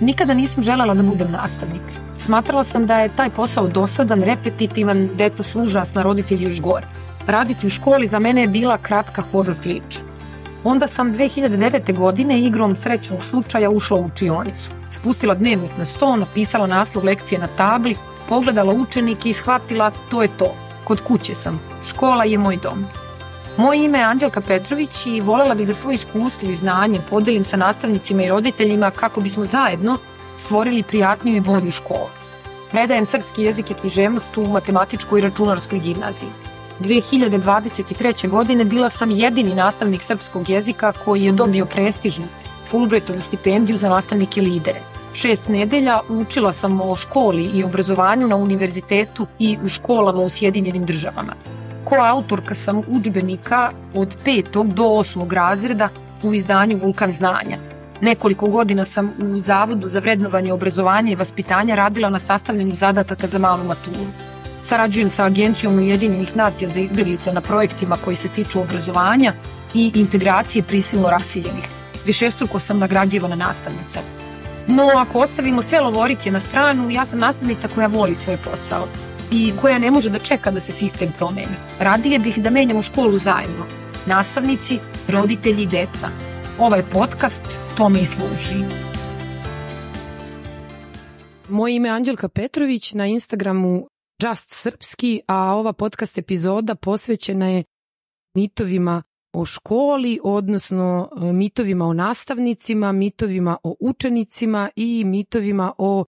Nikada nisam želela da budem nastavnik. Smatrala sam da je taj posao dosadan, repetitivan, deca su užasna, roditelji još gore. Raditi u školi za mene je bila kratka horror priča. Onda sam 2009. godine igrom srećnog slučaja ušla u učionicu. Spustila dnevnik na sto, napisala naslov lekcije na tabli, pogledala učenike i shvatila to je to. Kod kuće sam. Škola je moj dom. Moje ime je Anđelka Petrović i volela bih da svoje iskustvo i znanje podelim sa nastavnicima i roditeljima kako bismo zajedno stvorili prijatniju i bolju školu. Predajem srpski jezik i književnost u matematičkoj i računarskoj gimnaziji. 2023. godine bila sam jedini nastavnik srpskog jezika koji je dobio prestižnu Fulbrightovu stipendiju za nastavnike lidere. Šest nedelja učila sam o školi i obrazovanju na univerzitetu i u školama u Sjedinjenim državama. Ko autorka sam učbenika od petog do osmog razreda u izdanju Vulkan znanja. Nekoliko godina sam u Zavodu za vrednovanje obrazovanja i vaspitanja radila na sastavljanju zadataka za malu maturu. Sarađujem sa Agencijom Ujedinjenih nacija za izbjeglice na projektima koji se tiču obrazovanja i integracije prisilno rasiljenih. Višestruko sam nagrađivana nastavnica. No, ako ostavimo sve lovorike na stranu, ja sam nastavnica koja voli svoj posao i koja ne može da čeka da se sistem promeni. Radije bih da menjamo školu zajedno. Nastavnici, roditelji i deca. Ovaj podcast tome i služi. Moje ime je Anđelka Petrović, na Instagramu Just Srpski, a ova podcast epizoda posvećena je mitovima o školi, odnosno e, mitovima o nastavnicima, mitovima o učenicima i mitovima o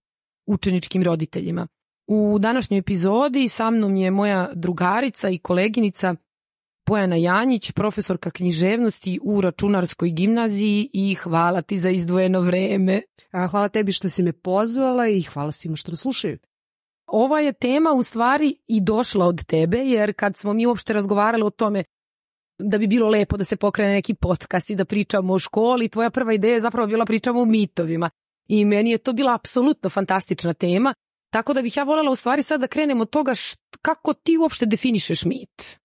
učeničkim roditeljima. U današnjoj epizodi sa mnom je moja drugarica i koleginica Bojana Janjić, profesorka književnosti u Računarskoj gimnaziji i hvala ti za izdvojeno vreme. A hvala tebi što si me pozvala i hvala svima što nas slušaju. Ova je tema u stvari i došla od tebe, jer kad smo mi uopšte razgovarali o tome da bi bilo lepo da se pokrene neki podcast i da pričamo o školi, tvoja prva ideja je zapravo bila pričamo o mitovima. I meni je to bila apsolutno fantastična tema, tako da bih ja voljela u stvari sad da krenemo od toga št, kako ti uopšte definišeš mit.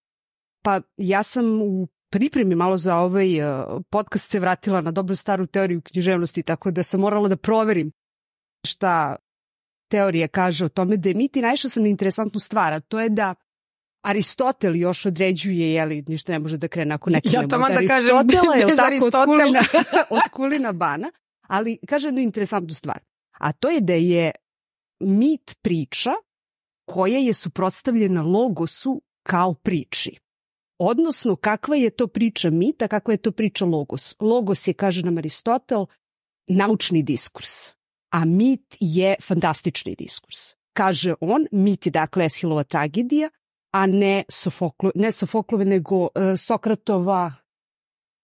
Pa ja sam u pripremi malo za ovaj uh, podcast se vratila na dobru staru teoriju književnosti, tako da sam morala da proverim šta teorija kaže o tome da je mit i naišla sam na interesantnu stvar, a to je da Aristotel još određuje, jeli, ništa ne može da krene ako ne krenemo ja, od da Aristotela, je tako od kulina, od kulina bana, ali kaže jednu interesantnu stvar, a to je da je mit priča koja je suprotstavljena logosu kao priči. Odnosno, kakva je to priča mita, kakva je to priča logos. Logos je, kaže nam Aristotel, naučni diskurs, a mit je fantastični diskurs. Kaže on, mit je dakle Eshilova tragedija, a ne, Sofoklo, ne Sofoklove, nego uh, Sokratova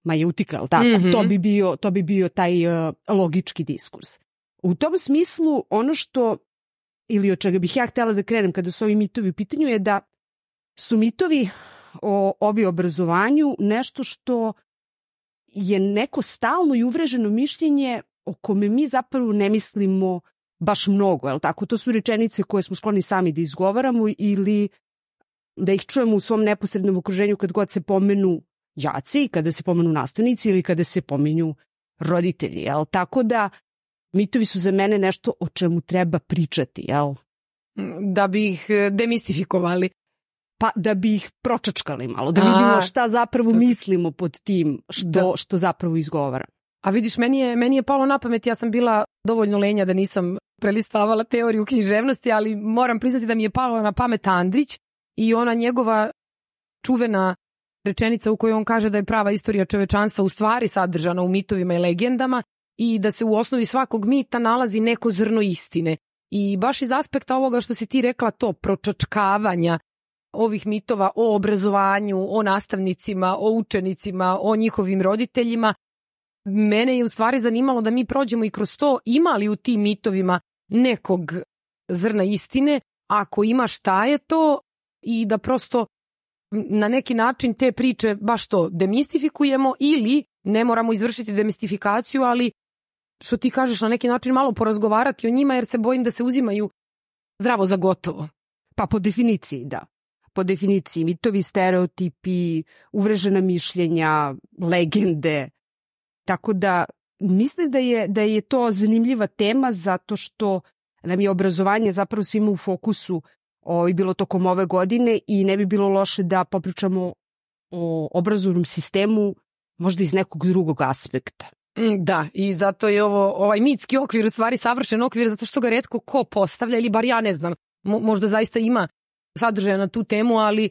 majutika, ali tako? Mm -hmm. to, bi bio, to bi bio taj uh, logički diskurs. U tom smislu, ono što, ili od čega bih ja htela da krenem kada su ovi mitovi u pitanju, je da su mitovi o ovi obrazovanju nešto što je neko stalno i uvreženo mišljenje o kome mi zapravo ne mislimo baš mnogo, je tako? To su rečenice koje smo skloni sami da izgovaramo ili da ih čujemo u svom neposrednom okruženju kad god se pomenu đaci, kada se pomenu nastavnici ili kada se pominju roditelji, jel? Tako da mitovi su za mene nešto o čemu treba pričati, jel? Da bi ih e, demistifikovali. Pa da bi ih pročačkali malo, da vidimo šta zapravo to... mislimo pod tim što, da. što zapravo izgovara. A vidiš, meni je, meni je palo na pamet, ja sam bila dovoljno lenja da nisam prelistavala teoriju književnosti, ali moram priznati da mi je palo na pamet Andrić i ona njegova čuvena rečenica u kojoj on kaže da je prava istorija čovečanstva u stvari sadržana u mitovima i legendama i da se u osnovi svakog mita nalazi neko zrno istine. I baš iz aspekta ovoga što si ti rekla to, pročačkavanja ovih mitova o obrazovanju, o nastavnicima, o učenicima, o njihovim roditeljima, mene je u stvari zanimalo da mi prođemo i kroz to imali u tim mitovima nekog zrna istine, ako ima šta je to i da prosto na neki način te priče baš to demistifikujemo ili ne moramo izvršiti demistifikaciju, ali što ti kažeš na neki način malo porazgovarati o njima jer se bojim da se uzimaju zdravo za gotovo. Pa po definiciji da. Po definiciji mitovi, stereotipi, uvrežena mišljenja, legende. Tako da mislim da je, da je to zanimljiva tema zato što nam je obrazovanje zapravo svima u fokusu o, i bilo tokom ove godine i ne bi bilo loše da popričamo o obrazovnom sistemu možda iz nekog drugog aspekta. Mm, da, i zato je ovo, ovaj mitski okvir u stvari savršen okvir zato što ga redko ko postavlja ili bar ja ne znam, Mo, možda zaista ima sadržaja na tu temu, ali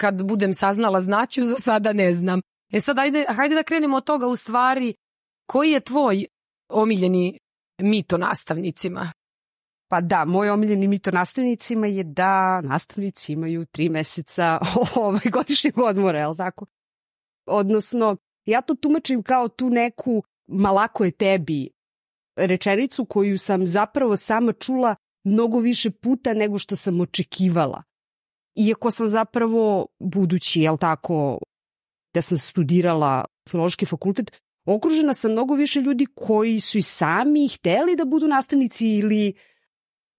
kad budem saznala znaću, za sada ne znam. E sad, ajde, hajde da krenemo od toga u stvari, koji je tvoj omiljeni mito nastavnicima? Pa da, moj omiljeni mito nastavnicima je da nastavnici imaju tri meseca ovaj, godišnjeg odmora, je li tako? Odnosno, ja to tumačim kao tu neku malako je tebi rečenicu koju sam zapravo sama čula mnogo više puta nego što sam očekivala. Iako sam zapravo, budući, jel tako, da sam studirala filološki fakultet, okružena sam mnogo više ljudi koji su i sami hteli da budu nastavnici ili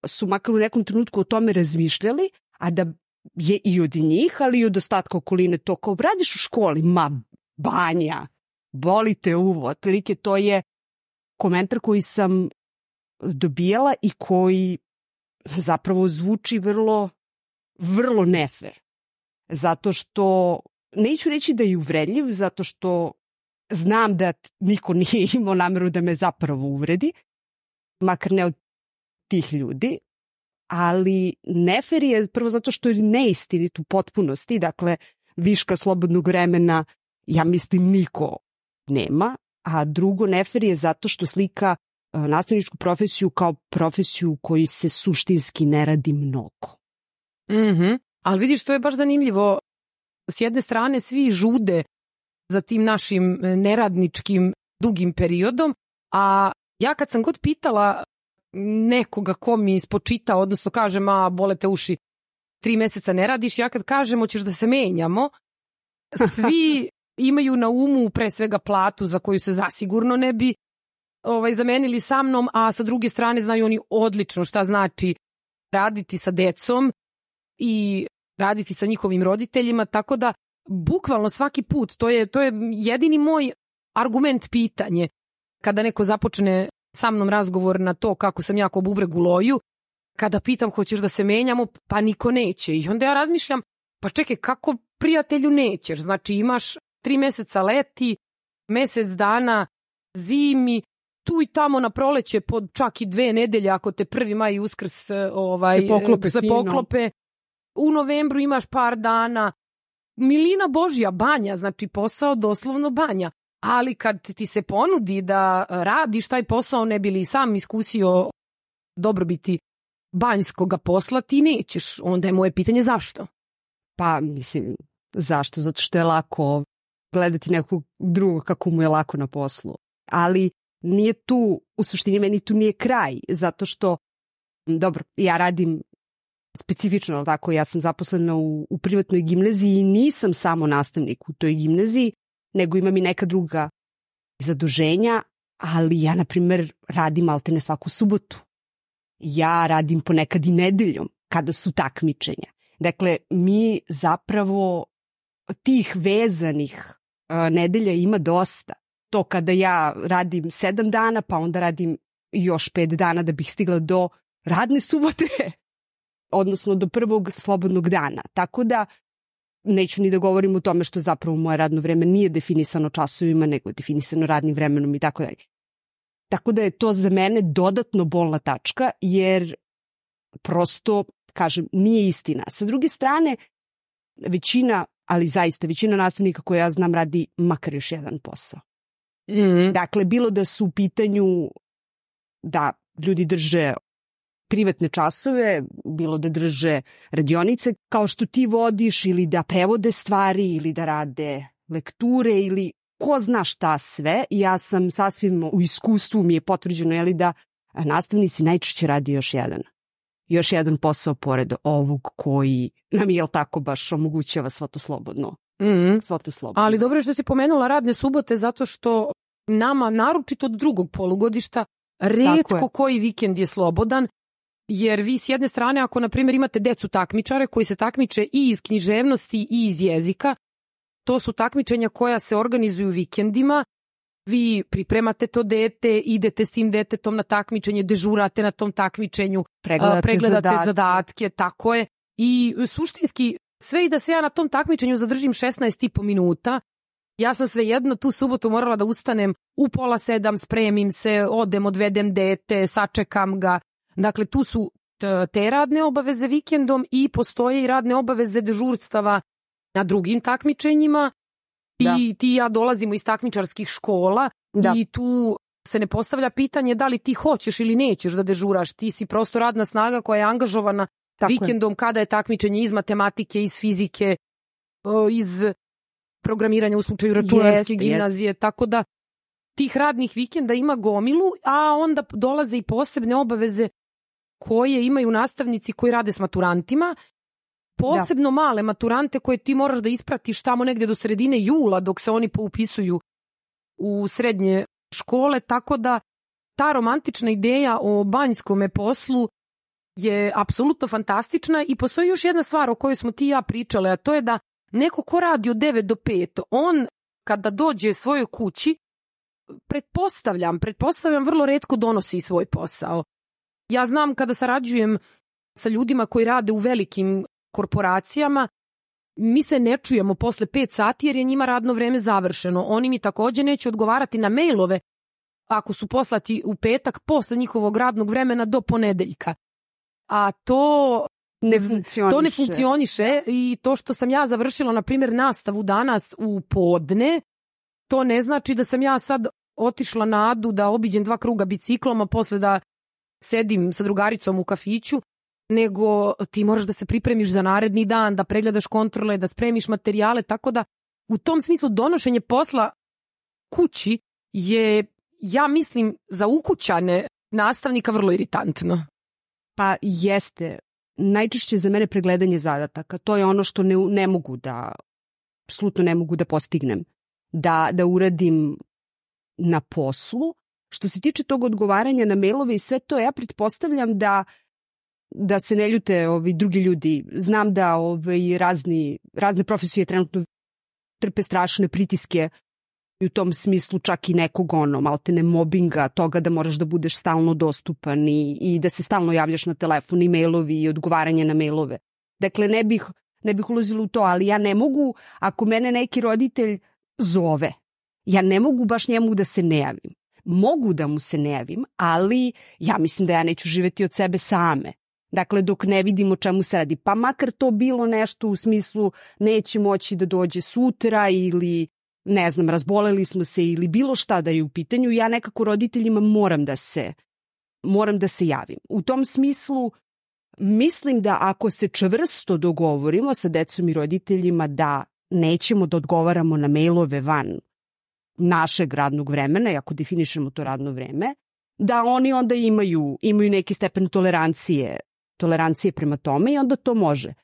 su makar u nekom trenutku o tome razmišljali, a da je i od njih, ali i od ostatka okoline to kao radiš u školi, ma banja, bolite uvo, otprilike to je komentar koji sam dobijala i koji zapravo zvuči vrlo, vrlo nefer. Zato što, neću reći da je uvredljiv, zato što znam da niko nije imao nameru da me zapravo uvredi, makar ne od tih ljudi, ali nefer je prvo zato što je neistinit u potpunosti, dakle viška slobodnog vremena ja mislim niko nema, a drugo nefer je zato što slika e, nastavničku profesiju kao profesiju koji se suštinski ne radi mnogo. Mm -hmm. Ali vidiš, to je baš zanimljivo. S jedne strane svi žude za tim našim e, neradničkim dugim periodom, a ja kad sam god pitala nekoga ko mi ispočita, odnosno kaže, ma, bolete uši, tri meseca ne radiš, ja kad kažem, hoćeš da se menjamo, svi imaju na umu pre svega platu za koju se zasigurno ne bi ovaj, zamenili sa mnom, a sa druge strane znaju oni odlično šta znači raditi sa decom i raditi sa njihovim roditeljima, tako da bukvalno svaki put, to je, to je jedini moj argument pitanje kada neko započne sa mnom razgovor na to kako sam jako bubreg u loju, kada pitam hoćeš da se menjamo, pa niko neće. I onda ja razmišljam, pa čekaj, kako prijatelju nećeš? Znači imaš tri meseca leti, mesec dana zimi, tu i tamo na proleće pod čak i dve nedelje ako te prvi maj i uskrs ovaj, se poklope. Se poklope. U novembru imaš par dana. Milina Božja banja, znači posao doslovno banja. Ali kad ti se ponudi da radiš taj posao ne bi li sam iskusio dobrobiti banjskog posla, ti nećeš. Onda je moje pitanje zašto? Pa, mislim, zašto? Zato što je lako gledati nekog drugog kako mu je lako na poslu. Ali nije tu, u suštini meni tu nije kraj, zato što, dobro, ja radim specifično, tako, ja sam zaposlena u, u privatnoj gimnaziji i nisam samo nastavnik u toj gimnaziji, nego imam i neka druga zaduženja, ali ja, na primer, radim altene svaku subotu. Ja radim ponekad i nedeljom, kada su takmičenja. Dakle, mi zapravo tih vezanih nedelja ima dosta. To kada ja radim sedam dana, pa onda radim još pet dana da bih stigla do radne subote, odnosno do prvog slobodnog dana. Tako da neću ni da govorim o tome što zapravo moje radno vreme nije definisano časovima, nego je definisano radnim vremenom i tako dalje. Tako da je to za mene dodatno bolna tačka, jer prosto, kažem, nije istina. Sa druge strane, većina ali zaista većina nastavnika koja ja znam radi makar još jedan posao. Mm. Dakle, bilo da su u pitanju da ljudi drže privatne časove, bilo da drže radionice kao što ti vodiš ili da prevode stvari ili da rade lekture ili ko zna šta sve. Ja sam sasvim u iskustvu mi je potvrđeno jeli, da nastavnici najčešće radi još jedan još jedan posao pored ovog koji nam je tako baš omogućava svo to slobodno. Mm. Svo to slobodno. Ali dobro je što si pomenula radne subote zato što nama, naročito od drugog polugodišta, redko koji vikend je slobodan, jer vi s jedne strane, ako na primjer imate decu takmičare koji se takmiče i iz književnosti i iz jezika, to su takmičenja koja se organizuju vikendima vi pripremate to dete, idete s tim detetom na takmičenje, dežurate na tom takmičenju, Pregledate, pregledate zadatke. zadatke, tako je. I suštinski, sve i da se ja na tom takmičenju zadržim 16 i po minuta, ja sam svejedno tu subotu morala da ustanem u pola sedam, spremim se, odem, odvedem dete, sačekam ga. Dakle, tu su te radne obaveze vikendom i postoje i radne obaveze dežurstava na drugim takmičenjima. Da. I ti i ja dolazimo iz takmičarskih škola Da. i tu se ne postavlja pitanje da li ti hoćeš ili nećeš da dežuraš. Ti si prosto radna snaga koja je angažovana Tako je. vikendom kada je takmičenje iz matematike, iz fizike, iz programiranja u slučaju računarske Jeste, gimnazije, tako da tih radnih vikenda ima gomilu, a onda dolaze i posebne obaveze koje imaju nastavnici koji rade s maturantima, posebno male maturante koje ti moraš da ispratiš tamo negde do sredine jula dok se oni poupisuju u srednje škole, tako da ta romantična ideja o banjskome poslu je apsolutno fantastična i postoji još jedna stvar o kojoj smo ti i ja pričale, a to je da neko ko radi od 9 do 5, on kada dođe svojoj kući, pretpostavljam, pretpostavljam vrlo redko donosi svoj posao. Ja znam kada sarađujem sa ljudima koji rade u velikim korporacijama, mi se ne čujemo posle 5 sati jer je njima radno vreme završeno. Oni mi takođe neće odgovarati na mailove ako su poslati u petak posle njihovog radnog vremena do ponedeljka. A to Ne funkcioniše. to ne funkcioniše i to što sam ja završila, na primjer, nastavu danas u podne, to ne znači da sam ja sad otišla na Adu da obiđem dva kruga biciklom, a posle da sedim sa drugaricom u kafiću, nego ti moraš da se pripremiš za naredni dan, da pregledaš kontrole, da spremiš materijale, tako da u tom smislu donošenje posla kući je, ja mislim, za ukućane nastavnika vrlo iritantno. Pa jeste. Najčešće za mene pregledanje zadataka. To je ono što ne, ne mogu da, apsolutno ne mogu da postignem. Da, da uradim na poslu. Što se tiče tog odgovaranja na mailove i sve to, ja pretpostavljam da da se ne ljute ovi drugi ljudi. Znam da ovaj, razni, razne profesije trenutno trpe strašne pritiske i u tom smislu čak i nekog ono, maltene mobinga, toga da moraš da budeš stalno dostupan i, i da se stalno javljaš na telefon i mailovi i odgovaranje na mailove. Dakle, ne bih, ne bih ulazila u to, ali ja ne mogu, ako mene neki roditelj zove, ja ne mogu baš njemu da se ne javim. Mogu da mu se ne javim, ali ja mislim da ja neću živeti od sebe same. Dakle, dok ne vidimo čemu se radi. Pa makar to bilo nešto u smislu neće moći da dođe sutra ili ne znam, razboleli smo se ili bilo šta da je u pitanju, ja nekako roditeljima moram da se moram da se javim. U tom smislu mislim da ako se čvrsto dogovorimo sa decom i roditeljima da nećemo da odgovaramo na mailove van našeg radnog vremena, i ako definišemo to radno vreme, da oni onda imaju, imaju neki stepen tolerancije, tolerancije prema tome i onda to može.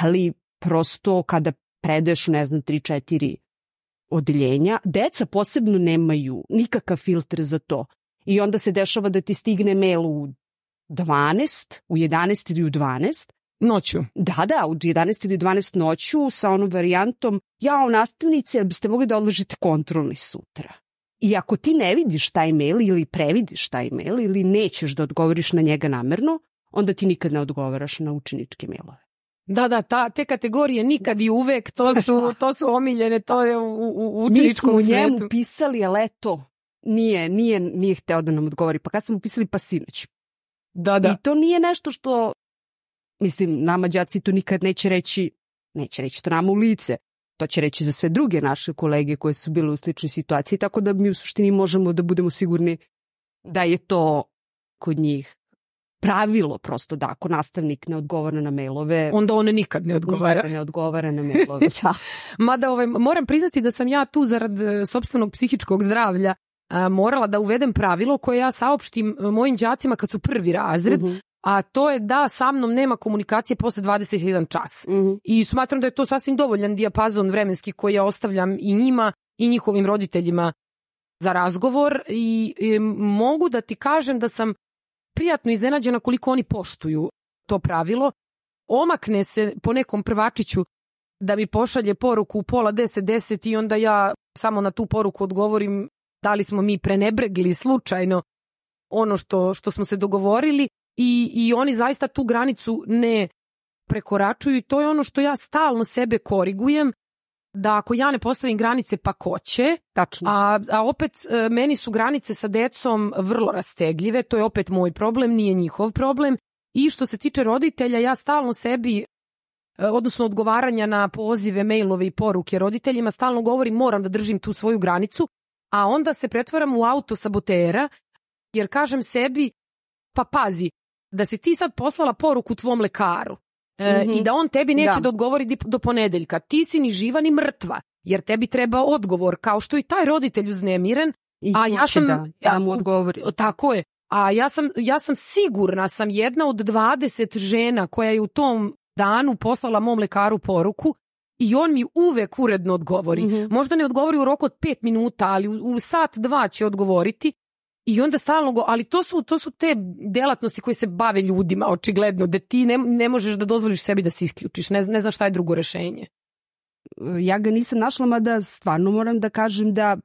Ali prosto kada predeš, ne znam, 3-4 odeljenja, deca posebno nemaju nikakav filtr za to. I onda se dešava da ti stigne mail u 12, u 11 ili u 12. Noću. Da, da, u 11 ili 12 noću sa onom varijantom jao nastavnice, jel biste mogli da odložite kontrolni sutra? I ako ti ne vidiš taj mail ili previdiš taj mail ili nećeš da odgovoriš na njega namerno, onda ti nikad ne odgovaraš na učeničke mailove. Da, da, ta, te kategorije nikad i uvek, to su, to su omiljene, to je u, u, u Mi smo učeničkom u njemu svetu. pisali, ali eto, nije, nije, nije hteo da nam odgovori. Pa kad smo mu pisali, pa sinoć. Da, da. I to nije nešto što, mislim, nama đaci to nikad neće reći, neće reći to nama u lice. To će reći za sve druge naše kolege koje su bile u sličnoj situaciji, tako da mi u suštini možemo da budemo sigurni da je to kod njih pravilo prosto da ako nastavnik ne odgovara na mailove, Onda on nikad ne odgovara. nikada ne odgovara na mailove. da. Mada ovaj, moram priznati da sam ja tu zarad e, sopstvenog psihičkog zdravlja a, morala da uvedem pravilo koje ja saopštim e, mojim đacima kad su prvi razred, Mhm, a to je da sa mnom nema komunikacije posle 21 čas. mhm. I smatram da je to sasvim dovoljan dijapazon vremenski koji ja ostavljam i njima i njihovim roditeljima za razgovor i, i mogu da ti kažem da sam prijatno iznenađena koliko oni poštuju to pravilo. Omakne se po nekom prvačiću da mi pošalje poruku u pola deset, deset i onda ja samo na tu poruku odgovorim da li smo mi prenebregli slučajno ono što, što smo se dogovorili i, i oni zaista tu granicu ne prekoračuju i to je ono što ja stalno sebe korigujem da ako ja ne postavim granice pa ko će, Tačno. a, a opet e, meni su granice sa decom vrlo rastegljive, to je opet moj problem, nije njihov problem i što se tiče roditelja ja stalno sebi e, odnosno odgovaranja na pozive, mailove i poruke roditeljima, stalno govorim moram da držim tu svoju granicu, a onda se pretvaram u auto sabotera, jer kažem sebi, pa pazi, da si ti sad poslala poruku tvom lekaru e, Mhm. i da on tebi neće da. Da. odgovori do ponedeljka, ti si ni živa ni mrtva, jer tebi treba odgovor, kao što i taj roditelj uznemiren, I a ja sam- da, ja- da mu odgovori. tako je. A ja sam, ja sam sigurna, sam jedna od 20 žena koja je u tom danu poslala mom lekaru poruku i on mi uvek uredno odgovori. Mhm. Možda ne odgovori u roku od pet minuta, ali u, u sat, dva će odgovoriti. I onda stalno go, ali to su, to su te delatnosti koje se bave ljudima, očigledno, da ti ne, ne možeš da dozvoliš sebi da se isključiš, ne, ne znaš šta je drugo rešenje. ja ga nisam našla, mada stvarno moram da kažem da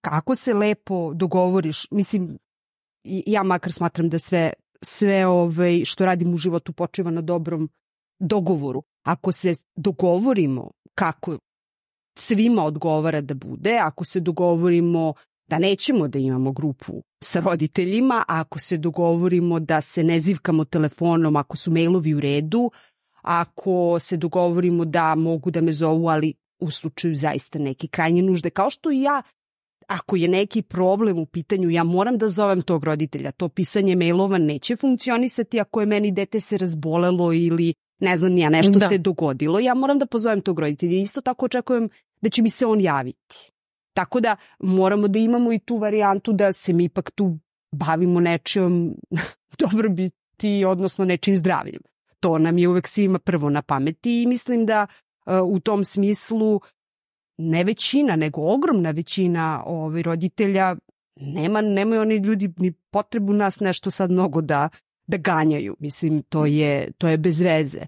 kako se lepo dogovoriš, mislim, ja makar smatram da sve, sve ovaj, što radim u životu počiva na dobrom dogovoru. Ako se dogovorimo kako svima odgovara da bude, ako se dogovorimo da nećemo da imamo grupu sa roditeljima, a ako se dogovorimo da se ne zivkamo telefonom, ako su mailovi u redu, ako se dogovorimo da mogu da me zovu, ali u slučaju zaista neke krajnje nužde. Kao što i ja, ako je neki problem u pitanju, ja moram da zovem tog roditelja. To pisanje mailova neće funkcionisati ako je meni dete se razbolelo ili ne znam ja, nešto Da. se dogodilo. Ja moram da pozovem tog roditelja. Isto tako očekujem da će mi se on javiti. Tako da moramo da imamo i tu varijantu da se mi ipak tu bavimo nečijom dobrobiti, odnosno nečim zdravljem. To nam je uvek svima prvo na pameti i mislim da e, u tom smislu ne većina, nego ogromna većina ovaj, roditelja nema, nemaju oni ljudi ni potrebu nas nešto sad mnogo da, da ganjaju. Mislim, to je, to je bez veze.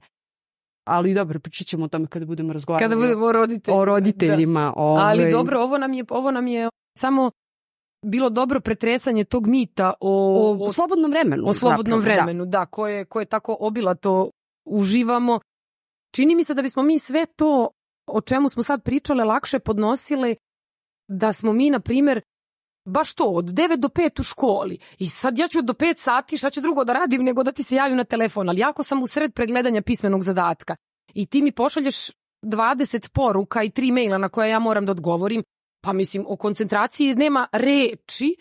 Ali dobro, pričat ćemo o tome kada budemo razgovarali Kada budemo o roditeljima. o roditeljima. Da. Ovaj, Ali dobro, ovo nam je, ovo nam je samo bilo dobro pretresanje tog mita o, O, slobodnom vremenu. o slobodnom zapravo, da. vremenu, da, koje, koje tako obilato uživamo. Čini mi se da bismo mi sve to o čemu smo sad pričale lakše podnosile da smo mi, na primjer, baš to, od 9 do 5 u školi. I sad ja ću do 5 sati, šta ću drugo da radim nego da ti se javim na telefon, ali jako sam u sred pregledanja pismenog zadatka. I ti mi pošalješ 20 poruka i tri maila na koje ja moram da odgovorim, pa mislim, o koncentraciji nema reči,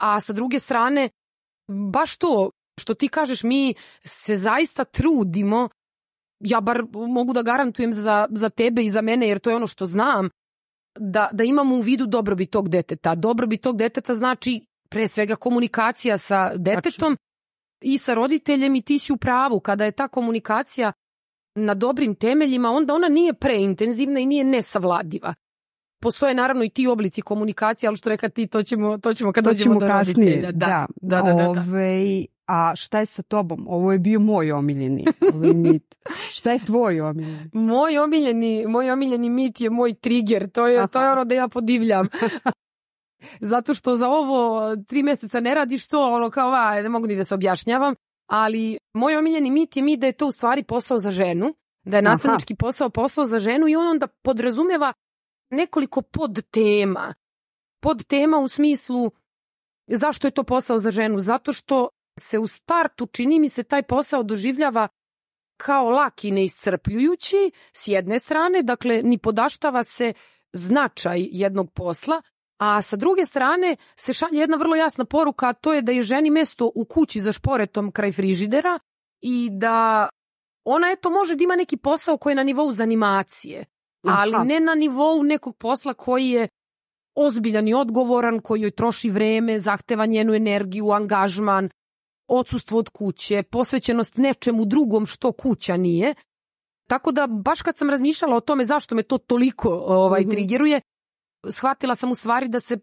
a sa druge strane, baš to što ti kažeš, mi se zaista trudimo, ja bar mogu da garantujem za, za tebe i za mene, jer to je ono što znam, da, da imamo u vidu dobrobit tog deteta. Dobrobit tog deteta znači pre svega komunikacija sa detetom i sa roditeljem i ti si u pravu. Kada je ta komunikacija na dobrim temeljima, onda ona nije preintenzivna i nije nesavladiva. Postoje naravno i ti oblici komunikacije, ali što reka ti, to ćemo, to ćemo kad To dođemo ćemo do kasnije. roditelja. Da, da, da. da, da. Ovaj, a šta je sa tobom? Ovo je bio moj omiljeni ovaj mit. Šta je tvoj omiljeni? Moj omiljeni, moj omiljeni mit je moj trigger, to je, to je Aha. ono da ja podivljam. Zato što za ovo tri mjeseca ne radiš to, ono kao, va, ne mogu ni da se objašnjavam, ali moj omiljeni mit je mit da je to u stvari posao za ženu, da je Aha. nastavnički posao posao za ženu i on onda podrazumeva nekoliko podtema. Podtema u smislu zašto je to posao za ženu? Zato što se u startu, čini mi se, taj posao doživljava kao lak i neiscrpljujući s jedne strane, dakle ni podaštava se značaj jednog posla, a sa druge strane se šalje jedna vrlo jasna poruka, a to je da je ženi mesto u kući za šporetom kraj frižidera i da ona eto može da ima neki posao koji je na nivou zanimacije, ali Aha. ne na nivou nekog posla koji je ozbiljan i odgovoran, koji joj troši vreme, zahteva njenu energiju, angažman, odsustvo od kuće, posvećenost nečemu drugom što kuća nije. Tako da baš kad sam razmišljala o tome zašto me to toliko ovaj Mhm. trigeruje, shvatila sam u stvari da se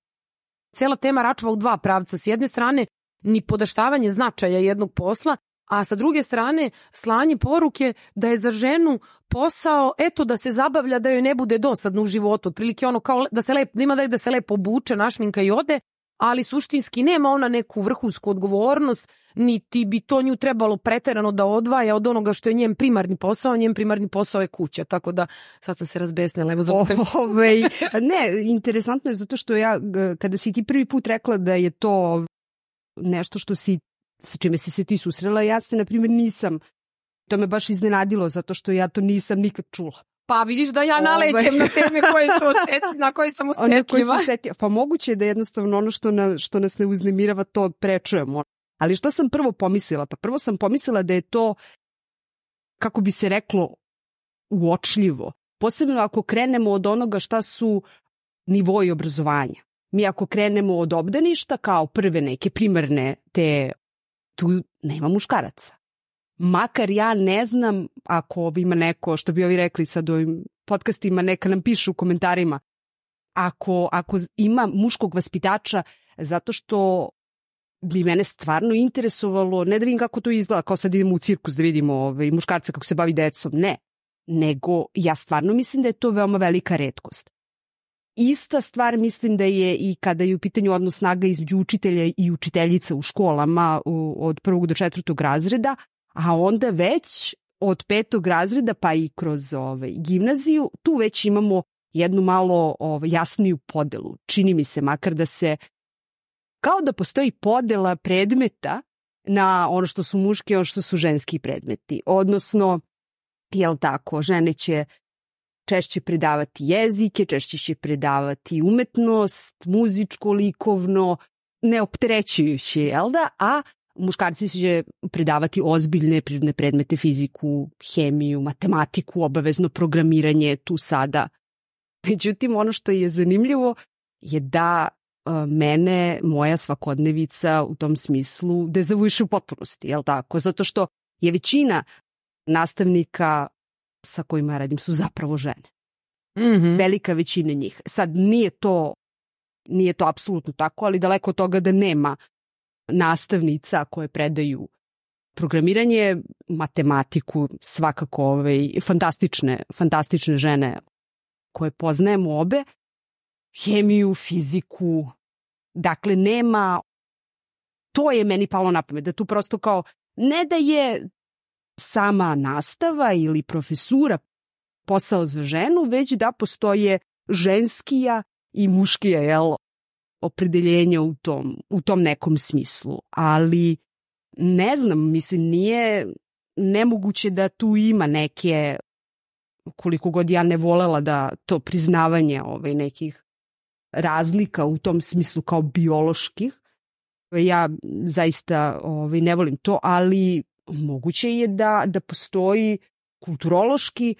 cela tema račva u dva pravca. S jedne strane, ni podaštavanje značaja jednog posla a sa druge strane slanje poruke da je za ženu posao eto da se zabavlja da joj ne bude dosadno u životu otprilike ono kao da se lepo da ima da, da se lepo obuče našminka i ode ali suštinski nema ona neku vrhunsku odgovornost niti bi to nju trebalo preterano da odvaja od onoga što je njen primarni posao, njen primarni posao je kuća, tako da sad sam se razbesnila, evo za Ove, ne, interesantno je zato što ja, kada si ti prvi put rekla da je to nešto što si sa čime si se ti susrela, ja se, na primjer, nisam. To me baš iznenadilo, zato što ja to nisam nikad čula. Pa vidiš da ja nalećem na teme koje su osjet, na koje sam osetljiva. Koje su osetljiva. Pa moguće je da jednostavno ono što, na, što nas ne uznemirava to prečujemo. Ali šta sam prvo pomislila? Pa prvo sam pomislila da je to, kako bi se reklo, uočljivo. Posebno ako krenemo od onoga šta su nivoji obrazovanja. Mi ako krenemo od obdaništa kao prve neke primarne te tu nema muškaraca. Makar ja ne znam ako ima neko, što bi ovi rekli sad u ovim podcastima, neka nam pišu u komentarima, ako, ako ima muškog vaspitača, zato što bi mene stvarno interesovalo, ne da vidim kako to izgleda, kao sad idemo u cirkus da vidimo ovaj, muškarca kako se bavi decom, ne. Nego ja stvarno mislim da je to veoma velika redkost. Ista stvar mislim da je i kada je u pitanju odnos snaga između učitelja i učiteljica u školama u, od prvog do četvrtog razreda, a onda već od petog razreda pa i kroz ovaj, gimnaziju, tu već imamo jednu malo ovaj, jasniju podelu. Čini mi se makar da se kao da postoji podela predmeta na ono što su muški i ono što su ženski predmeti. Odnosno, jel tako, žene će češće predavati jezike, češće će predavati umetnost, muzičko, likovno, neopterećujuće, jel da? A muškarci će predavati ozbiljne prirodne predmete, fiziku, hemiju, matematiku, obavezno programiranje tu sada. Međutim, ono što je zanimljivo je da mene moja svakodnevica u tom smislu dezavuiše u potpunosti, jel tako? Zato što je većina nastavnika sa kojima radim su zapravo žene. Mm -hmm. Velika većina njih. Sad nije to nije to apsolutno tako, ali daleko od toga da nema nastavnica koje predaju programiranje, matematiku, svakako ovaj, fantastične, fantastične žene koje poznajemo obe, hemiju, fiziku, dakle nema, to je meni palo na pamet, da tu prosto kao, ne da je sama nastava ili profesura posao za ženu, već da postoje ženskija i muškija jel, opredeljenja u tom, u tom nekom smislu. Ali ne znam, mislim, nije nemoguće da tu ima neke koliko god ja ne volela da to priznavanje ovaj, nekih razlika u tom smislu kao bioloških. Ja zaista ovaj, ne volim to, ali moguće je da, da postoji kulturološki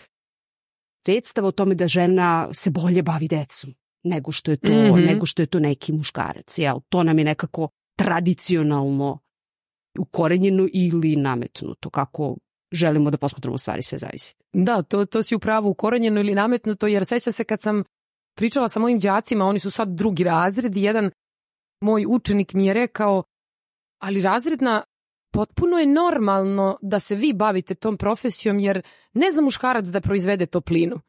predstav o tome da žena se bolje bavi decom nego što je to, mm -hmm. nego što je to neki muškarac. Jel? To nam je nekako tradicionalno ukorenjeno ili nametnuto, kako želimo da posmatramo stvari, sve zavisi. Da, to, to si upravo ukorenjeno ili nametnuto, jer seća se kad sam pričala sa mojim đacima, oni su sad drugi razred i jedan moj učenik mi je rekao, ali razredna potpuno je normalno da se vi bavite tom profesijom jer ne zna muškarac da proizvede toplinu.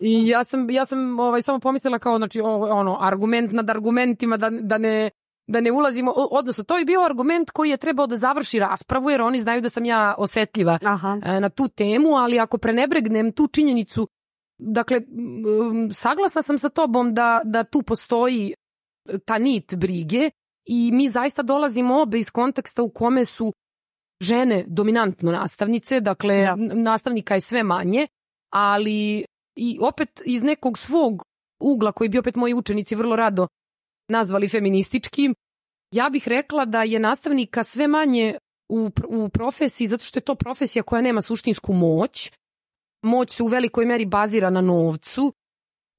I ja sam, ja sam ovaj, samo pomislila kao znači, ono, argument nad argumentima da, da ne da ne ulazimo, odnosno to je bio argument koji je trebao da završi raspravu jer oni znaju da sam ja osetljiva Aha. E, na tu temu, ali ako prenebregnem tu činjenicu, dakle, saglasna sam sa tobom da, da tu postoji ta nit brige i mi zaista dolazimo obe iz konteksta u kome su žene dominantno nastavnice, dakle da. nastavnika je sve manje, ali i opet iz nekog svog ugla koji bi opet moji učenici vrlo rado nazvali feminističkim, ja bih rekla da je nastavnika sve manje u, u profesiji zato što je to profesija koja nema suštinsku moć. Moć se u velikoj meri bazira na novcu,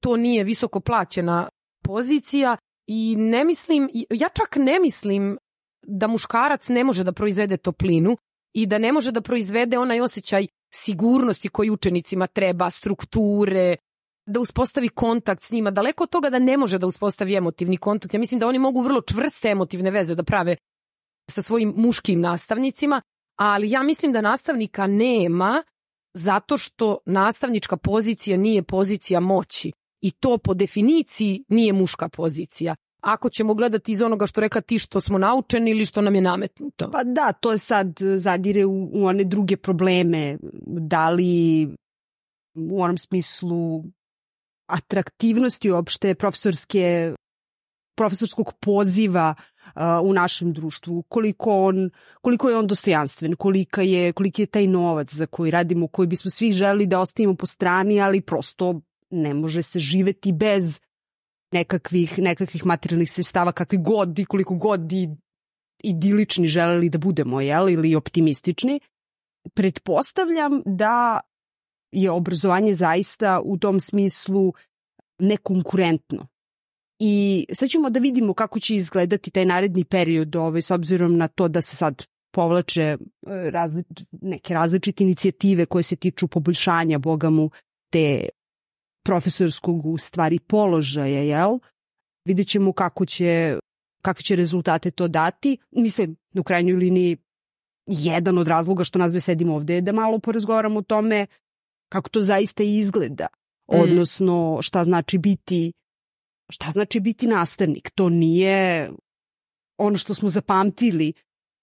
to nije visoko plaćena pozicija i ne mislim, ja čak ne mislim da muškarac ne može da proizvede toplinu i da ne može da proizvede onaj osjećaj sigurnosti koji učenicima treba, strukture, da uspostavi kontakt s njima. Daleko od toga da ne može da uspostavi emotivni kontakt. Ja mislim da oni mogu vrlo čvrste emotivne veze da prave sa svojim muškim nastavnicima, ali ja mislim da nastavnika nema zato što nastavnička pozicija nije pozicija moći i to po definiciji nije muška pozicija. Ako ćemo gledati iz onoga što reka ti što smo naučeni ili što nam je nametnuto. Pa da, to je sad zadire u, u one druge probleme. Da li u onom smislu atraktivnosti uopšte profesorske profesorskog poziva uh, u našem društvu, koliko, on, koliko je on dostojanstven, kolika je, koliki je taj novac za koji radimo, koji bismo svi želi da ostavimo po strani, ali prosto ne može se živeti bez nekakvih, nekakvih materijalnih sredstava, kakvi god i koliko god i idilični želeli da budemo, jel, ili optimistični. Pretpostavljam da je obrazovanje zaista u tom smislu nekonkurentno. I sad ćemo da vidimo kako će izgledati taj naredni period ovaj, s obzirom na to da se sad povlače e, razli, neke različite inicijative koje se tiču poboljšanja, bogamu, te profesorskog u stvari položaja, jel? Vidjet ćemo kako će, kakve će rezultate to dati. Mislim, u krajnjoj liniji, jedan od razloga što nas dve sedimo ovde je da malo porazgovaramo o tome kako to zaista izgleda, mm. odnosno šta znači biti šta znači biti nastavnik. To nije ono što smo zapamtili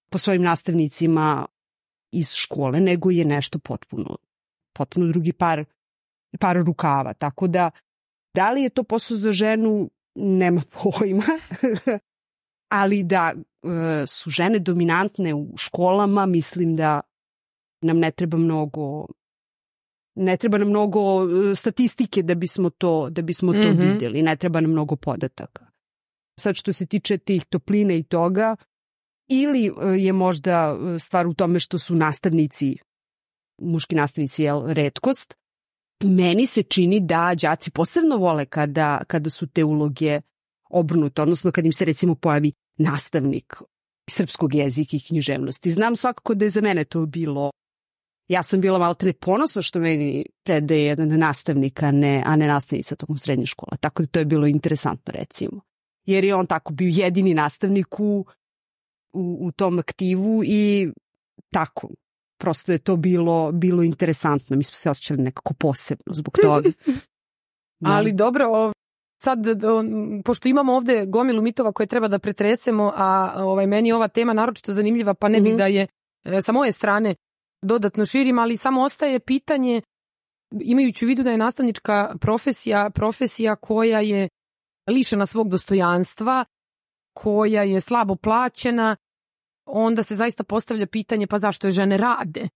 po svojim nastavnicima iz škole, nego je nešto potpuno, potpuno drugi par, par rukava. Tako da, da li je to posao za ženu, nema pojma, ali da e, su žene dominantne u školama, mislim da nam ne treba mnogo ne treba nam mnogo e, statistike da bismo to, da bismo to mm -hmm. videli, ne treba nam mnogo podataka. Sad što se tiče tih topline i toga, ili e, je možda e, stvar u tome što su nastavnici, muški nastavnici, jel, redkost, meni se čini da đaci posebno vole kada, kada su te uloge obrnute, odnosno kad im se recimo pojavi nastavnik srpskog jezika i književnosti. Znam svakako da je za mene to bilo ja sam bila malo tre ponosna što meni predaje jedan nastavnik, a ne, a ne nastavnica tokom srednje škola. Tako da to je bilo interesantno recimo. Jer je on tako bio jedini nastavnik u, u, u tom aktivu i tako. Prosto je to bilo, bilo interesantno. Mi smo se osjećali nekako posebno zbog toga. da. Ali dobro, sad, pošto imamo ovde gomilu mitova koje treba da pretresemo, a ovaj, meni je ova tema naročito zanimljiva, pa ne bih mm -hmm. da je e, sa moje strane dodatno širim, ali samo ostaje pitanje, imajući u vidu da je nastavnička profesija profesija koja je lišena svog dostojanstva, koja je slabo plaćena, onda se zaista postavlja pitanje pa zašto je žene rade.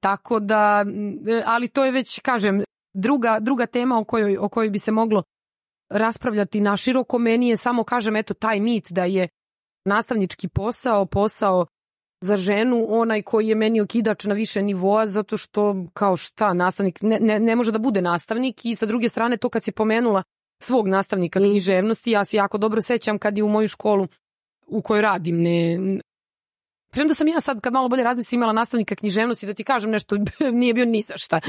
Tako da, ali to je već, kažem, druga, druga tema o kojoj, o kojoj bi se moglo raspravljati na široko. Meni je samo, kažem, eto, taj mit da je nastavnički posao, posao za ženu onaj koji je meni okidač na više nivoa zato što kao šta nastavnik ne, ne, ne može da bude nastavnik i sa druge strane to kad se pomenula svog nastavnika književnosti ja se jako dobro sećam kad je u moju školu u kojoj radim ne Premda sam ja sad, kad malo bolje razmislim, imala nastavnika književnosti, da ti kažem nešto, nije bio ni za šta.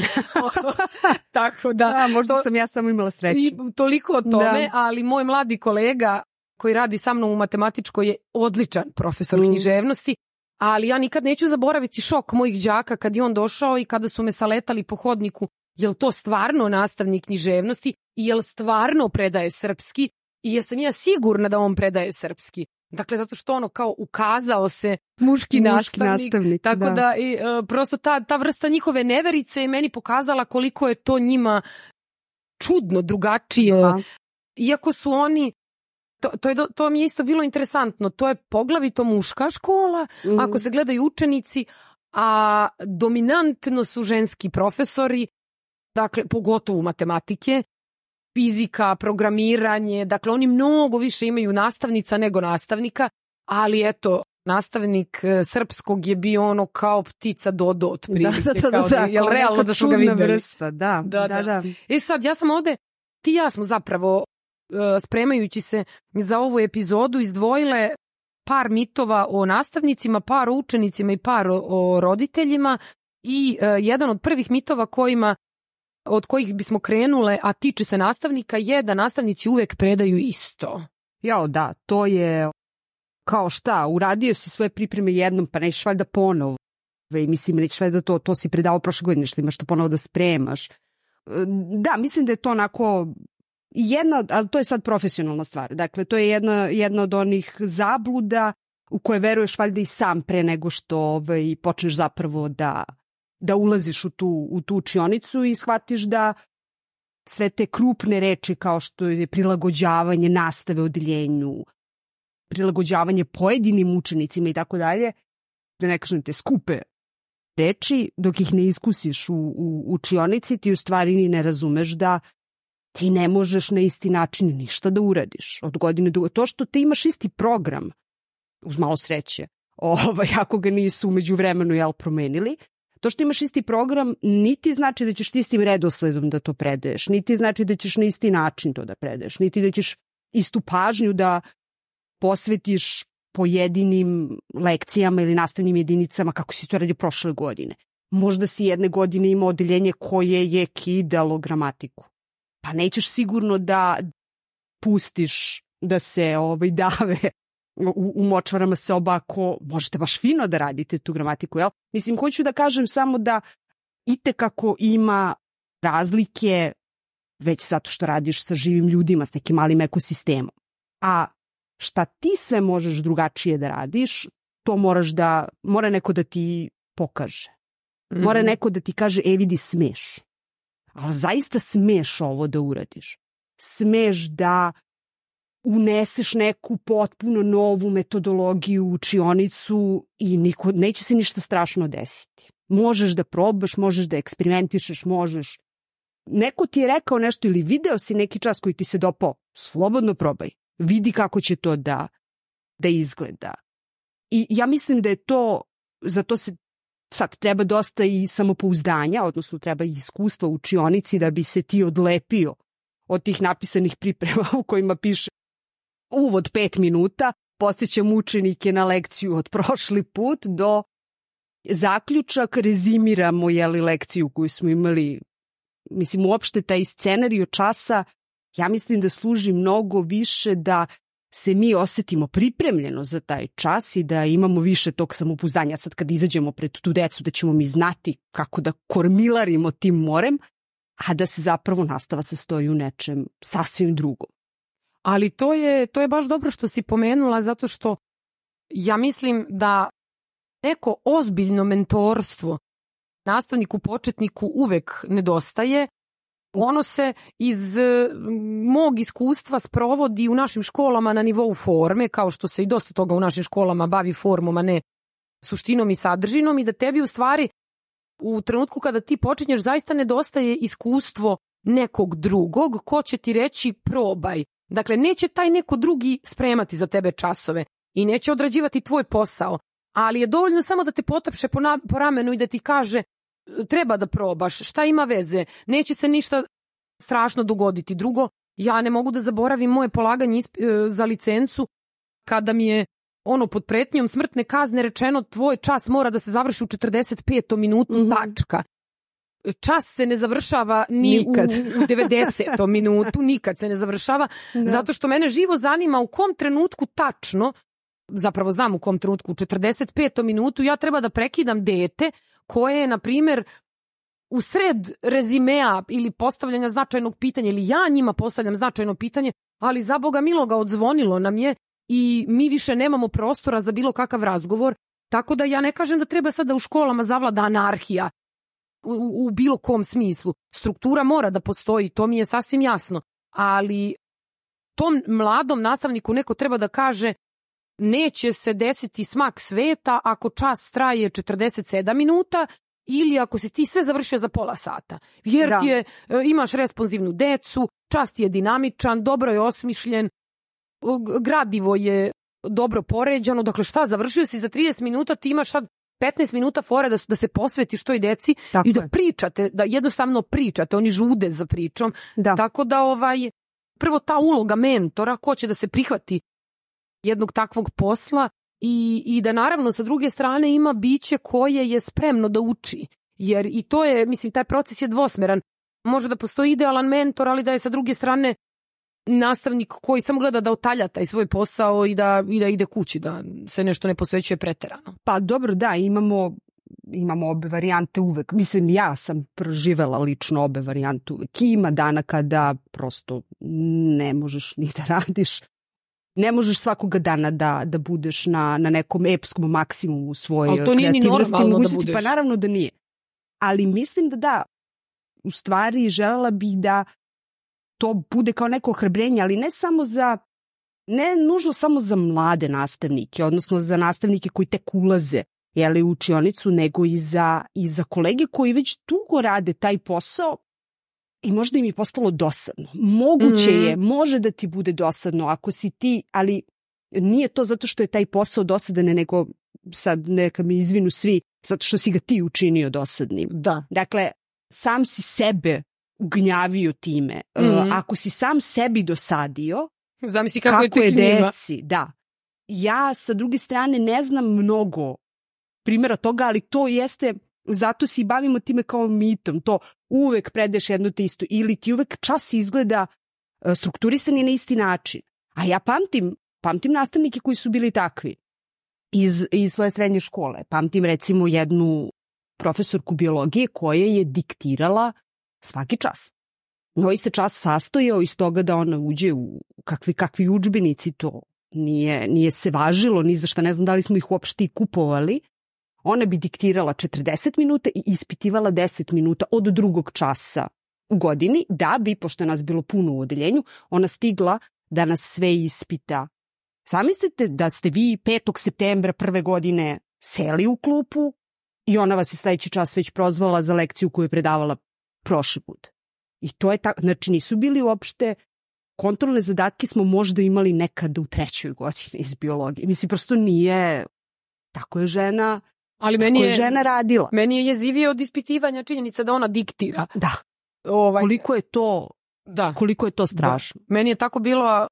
Tako da... da možda to, sam ja samo imala sreću. I, toliko o tome, da. ali moj mladi kolega koji radi sa mnom u matematičkoj je odličan profesor mm. književnosti ali ja nikad neću zaboraviti šok mojih đaka kad je on došao i kada su me saletali po hodniku, jel to stvarno nastavnik književnosti i jel stvarno predaje srpski i jesam ja sigurna da on predaje srpski. Dakle, zato što ono kao ukazao se muški, muški nastavnik, nastavnik tako da, da i, uh, prosto ta, ta vrsta njihove neverice je meni pokazala koliko je to njima čudno, drugačije. Aha. Iako su oni to, to, je, to mi je isto bilo interesantno. To je poglavito muška škola, mm. ako se gledaju učenici, a dominantno su ženski profesori, dakle, pogotovo matematike, fizika, programiranje, dakle, oni mnogo više imaju nastavnica nego nastavnika, ali eto, nastavnik e, srpskog je bio ono kao ptica dodo od prilike. Da, da, da, kao da, da, jel realno da su ga videli? Vrsta, da, da, da, da. E sad, ja sam ovde, ti ja smo zapravo E, spremajući se za ovu epizodu izdvojile par mitova o nastavnicima, par o učenicima i par o, o roditeljima i uh, jedan od prvih mitova kojima od kojih bismo krenule, a tiče se nastavnika, je da nastavnici uvek predaju isto. Jao, da, to je kao šta, uradio si svoje pripreme jednom, pa neš valjda ponovo. Ve, mislim, reći sve da to, to si predao prošle godine, što imaš to ponovo da spremaš. E, da, mislim da je to onako jedna, ali to je sad profesionalna stvar. Dakle, to je jedna, jedna od onih zabluda u koje veruješ valjda i sam pre nego što ovaj, počneš zapravo da, da ulaziš u tu, u tu učionicu i shvatiš da sve te krupne reči kao što je prilagođavanje nastave odeljenju, prilagođavanje pojedinim učenicima i tako dalje, da ne kažem te skupe reči, dok ih ne iskusiš u, u učionici, ti u stvari ni ne razumeš da ti ne možeš na isti način ništa da uradiš od godine do To što ti imaš isti program, uz malo sreće, ovaj, ako ga nisu umeđu vremenu jel, promenili, to što imaš isti program niti znači da ćeš ti istim redosledom da to predaješ, niti znači da ćeš na isti način to da predaješ, niti da ćeš istu pažnju da posvetiš pojedinim lekcijama ili nastavnim jedinicama kako si to radio prošle godine. Možda si jedne godine imao odeljenje koje je kidalo gramatiku. Pa nećeš sigurno da pustiš da se ovaj dave u, u močvarama soba ako možete baš fino da radite tu gramatiku, jel? Mislim, hoću da kažem samo da ite kako ima razlike već zato što radiš sa živim ljudima, s nekim malim ekosistemom. A šta ti sve možeš drugačije da radiš, to moraš da, mora neko da ti pokaže. Mora mm neko da ti kaže, e vidi, smeš. Ali zaista smeš ovo da uradiš. Smeš da uneseš neku potpuno novu metodologiju u učionicu i niko, neće se ništa strašno desiti. Možeš da probaš, možeš da eksperimentišeš, možeš. Neko ti je rekao nešto ili video si neki čas koji ti se dopao, slobodno probaj vidi kako će to da, da izgleda. I ja mislim da je to, za to se sad treba dosta i samopouzdanja, odnosno treba i iskustva u učionici da bi se ti odlepio od tih napisanih priprema u kojima piše uvod pet minuta, podsjećam učenike na lekciju od prošli put do zaključak, rezimiramo jeli, lekciju koju smo imali. Mislim, uopšte taj scenario časa ja mislim da služi mnogo više da se mi osetimo pripremljeno za taj čas i da imamo više tog samopouzdanja sad kad izađemo pred tu decu da ćemo mi znati kako da kormilarimo tim morem, a da se zapravo nastava sastoji u nečem sasvim drugom. Ali to je, to je baš dobro što si pomenula zato što ja mislim da neko ozbiljno mentorstvo nastavniku početniku uvek nedostaje ono se iz mog iskustva sprovodi u našim školama na nivou forme, kao što se i dosta toga u našim školama bavi formom, a ne suštinom i sadržinom i da tebi u stvari u trenutku kada ti počinješ zaista nedostaje iskustvo nekog drugog ko će ti reći probaj. Dakle, neće taj neko drugi spremati za tebe časove i neće odrađivati tvoj posao, ali je dovoljno samo da te potapše po, na, po ramenu i da ti kaže treba da probaš, šta ima veze, neće se ništa strašno dogoditi. Drugo, ja ne mogu da zaboravim moje polaganje e, za licencu kada mi je ono pod pretnjom smrtne kazne rečeno tvoj čas mora da se završi u 45. minutu mm -hmm. tačka. Čas se ne završava ni nikad. u, u 90. minutu, nikad se ne završava, da. zato što mene živo zanima u kom trenutku tačno, zapravo znam u kom trenutku, u 45. minutu ja treba da prekidam dete koje je, na primer, u sred rezimea ili postavljanja značajnog pitanja ili ja njima postavljam značajno pitanje, ali za Boga miloga odzvonilo nam je i mi više nemamo prostora za bilo kakav razgovor, tako da ja ne kažem da treba sada u školama zavlada anarhija u, u bilo kom smislu. Struktura mora da postoji, to mi je sasvim jasno, ali tom mladom nastavniku neko treba da kaže neće se desiti smak sveta ako čas traje 47 minuta ili ako si ti sve završio za pola sata. Jer da. ti je, e, imaš responsivnu decu, čas ti je dinamičan, dobro je osmišljen, gradivo je dobro poređano, dakle šta, završio si za 30 minuta, ti imaš sad 15 minuta fora da, da se posvetiš toj deci Tako i da je. pričate, da jednostavno pričate, oni žude za pričom. Da. Tako da ovaj, prvo ta uloga mentora, ko će da se prihvati jednog takvog posla i, i da naravno sa druge strane ima biće koje je spremno da uči. Jer i to je, mislim, taj proces je dvosmeran. Može da postoji idealan mentor, ali da je sa druge strane nastavnik koji samo gleda da otalja taj svoj posao i da, i da ide kući, da se nešto ne posvećuje preterano. Pa dobro, da, imamo imamo obe varijante uvek. Mislim, ja sam proživela lično obe varijante uvek. Ima dana kada prosto ne možeš ni da radiš. Ne možeš svakoga dana da, da budeš na, na nekom epskom maksimumu svoje Ali to nije ni normalno da budeš. Pa naravno da nije. Ali mislim da da, u stvari želela bih da to bude kao neko ohrebrenje, ali ne samo za ne nužno samo za mlade nastavnike, odnosno za nastavnike koji tek ulaze jeli, u učionicu, nego i za, i za kolege koji već dugo rade taj posao i možda im je postalo dosadno. Moguće mm je, može da ti bude dosadno ako si ti, ali nije to zato što je taj posao dosadan, nego sad neka mi izvinu svi, zato što si ga ti učinio dosadnim. Da. Dakle, sam si sebe ugnjavio time. Mm -hmm. Ako si sam sebi dosadio, Zamisli kako, kako je, je deci, da. Ja sa druge strane ne znam mnogo primjera toga, ali to jeste, zato se i bavimo time kao mitom, to uvek predeš jedno te isto, ili ti uvek čas izgleda e, strukturisan je na isti način. A ja pamtim, pamtim nastavnike koji su bili takvi iz, iz svoje srednje škole. Pamtim recimo jednu profesorku biologije koja je diktirala svaki čas. Njoj se čas sastojao iz toga da ona uđe u kakvi, kakvi učbenici to nije, nije se važilo, ni za šta ne znam da li smo ih uopšte i kupovali. Ona bi diktirala 40 minuta i ispitivala 10 minuta od drugog časa u godini, da bi, pošto je nas bilo puno u odeljenju, ona stigla da nas sve ispita. Zamislite da ste vi 5. septembra prve godine seli u klupu i ona vas je sledeći čas već prozvala za lekciju koju je predavala prošli put. I to je tako, znači nisu bili uopšte kontrolne zadatke smo možda imali nekada u trećoj godini iz biologije. Mislim, prosto nije, tako je žena, Ali meni je, je žena radila. Meni je jezivije od ispitivanja činjenica da ona diktira. Da. Ovaj, koliko je to, da. koliko je to strašno. Da. Meni je tako bilo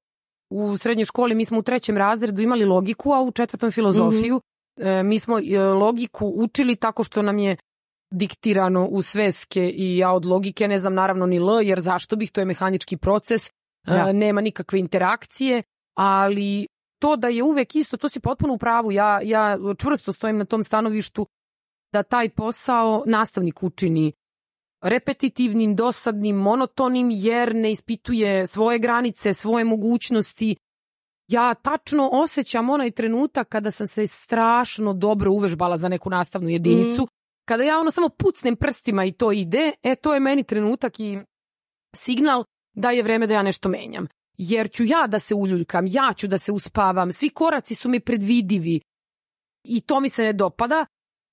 u srednjoj školi, mi smo u trećem razredu imali logiku, a u četvrtom filozofiju. Mm -hmm. e, mi smo e, logiku učili tako što nam je diktirano u sveske i ja od logike ne znam naravno ni L, jer zašto bih, to je mehanički proces, da. nema nikakve interakcije, ali to da je uvek isto, to si potpuno u pravu, ja, ja čvrsto stojim na tom stanovištu da taj posao nastavnik učini repetitivnim, dosadnim, monotonim, jer ne ispituje svoje granice, svoje mogućnosti. Ja tačno osjećam onaj trenutak kada sam se strašno dobro uvežbala za neku nastavnu jedinicu, mm kada ja ono samo pucnem prstima i to ide, e to je meni trenutak i signal da je vreme da ja nešto menjam. Jer ću ja da se uljuljkam, ja ću da se uspavam, svi koraci su mi predvidivi i to mi se ne dopada.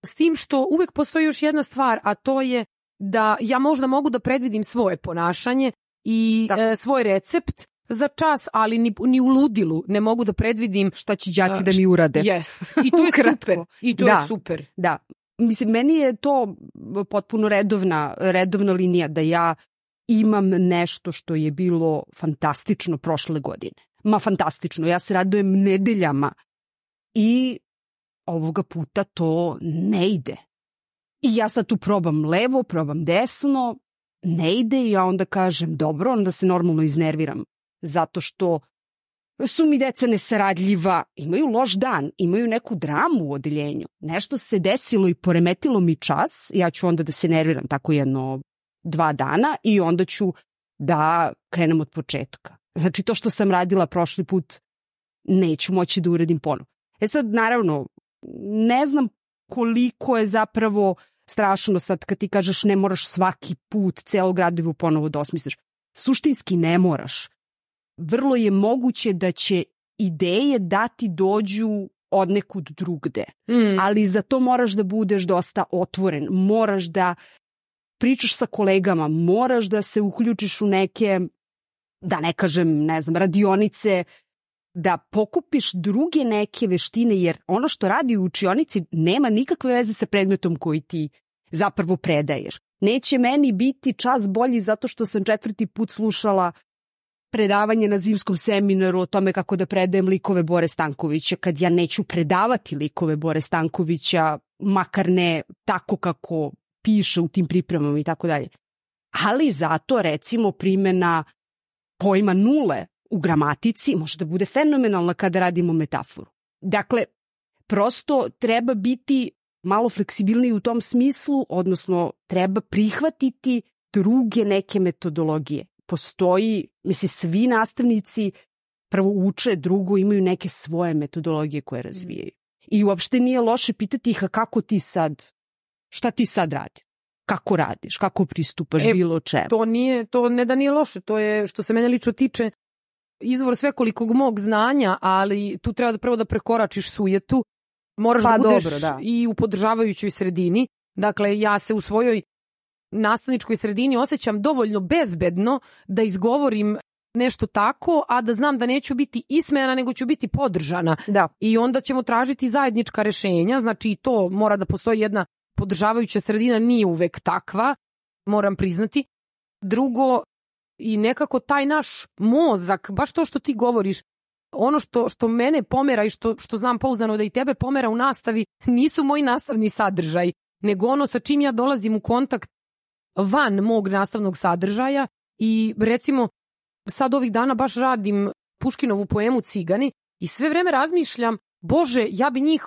S tim što uvek postoji još jedna stvar, a to je da ja možda mogu da predvidim svoje ponašanje i e, svoj recept za čas, ali ni, ni u ludilu ne mogu da predvidim šta će đaci da mi urade. Yes. I to je super. I to da, je super. Da, mislim, meni je to potpuno redovna, redovna linija da ja imam nešto što je bilo fantastično prošle godine. Ma fantastično, ja se radujem nedeljama i ovoga puta to ne ide. I ja sad tu probam levo, probam desno, ne ide i ja onda kažem dobro, onda se normalno iznerviram. Zato što su mi deca nesaradljiva, imaju loš dan, imaju neku dramu u odeljenju. Nešto se desilo i poremetilo mi čas, ja ću onda da se nerviram tako jedno dva dana i onda ću da krenem od početka. Znači to što sam radila prošli put neću moći da uradim ponovo. E sad, naravno, ne znam koliko je zapravo strašno sad kad ti kažeš ne moraš svaki put celo gradivo ponovo da osmisliš. Suštinski ne moraš vrlo je moguće da će ideje dati dođu od nekud drugde. Mm. Ali za to moraš da budeš dosta otvoren. Moraš da pričaš sa kolegama, moraš da se uključiš u neke, da ne kažem, ne znam, radionice, da pokupiš druge neke veštine, jer ono što radi u učionici nema nikakve veze sa predmetom koji ti zapravo predaješ. Neće meni biti čas bolji zato što sam četvrti put slušala predavanje na zimskom seminaru o tome kako da predajem likove Bore Stankovića, kad ja neću predavati likove Bore Stankovića, makar ne tako kako piše u tim pripremama i tako dalje. Ali zato, recimo, primena pojma nule u gramatici može da bude fenomenalna kada radimo metaforu. Dakle, prosto treba biti malo fleksibilniji u tom smislu, odnosno treba prihvatiti druge neke metodologije. Postoji, misli, svi nastavnici prvo uče, drugo imaju neke svoje metodologije koje razvijaju. I uopšte nije loše pitati ih, a kako ti sad, šta ti sad radi? Kako radiš? Kako pristupaš e, bilo čemu? To nije, to ne da nije loše, to je što se mene lično tiče izvor svekolikog mog znanja, ali tu treba da prvo da prekoračiš sujetu, moraš pa, da budeš dobro, da. i u podržavajućoj sredini. Dakle, ja se u svojoj nastavničkoj sredini osjećam dovoljno bezbedno da izgovorim nešto tako, a da znam da neću biti ismejana, nego ću biti podržana. Da. I onda ćemo tražiti zajednička rešenja, znači i to mora da postoji jedna podržavajuća sredina, nije uvek takva, moram priznati. Drugo, i nekako taj naš mozak, baš to što ti govoriš, ono što, što mene pomera i što, što znam pouzdano da i tebe pomera u nastavi, nisu moji nastavni sadržaj, nego ono sa čim ja dolazim u kontakt van mog nastavnog sadržaja i recimo sad ovih dana baš radim Puškinovu poemu Cigani i sve vreme razmišljam, bože, ja bi njih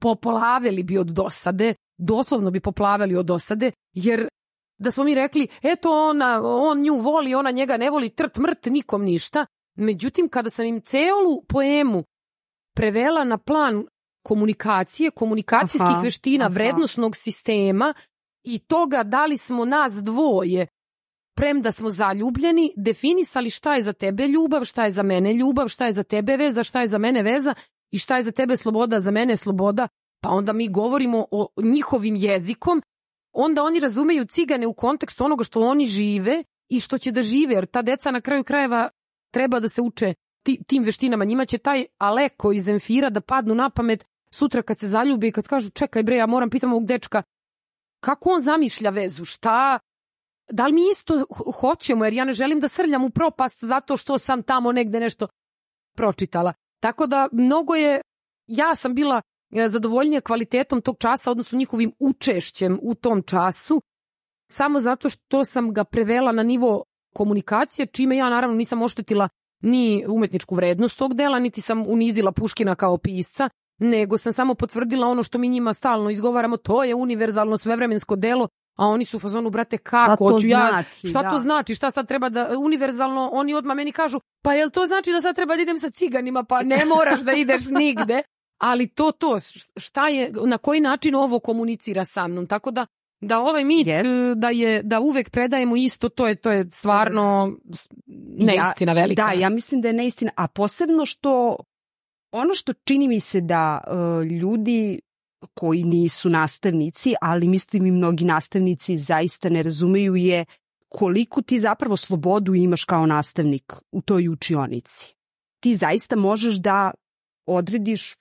popolavili bi od dosade, doslovno bi poplavili od dosade, jer da smo mi rekli, eto ona, on nju voli, ona njega ne voli, trt mrt, nikom ništa. Međutim, kada sam im celu poemu prevela na plan komunikacije, komunikacijskih aha, veština, aha. vrednostnog sistema i toga da li smo nas dvoje premda smo zaljubljeni, definisali šta je za tebe ljubav, šta je za mene ljubav, šta je za tebe veza, šta je za mene veza i šta je za tebe sloboda, za mene sloboda, pa onda mi govorimo o njihovim jezikom, onda oni razumeju cigane u kontekstu onoga što oni žive i što će da žive, jer ta deca na kraju krajeva treba da se uče tim veštinama. Njima će taj Aleko iz Zemfira da padnu na pamet sutra kad se zaljube i kad kažu čekaj bre, ja moram pitam ovog dečka kako on zamišlja vezu, šta, da li mi isto hoćemo, jer ja ne želim da srljam u propast zato što sam tamo negde nešto pročitala. Tako da mnogo je, ja sam bila e, zadovoljnija kvalitetom tog časa, odnosno njihovim učešćem u tom času, samo zato što sam ga prevela na nivo komunikacije, čime ja naravno nisam oštetila ni umetničku vrednost tog dela, niti sam unizila Puškina kao pisca, nego sam samo potvrdila ono što mi njima stalno izgovaramo, to je univerzalno svevremensko delo a oni su u fazonu, brate, kako, hoću ja, znači, šta da. to znači, šta sad treba da, univerzalno, oni odmah meni kažu, pa jel to znači da sad treba da idem sa ciganima, pa ne moraš da ideš nigde, ali to, to, šta je, na koji način ovo komunicira sa mnom, tako da, da ovaj mit, yes. da je, da uvek predajemo isto, to je, to je stvarno neistina velika. Da, ja mislim da je neistina, a posebno što ono što čini mi se da uh, ljudi koji nisu nastavnici, ali mislim i mnogi nastavnici zaista ne razumeju je koliko ti zapravo slobodu imaš kao nastavnik u toj učionici. Ti zaista možeš da odrediš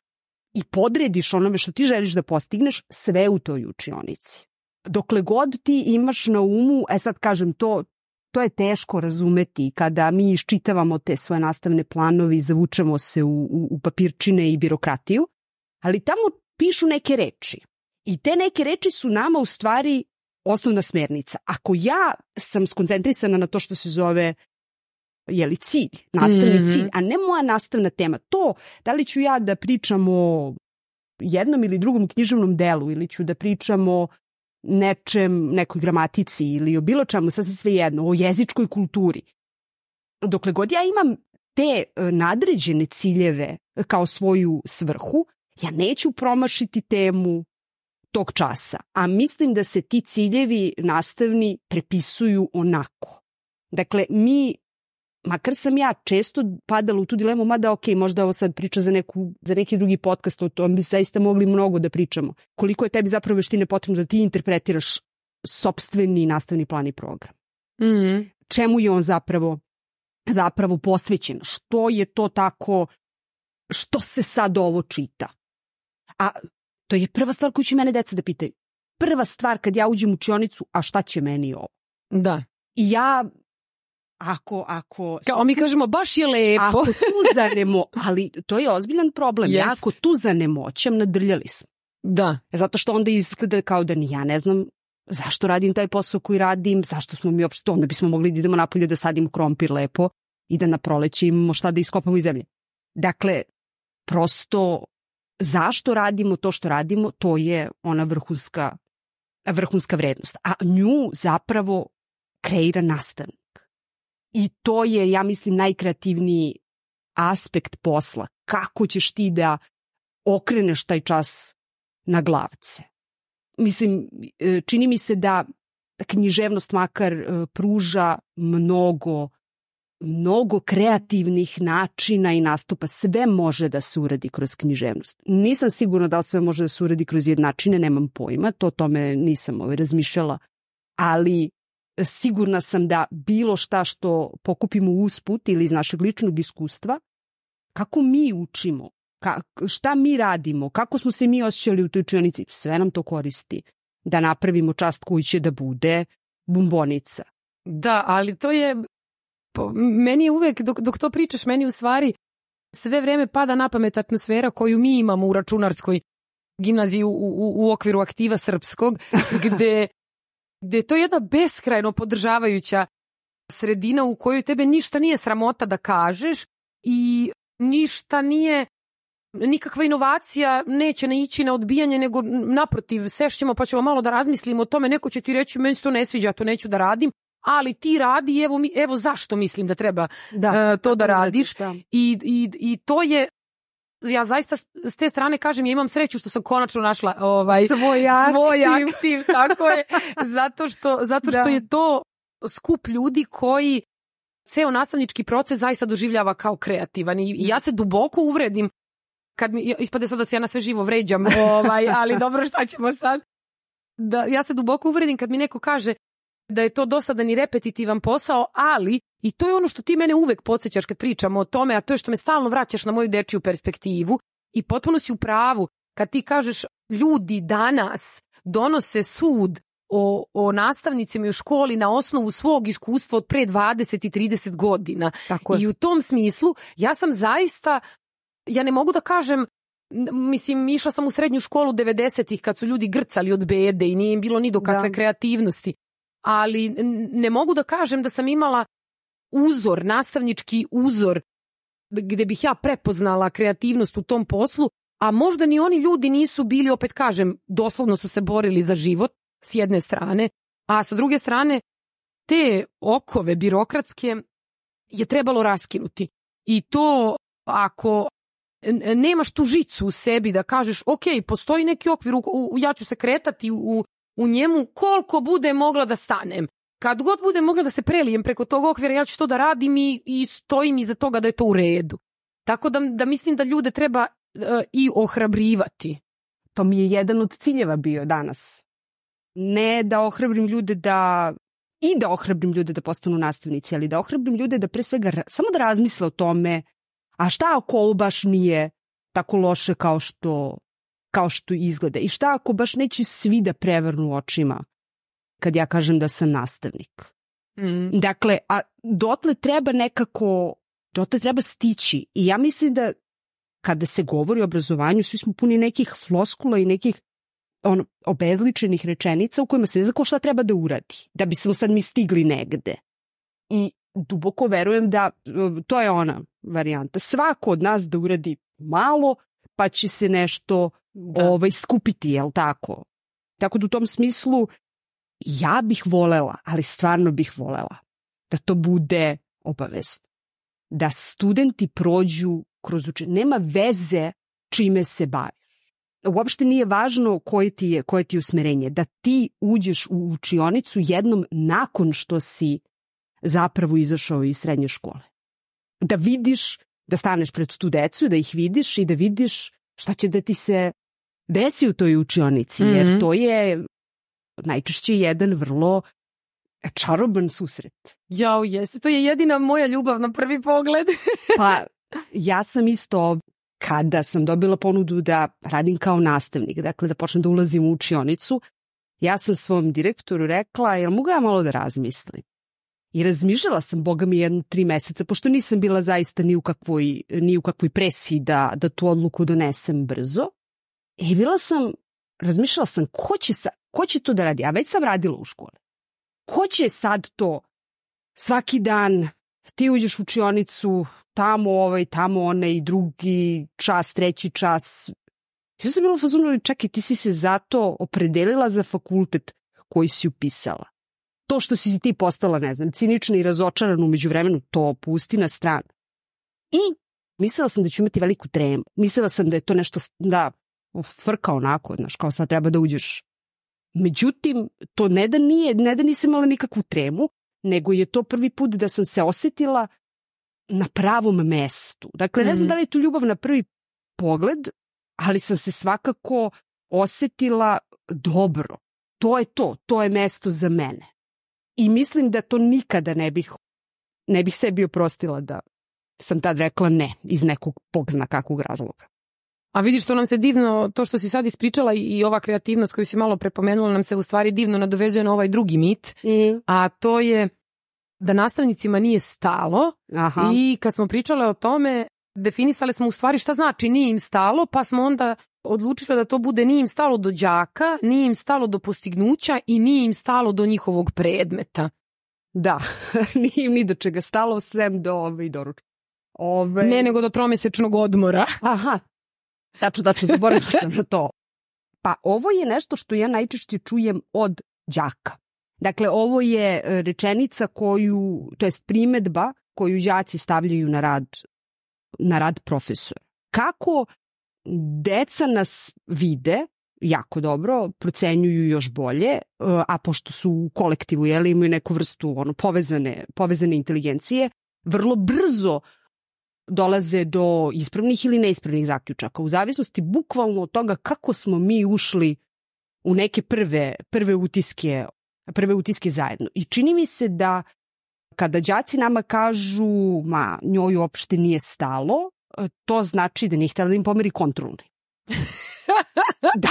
i podrediš onome što ti želiš da postigneš sve u toj učionici. Dokle god ti imaš na umu, e sad kažem to, to je teško razumeti kada mi iščitavamo te svoje nastavne planovi i zavučemo se u, u, u papirčine i birokratiju, ali tamo pišu neke reči. I te neke reči su nama u stvari osnovna smernica. Ako ja sam skoncentrisana na to što se zove je li cilj, nastavni mm -hmm. cilj, a ne moja nastavna tema, to da li ću ja da pričam o jednom ili drugom književnom delu ili ću da pričam o nečem, nekoj gramatici ili o bilo čemu, sasvim sve jedno, o jezičkoj kulturi. Dokle god ja imam te e, nadređene ciljeve kao svoju svrhu, ja neću promašiti temu tog časa, a mislim da se ti ciljevi nastavni prepisuju onako. Dakle, mi, makar sam ja često padala u tu dilemu, mada ok, možda ovo sad priča za, neku, za neki drugi podcast, o tom bi zaista mogli mnogo da pričamo. Koliko je tebi zapravo veštine potrebno da ti interpretiraš sobstveni nastavni plan i program. Mm. Čemu je on zapravo zapravo posvećen? Što je to tako što se sad ovo čita? A to je prva stvar koju će mene deca da pitaju. Prva stvar kad ja uđem u učionicu, a šta će meni ovo? Da. I ja, ako... ako Kao mi kažemo, baš je lepo. Ako tu zanemo, ali to je ozbiljan problem. Yes. Ja ako tu zanemoćam, nadrljali smo. Da. Zato što onda izgleda kao da ni ja ne znam zašto radim taj posao koji radim, zašto smo mi uopšte, onda bismo mogli da idemo napolje da sadimo krompir lepo i da na proleće imamo šta da iskopamo iz zemlje. Dakle, prosto zašto radimo to što radimo, to je ona vrhunska, vrhunska vrednost. A nju zapravo kreira nastavnik. I to je, ja mislim, najkreativniji aspekt posla. Kako ćeš ti da okreneš taj čas na glavce. Mislim, e, čini mi se da književnost makar e, pruža mnogo mnogo kreativnih načina i nastupa. Sve može da se uradi kroz književnost. Nisam sigurna da li sve može da se uradi kroz jednačine, nemam pojma, to o tome nisam ovaj, razmišljala, ali sigurna sam da bilo šta što pokupimo usput ili iz našeg ličnog iskustva, kako mi učimo, ka, šta mi radimo, kako smo se mi osjećali u toj učionici, sve nam to koristi da napravimo čast koji će da bude bombonica. Da, ali to je, meni je uvek, dok, dok to pričaš, meni u stvari sve vreme pada na pamet atmosfera koju mi imamo u računarskoj gimnaziji u, u, u okviru aktiva srpskog, gde, gde je to jedna beskrajno podržavajuća sredina u kojoj tebe ništa nije sramota da kažeš i ništa nije nikakva inovacija neće ne ići na odbijanje, nego naprotiv, sešćemo pa ćemo malo da razmislimo o tome, neko će ti reći meni se to ne sviđa, to neću da radim, ali ti radi, evo, mi, evo zašto mislim da treba da, uh, to da radiš da. I, i, i to je ja zaista s te strane kažem ja imam sreću što sam konačno našla ovaj svoj aktiv, svoj aktiv tako je zato što zato što da. je to skup ljudi koji ceo nastavnički proces zaista doživljava kao kreativan i, i ja se duboko uvredim kad mi, ispade sad da se ja na sve živo vređam, ovaj, ali dobro šta ćemo sad. Da, ja se duboko uvredim kad mi neko kaže da je to dosadan i repetitivan posao, ali i to je ono što ti mene uvek podsjećaš kad pričamo o tome, a to je što me stalno vraćaš na moju dečiju perspektivu i potpuno si u pravu kad ti kažeš ljudi danas donose sud o, o nastavnicima u školi na osnovu svog iskustva od pre 20 i 30 godina. Tako I u tom smislu ja sam zaista ja ne mogu da kažem mislim, išla sam u srednju školu 90-ih kad su ljudi grcali od bede i nije im bilo ni do kakve da. kreativnosti. Ali ne mogu da kažem da sam imala uzor, nastavnički uzor gde bih ja prepoznala kreativnost u tom poslu, a možda ni oni ljudi nisu bili, opet kažem, doslovno su se borili za život s jedne strane, a sa druge strane te okove birokratske je trebalo raskinuti. I to ako nemaš tu žicu u sebi da kažeš ok, postoji neki okvir, u, ja ću se kretati u, u njemu koliko bude mogla da stanem. Kad god bude mogla da se prelijem preko tog okvira, ja ću to da radim i, i stojim iza toga da je to u redu. Tako da, da mislim da ljude treba uh, i ohrabrivati. To mi je jedan od ciljeva bio danas. Ne da ohrabrim ljude da i da ohrabrim ljude da postanu nastavnici, ali da ohrabrim ljude da pre svega samo da razmisle o tome A šta ako ovo baš nije tako loše kao što, kao što izgleda? I šta ako baš neće svi da prevrnu očima kad ja kažem da sam nastavnik? Mm. Dakle, a dotle treba nekako, dotle treba stići. I ja mislim da kada se govori o obrazovanju, svi smo puni nekih floskula i nekih ono, obezličenih rečenica u kojima se ne zna ko šta treba da uradi, da bismo sad mi stigli negde. I duboko verujem da to je ona varijanta. Svako od nas da uradi malo, pa će se nešto da. ovaj, skupiti, jel tako? Tako da u tom smislu ja bih volela, ali stvarno bih volela da to bude obavezno. Da studenti prođu kroz učenje. Nema veze čime se baviš. Uopšte nije važno koje ti je, koje ti je usmerenje. Da ti uđeš u učionicu jednom nakon što si zapravo izašao iz srednje škole. Da vidiš, da staneš pred tu decu, da ih vidiš i da vidiš šta će da ti se desi u toj učionici, jer mhm. to je najčešće jedan vrlo čaroban susret. Jao, jeste. To je jedina moja ljubav na prvi pogled. pa, ja sam isto kada sam dobila ponudu da radim kao nastavnik, dakle da počnem da ulazim u učionicu, ja sam svom direktoru rekla, jel mogu ja malo da razmislim? I razmišljala sam, boga mi, jedno tri meseca, pošto nisam bila zaista ni u kakvoj, ni u kakvoj presiji da, da tu odluku donesem brzo. I bila sam, razmišljala sam, ko će, sa, ko će to da radi? Ja već sam radila u školi. Ko će sad to svaki dan ti uđeš u učionicu, tamo ovaj, tamo onaj, drugi čas, treći čas, Ja sam bila fazonu, čekaj, ti si se zato opredelila za fakultet koji si upisala. To što si ti postala, ne znam, cinična i razočarana umeđu vremenu, to pusti na stranu. I mislila sam da ću imati veliku tremu. Mislila sam da je to nešto, da, frka onako, znaš, kao sad treba da uđeš. Međutim, to ne da nije, ne da nisam imala nikakvu tremu, nego je to prvi put da sam se osetila na pravom mestu. Dakle, ne znam Mhm. da li je to ljubav na prvi pogled, ali sam se svakako osetila dobro. To je to, to je mesto za mene. I mislim da to nikada ne bih, ne bih sebi oprostila da sam tad rekla ne iz nekog pogzna kakvog razloga. A vidiš što nam se divno, to što si sad ispričala i- ova kreativnost koju si malo prepomenula nam se u stvari divno nadovezuje na ovaj drugi mit, Mm. a to je da nastavnicima nije stalo Aha. i kad smo pričale o tome, definisale smo u stvari šta znači nije im stalo, pa smo onda odlučile da to bude nije im stalo do đaka, nije im stalo do postignuća i nije im stalo do njihovog predmeta. Da, nije im ni do čega stalo, sem do ove doručka. Ove... Ne nego do tromesečnog odmora. Aha, tačno, tačno, zaboravila sam na to. Pa ovo je nešto što ja najčešće čujem od đaka. Dakle, ovo je e, rečenica koju, to jest primetba koju đaci stavljaju na rad, na rad profesora. Kako deca nas vide jako dobro, procenjuju još bolje, e, a pošto su u kolektivu, jeli, imaju neku vrstu ono, povezane, povezane inteligencije, vrlo brzo dolaze do ispravnih ili neispravnih zaključaka, u zavisnosti bukvalno od toga kako smo mi ušli u neke prve, prve utiske prve utiske zajedno. I čini mi se da kada đaci nama kažu ma njoj uopšte nije stalo, to znači da nije htjela da im pomeri kontrolni. da.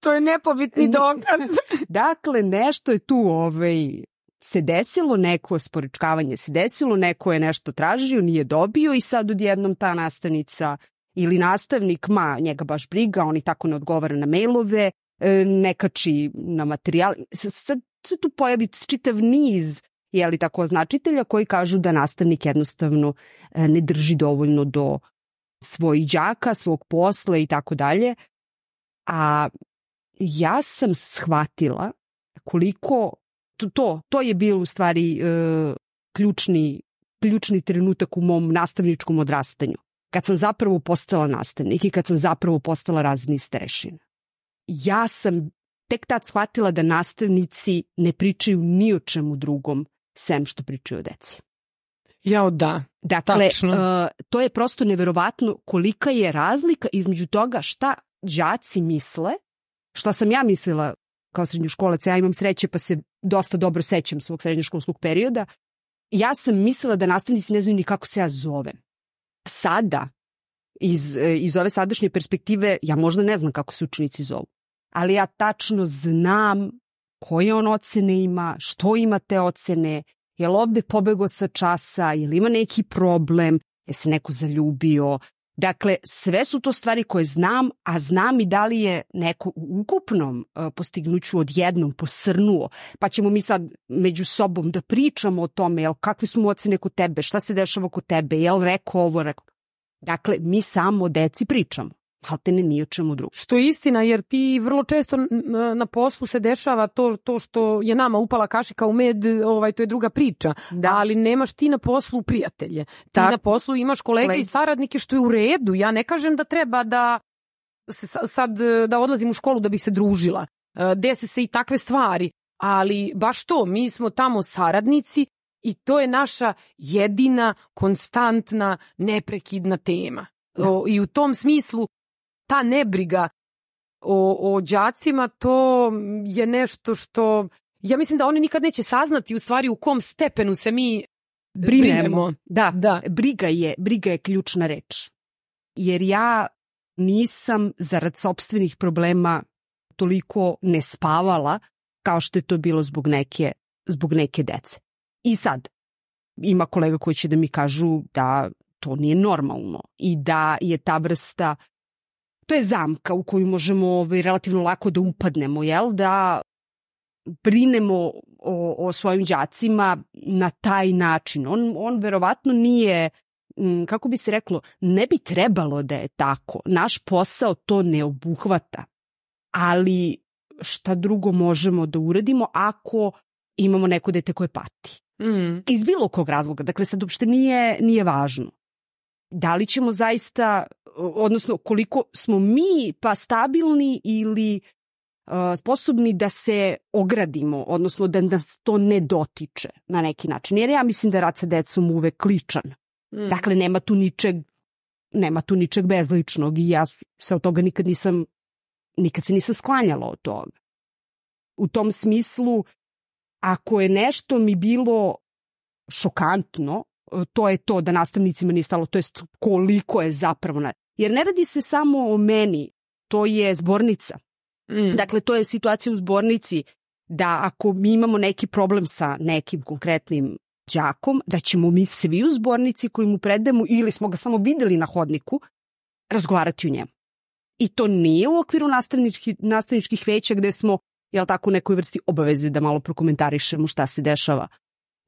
To je nepobitni dokaz. Dakle, nešto je tu ovaj, se desilo, neko sporečkavanje se desilo, neko je nešto tražio, nije dobio i sad odjednom ta nastavnica ili nastavnik, ma njega baš briga, on i tako ne odgovara na mailove, e, ne kači na materijal. Sad, sad se tu pojavi čitav niz jeli tako označitelja koji kažu da nastavnik jednostavno e, ne drži dovoljno do svojih đaka, svog posla i tako dalje. A ja sam shvatila koliko to, to, to je bio u stvari e, ključni, ključni trenutak u mom nastavničkom odrastanju. Kad sam zapravo postala nastavnik i kad sam zapravo postala razni starešina. Ja sam tek tad shvatila da nastavnici ne pričaju ni o čemu drugom sem što pričaju o deci. Jao da. Dakle, Tačno. uh, to je prosto neverovatno kolika je razlika između toga šta đaci misle, šta sam ja mislila kao srednjoškolac, ja imam sreće pa se dosta dobro sećam svog srednjoškolskog perioda, ja sam mislila da nastavnici ne znaju ni kako se ja zovem. Sada, iz, iz ove sadašnje perspektive, ja možda ne znam kako se učenici zovu, ali ja tačno znam koje on ocene ima, što ima te ocene, je li ovde pobego sa časa, je li ima neki problem, je se neko zaljubio. Dakle, sve su to stvari koje znam, a znam i da li je neko u ukupnom e, postignuću odjednom posrnuo. Pa ćemo mi sad među sobom da pričamo o tome, jel, kakve su mu ocene kod tebe, šta se dešava kod tebe, jel rekao ovo, rekao. Dakle, mi samo deci pričamo, ali te ne ni o čemu drugom. Što je istina, jer ti vrlo često na poslu se dešava to, to što je nama upala kašika u med, ovaj, to je druga priča. Da. Ali nemaš ti na poslu prijatelje. Ti Tak. na poslu imaš kolege Kolege. i saradnike što je u redu. Ja ne kažem da treba da se sa- sad e, da odlazim u školu da bih se družila. E, Dese se i takve stvari. Ali baš to, mi smo tamo saradnici i to je naša jedina, konstantna, neprekidna tema. O, I u tom smislu ta nebriga o, o đacima, to je nešto što ja mislim da oni nikad neće saznati u stvari u kom stepenu se mi brinemo. Da, Da. briga je, briga je ključna reč. Jer ja nisam zarad sobstvenih problema toliko ne spavala kao što je to bilo zbog neke, zbog neke dece. I sad, ima kolega koji će da mi kažu da to nije normalno i da je ta vrsta to je zamka u koju možemo ovaj, relativno lako da upadnemo, jel? Da brinemo o, o svojim đacima na taj način. On, on verovatno nije kako bi se reklo, ne bi trebalo da je tako. Naš posao to ne obuhvata. Ali šta drugo možemo da uradimo ako imamo neko dete koje pati? Mm. Iz bilo kog razloga. Dakle, sad uopšte nije, nije važno. Da li ćemo zaista, odnosno koliko smo mi pa stabilni ili sposobni da se ogradimo, odnosno da nas to ne dotiče na neki način. Jer ja mislim da je rad sa decom uvek ličan. Mm. Dakle, nema tu ničeg nema tu ničeg bezličnog i ja se od toga nikad nisam nikad se nisam sklanjala od toga. U tom smislu, ako je nešto mi bilo šokantno, to je to da nastavnicima nije stalo, to je koliko je zapravo... Na... Jer ne radi se samo o meni, to je zbornica. Mm. Dakle, to je situacija u zbornici da ako mi imamo neki problem sa nekim konkretnim đakom, da ćemo mi svi u zbornici koji mu predajemo ili smo ga samo videli na hodniku, razgovarati o njemu. I to nije u okviru nastavničkih, nastavničkih veća gde smo, jel tako, u nekoj vrsti obaveze da malo prokomentarišemo šta se dešava,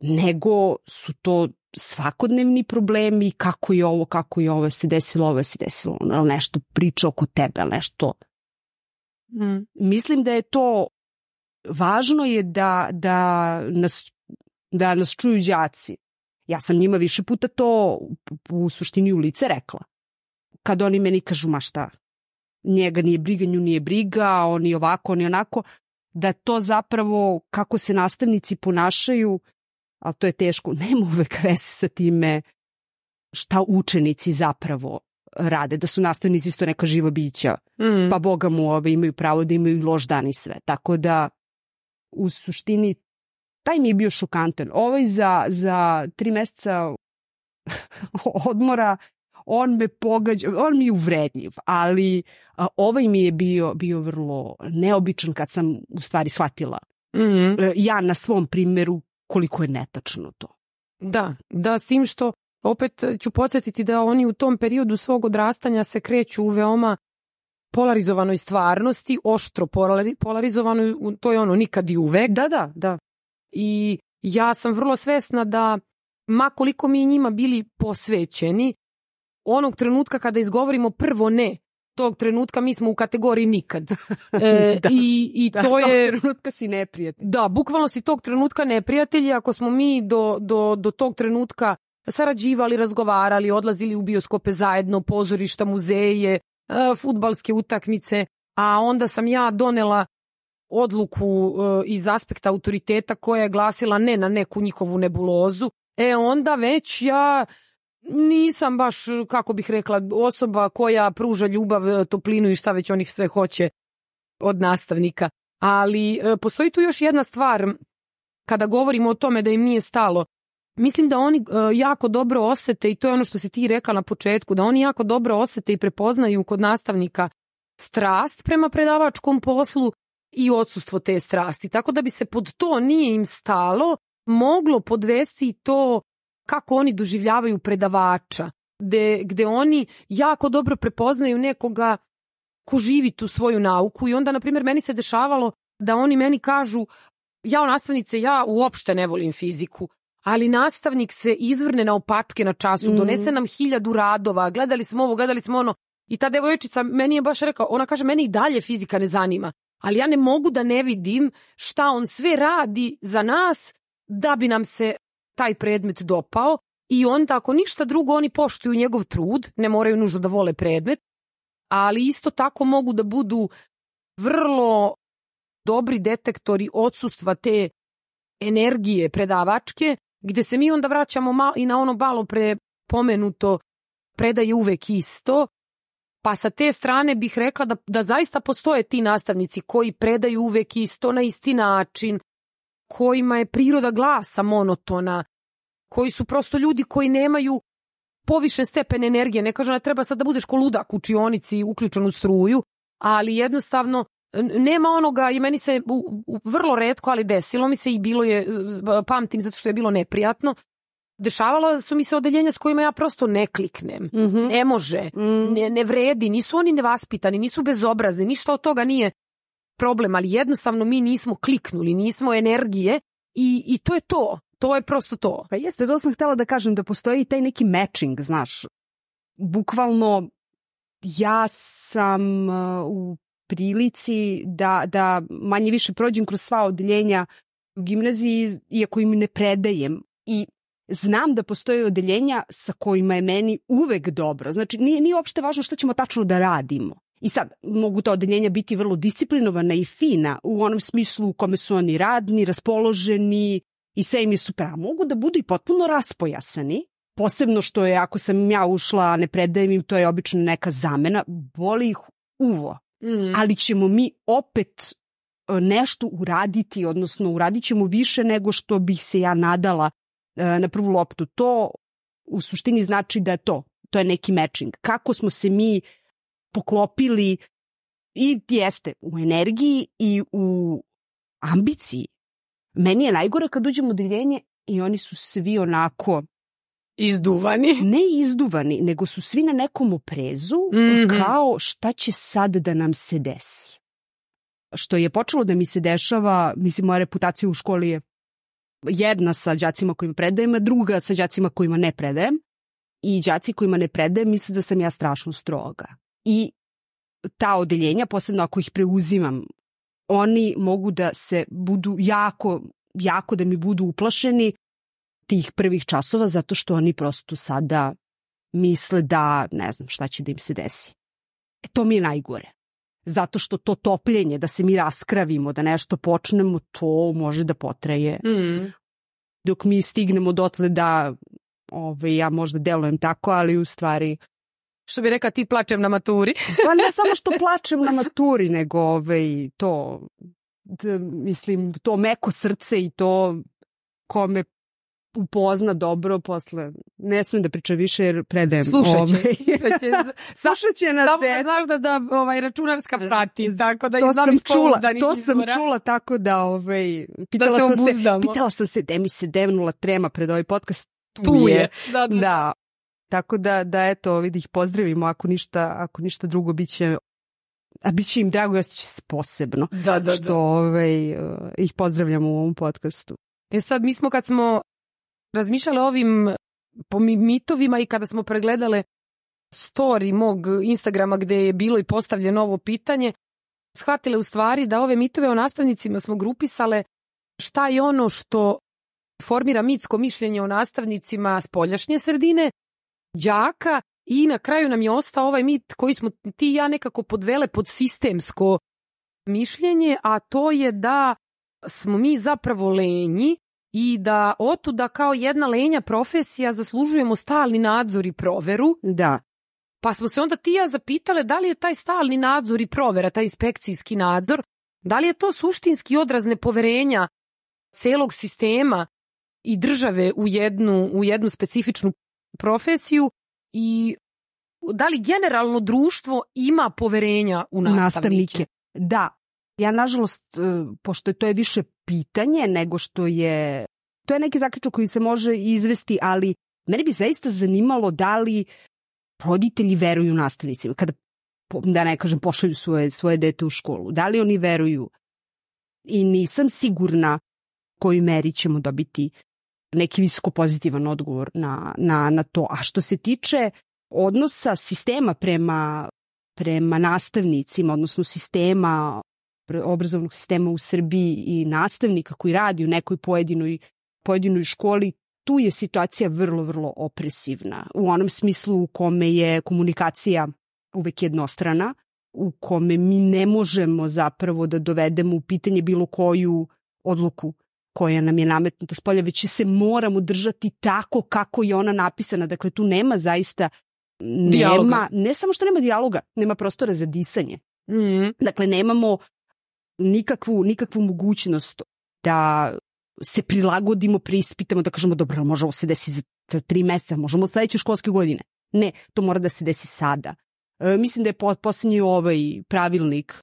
nego su to svakodnevni problemi, kako je ovo, kako je ovo, se desilo ovo, se desilo ono, nešto priča oko tebe, nešto. Mm. Mislim da je to važno je da, da, nas, da nas čuju đaci. Ja sam njima više puta to u suštini u lice rekla. Kad oni meni kažu, ma šta, njega nije briga, nju nije briga, oni ovako, oni onako, da to zapravo kako se nastavnici ponašaju, ali to je teško, nema uvek veze sa time šta učenici zapravo rade, da su nastavnici isto neka živa bića, Mm. pa boga mu ove, imaju pravo da imaju loš dan i sve. Tako da, u suštini, taj mi je bio šokantan. Ovaj za, za tri meseca odmora, on me pogađa, on mi je uvredljiv, ali a, ovaj mi je bio, bio vrlo neobičan kad sam u stvari shvatila Mm. e, ja na svom primjeru koliko je netačno to. Da, da, s tim što opet ću podsjetiti da oni u tom periodu svog odrastanja se kreću u veoma polarizovanoj stvarnosti, oštro polari, polarizovanoj, to je ono nikad i uvek. Da, da, da. I ja sam vrlo svesna da ma koliko mi njima bili posvećeni, onog trenutka kada izgovorimo prvo ne, tog trenutka mi smo u kategoriji nikad. E, Da. I, i da to je... trenutka si neprijatelj. Da, bukvalno si tog trenutka neprijatelji, ako smo mi do, do, do tog trenutka sarađivali, razgovarali, odlazili u bioskope zajedno, pozorišta, muzeje, e, futbalske utakmice, a onda sam ja donela odluku e, iz aspekta autoriteta koja je glasila ne na neku njihovu nebulozu, e onda već ja nisam baš, kako bih rekla, osoba koja pruža ljubav, e, toplinu i šta već onih sve hoće od nastavnika. Ali e, postoji tu još jedna stvar kada govorimo o tome da im nije stalo. Mislim da oni e, jako dobro osete i to je ono što si ti rekla na početku, da oni jako dobro osete i prepoznaju kod nastavnika strast prema predavačkom poslu i odsustvo te strasti. Tako da bi se pod to nije im stalo moglo podvesti to kako oni doživljavaju predavača, gde, gde oni jako dobro prepoznaju nekoga ko živi tu svoju nauku i onda, na primjer, meni se dešavalo da oni meni kažu ja nastavnice, ja uopšte ne volim fiziku, ali nastavnik se izvrne na opačke na času, Mhm. donese nam hiljadu radova, gledali smo ovo, gledali smo ono, i ta devojčica meni je baš rekao, ona kaže, meni i dalje fizika ne zanima, ali ja ne mogu da ne vidim šta on sve radi za nas da bi nam se taj predmet dopao i onda ako ništa drugo oni poštuju njegov trud, ne moraju nužno da vole predmet, ali isto tako mogu da budu vrlo dobri detektori odsustva te energije predavačke, gde se mi onda vraćamo malo i na ono malo pre pomenuto predaje uvek isto, pa sa te strane bih rekla da, da zaista postoje ti nastavnici koji predaju uvek isto na isti način, kojima je priroda glasa monotona, koji su prosto ljudi koji nemaju povišen stepen energije. Ne kažem da treba sad da budeš ko ludak u učionici uključen u struju, ali jednostavno nema onoga i meni se u, u, vrlo redko, ali desilo mi se i bilo je, pamtim zato što je bilo neprijatno, dešavalo su mi se odeljenja s kojima ja prosto ne kliknem. Mm Ne može, -hmm. ne, ne vredi, nisu oni nevaspitani, nisu bezobrazni, ništa od toga nije problem, ali jednostavno mi nismo kliknuli, nismo energije i, i to je to. to je prosto to. Pa jeste, to sam htela da kažem da postoji taj neki matching, znaš. Bukvalno ja sam uh, u prilici da, da manje više prođem kroz sva odeljenja u gimnaziji, iako im ne predajem. I znam da postoje odeljenja sa kojima je meni uvek dobro. Znači, nije, nije uopšte važno šta ćemo tačno da radimo. I sad, mogu ta odeljenja biti vrlo disciplinovana i fina u onom smislu u kome su oni radni, raspoloženi i sve im je super. A mogu da budu i potpuno raspojasani, posebno što je ako sam ja ušla, ne predajem im, to je obično neka zamena, boli ih uvo. Mm. Ali ćemo mi opet e, nešto uraditi, odnosno uradit ćemo više nego što bih se ja nadala e, na prvu loptu. To u suštini znači da je to, to je neki matching. Kako smo se mi poklopili i jeste u energiji i u ambiciji. Meni je najgore kad uđem u odeljenje i oni su svi onako Izduvani? Ne izduvani, nego su svi na nekom oprezu, mm -hmm. kao šta će sad da nam se desi. Što je počelo da mi se dešava, mislim, moja reputacija u školi je jedna sa đacima kojima predajem, a druga sa đacima kojima ne predajem. I đaci kojima ne predajem misle da sam ja strašno stroga. I ta odeljenja, posebno ako ih preuzimam, oni mogu da se budu jako, jako da mi budu uplašeni tih prvih časova zato što oni prosto sada misle da ne znam šta će da im se desi. E, to mi je najgore. Zato što to topljenje, da se mi raskravimo, da nešto počnemo, to može da potraje. Mm. Dok mi stignemo dotle da ove, ovaj, ja možda delujem tako, ali u stvari što bi reka ti plačem na maturi. pa ne samo što plačem na maturi, nego ovaj, to, da, mislim, to meko srce i to kome upozna dobro posle. Ne smem da pričam više jer predajem. Slušat će. Ovaj. Slušat će nas Samo da znaš da, da ovaj, računarska prati, tako da to znam sam čula, To sam čula tako da ovaj, pitala, da sam se, pitala sam se gde mi se devnula trema pred ovaj podcast. Tu, tu je. je. Da, da. da. Tako da, da eto, vidi ih pozdravimo, ako ništa, ako ništa drugo biće a bit će im drago i ostaće se posebno da, da, što da. Ovaj, uh, ih pozdravljamo u ovom podcastu. E sad, mi smo kad smo razmišljali o ovim po mitovima i kada smo pregledale story mog Instagrama gde je bilo i postavljeno ovo pitanje, shvatile u stvari da ove mitove o nastavnicima smo grupisale šta je ono što formira mitsko mišljenje o nastavnicima spoljašnje sredine, đaka i na kraju nam je ostao ovaj mit koji smo ti i ja nekako podvele pod sistemsko mišljenje, a to je da smo mi zapravo lenji i da otuda kao jedna lenja profesija zaslužujemo stalni nadzor i proveru. Da. Pa smo se onda ti ja zapitale da li je taj stalni nadzor i provera, taj inspekcijski nadzor, da li je to suštinski odraz nepoverenja celog sistema i države u jednu, u jednu specifičnu profesiju i da li generalno društvo ima poverenja u nastavnike? nastavnike. Da. Ja, nažalost, e, pošto to je više pitanje nego što je... To je neki zaključak koji se može izvesti, ali mene bi zaista zanimalo da li roditelji veruju nastavnicima. Kada, da ne kažem, pošalju svoje, svoje dete u školu. Da li oni veruju? I nisam sigurna koju meri ćemo dobiti neki visoko pozitivan odgovor na, na, na to. A što se tiče odnosa sistema prema, prema nastavnicima, odnosno sistema obrazovnog sistema u Srbiji i nastavnika koji radi u nekoj pojedinoj, pojedinoj školi, tu je situacija vrlo, vrlo opresivna. U onom smislu u kome je komunikacija uvek jednostrana, u kome mi ne možemo zapravo da dovedemo u pitanje bilo koju odluku koja nam je nametnuta s polja, već se moramo držati tako kako je ona napisana. Dakle, tu nema zaista nema, ne samo što nema dijaloga, nema prostora za disanje. Mm. Dakle, nemamo nikakvu, nikakvu mogućnost da se prilagodimo, preispitamo, da kažemo dobro, može ovo se desi za tri meseca, možemo od sledeće školske godine. Ne, to mora da se desi sada. E, mislim da je po, poslednji ovaj pravilnik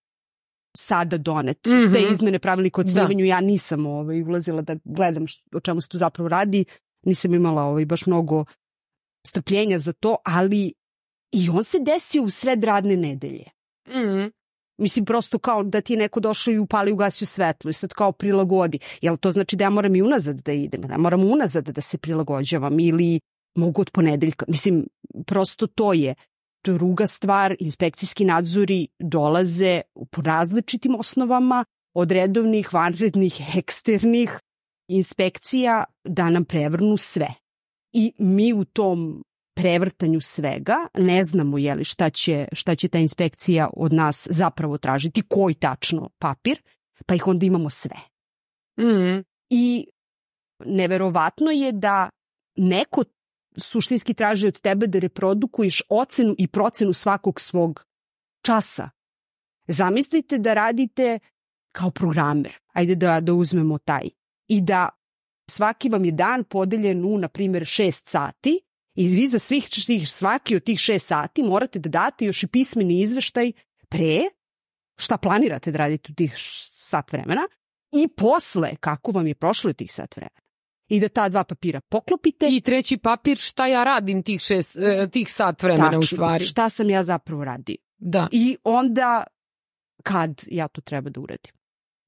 sada donet. Mm -hmm. Te izmene pravilnika o ocenjivanju da. ja nisam ovaj, ulazila da gledam što, o čemu se tu zapravo radi. Nisam imala ovaj, baš mnogo strpljenja za to, ali i on se desio u sred radne nedelje. Mm. Mislim, prosto kao da ti je neko došao i upali ugasio svetlo i sad kao prilagodi. Jel to znači da ja moram i unazad da idem? Da moram unazad da se prilagođavam ili mogu od ponedeljka? Mislim, prosto to je. Druga stvar, inspekcijski nadzori dolaze po različitim osnovama od redovnih, vanrednih, eksternih inspekcija da nam prevrnu sve. I mi u tom prevrtanju svega, ne znamo je li šta će, šta će ta inspekcija od nas zapravo tražiti, koji tačno papir, pa ih onda imamo sve. Mm. I neverovatno je da neko suštinski traži od tebe da reprodukuješ ocenu i procenu svakog svog časa. Zamislite da radite kao programer, ajde da, da uzmemo taj, i da svaki vam je dan podeljen u, na primjer, šest sati i vi za svih, svih, svaki od tih šest sati morate da date još i pismeni izveštaj pre šta planirate da radite u tih sat vremena i posle kako vam je prošlo tih sat vremena. I da ta dva papira poklopite. I treći papir šta ja radim tih, šest, e, tih sat vremena tačno, u stvari. Šta sam ja zapravo radio. Da. I onda kad ja to treba da uradim.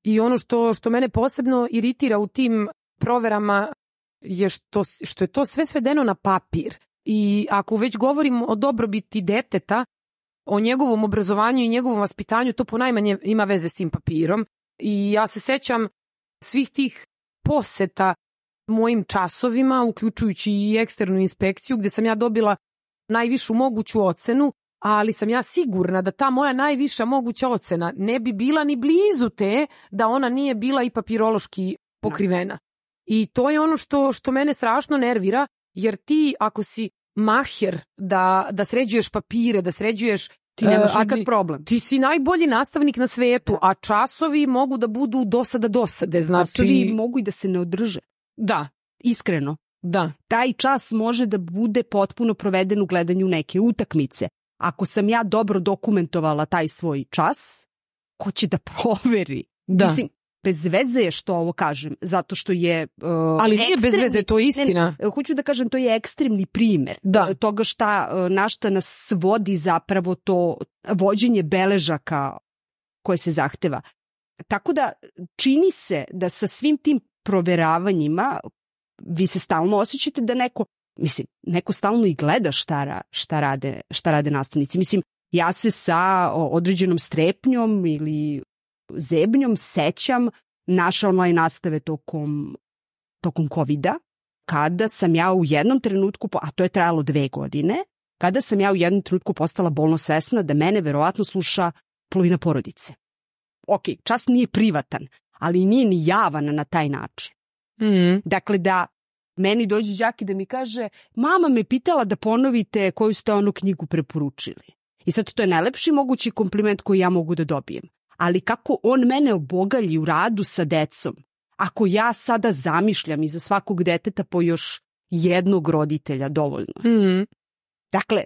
I ono što, što mene posebno iritira u tim proverama je što, što je to sve svedeno na papir. I ako već govorim o dobrobiti deteta, o njegovom obrazovanju i njegovom vaspitanju, to ponajmanje ima veze s tim papirom. I ja se sećam svih tih poseta mojim časovima, uključujući i eksternu inspekciju, gde sam ja dobila najvišu moguću ocenu, ali sam ja sigurna da ta moja najviša moguća ocena ne bi bila ni blizu te da ona nije bila i papirološki pokrivena. I to je ono što, što mene strašno nervira, jer ti ako si maher da, da sređuješ papire, da sređuješ Ti nemaš e, nikad admi- problem. Ti si najbolji nastavnik na svetu, a časovi mogu da budu dosada dosade, znači... Znači, mogu i da se ne održe. Da, Iskreno. da. Taj čas može da bude potpuno proveden u gledanju neke utakmice. Ako sam ja dobro dokumentovala taj svoj čas, ko će da proveri? Da. Mislim, bez veze je što ovo kažem, zato što je... Uh, Ali nije bez veze, to je istina. Ne, ne, hoću da kažem, to je ekstremni primer Da. e, toga šta, e, na šta nas vodi zapravo to vođenje beležaka koje se zahteva. Tako da čini se da sa svim tim proveravanjima vi se stalno osjećate da neko, mislim, neko stalno i gleda šta, ra, šta, rade, šta rade nastavnici. Mislim, ja se sa određenom strepnjom ili zebnjom sećam naše online nastave tokom, tokom COVID-a, kada sam ja u jednom trenutku, a to je trajalo dve godine, kada sam ja u jednom trenutku postala bolno svesna da mene verovatno sluša polovina porodice. Ok, čas nije privatan, ali nije ni javan na taj način. Mm. Dakle, da meni dođe đak i da mi kaže mama me pitala da ponovite koju ste onu knjigu preporučili. I sad to je najlepši mogući kompliment koji ja mogu da dobijem. Ali kako on mene obogalji u radu sa decom, ako ja sada zamišljam iza svakog deteta po još jednog roditelja dovoljno. Mm. Dakle,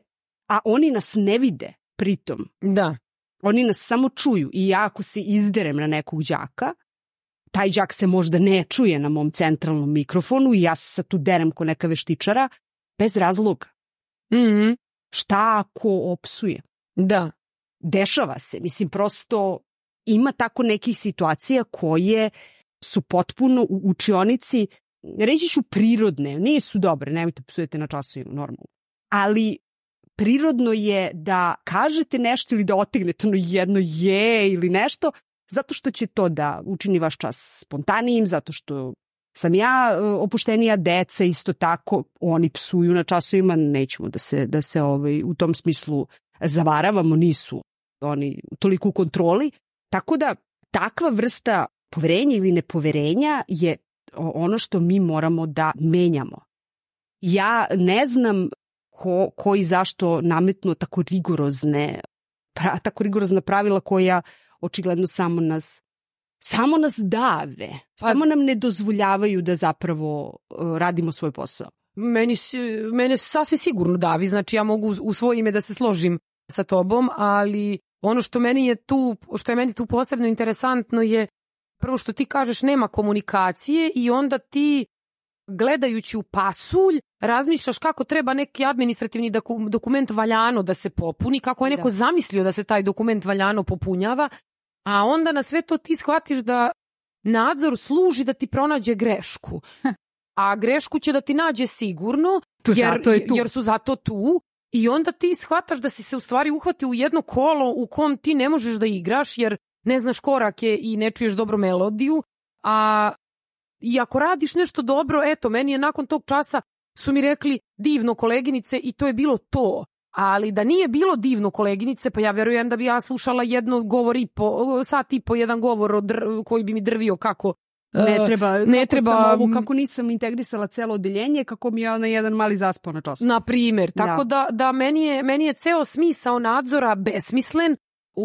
a oni nas ne vide pritom. Da. Oni nas samo čuju i ja ako se izderem na nekog đaka, taj đak se možda ne čuje na mom centralnom mikrofonu i ja se sad tu derem ko neka veštičara bez razloga. Mm. Šta ako opsuje? Da. Dešava se. Mislim, prosto ima tako nekih situacija koje su potpuno u učionici, reći ću prirodne, nisu dobre, nemojte psujete na časovima, normalno. Ali prirodno je da kažete nešto ili da otegnete ono jedno je ili nešto, zato što će to da učini vaš čas spontanijim, zato što sam ja e, opuštenija deca, isto tako oni psuju na časovima, nećemo da se, da se ovaj, u tom smislu zavaravamo, nisu oni toliko u kontroli, tako da takva vrsta poverenja ili nepoverenja je ono što mi moramo da menjamo. Ja ne znam ko, ko i zašto nametnuo tako rigorozne pra, tako rigorozna pravila koja očigledno samo nas samo nas dave. Pa- Samo nam ne dozvoljavaju da zapravo uh, radimo svoj posao. Meni, mene sasvim sigurno davi, znači ja mogu u svoje ime da se složim sa tobom, ali ono što meni je tu, što je meni tu posebno interesantno je prvo što ti kažeš nema komunikacije i onda ti gledajući u pasulj razmišljaš kako treba neki administrativni dokument valjano da se popuni, kako je neko da. zamislio da se taj dokument valjano popunjava, a onda na sve to ti shvatiš da nadzor služi da ti pronađe grešku. A grešku će da ti nađe sigurno, tu jer, je tu. jer su zato tu i onda ti shvataš da si se u stvari uhvatio u jedno kolo u kom ti ne možeš da igraš jer ne znaš korake i ne čuješ dobro melodiju, a i ako radiš nešto dobro, eto, meni je nakon tog časa su mi rekli divno koleginice i to je bilo to. Ali da nije bilo divno koleginice, pa ja verujem da bi ja slušala jedno govor i po, sat i po jedan govor od, koji bi mi drvio kako Ne e, treba, ne treba ovo, kako nisam integrisala celo odeljenje, kako mi je na jedan mali zaspao na času. Na primer, tako da, da, da meni, je, meni je ceo smisao nadzora besmislen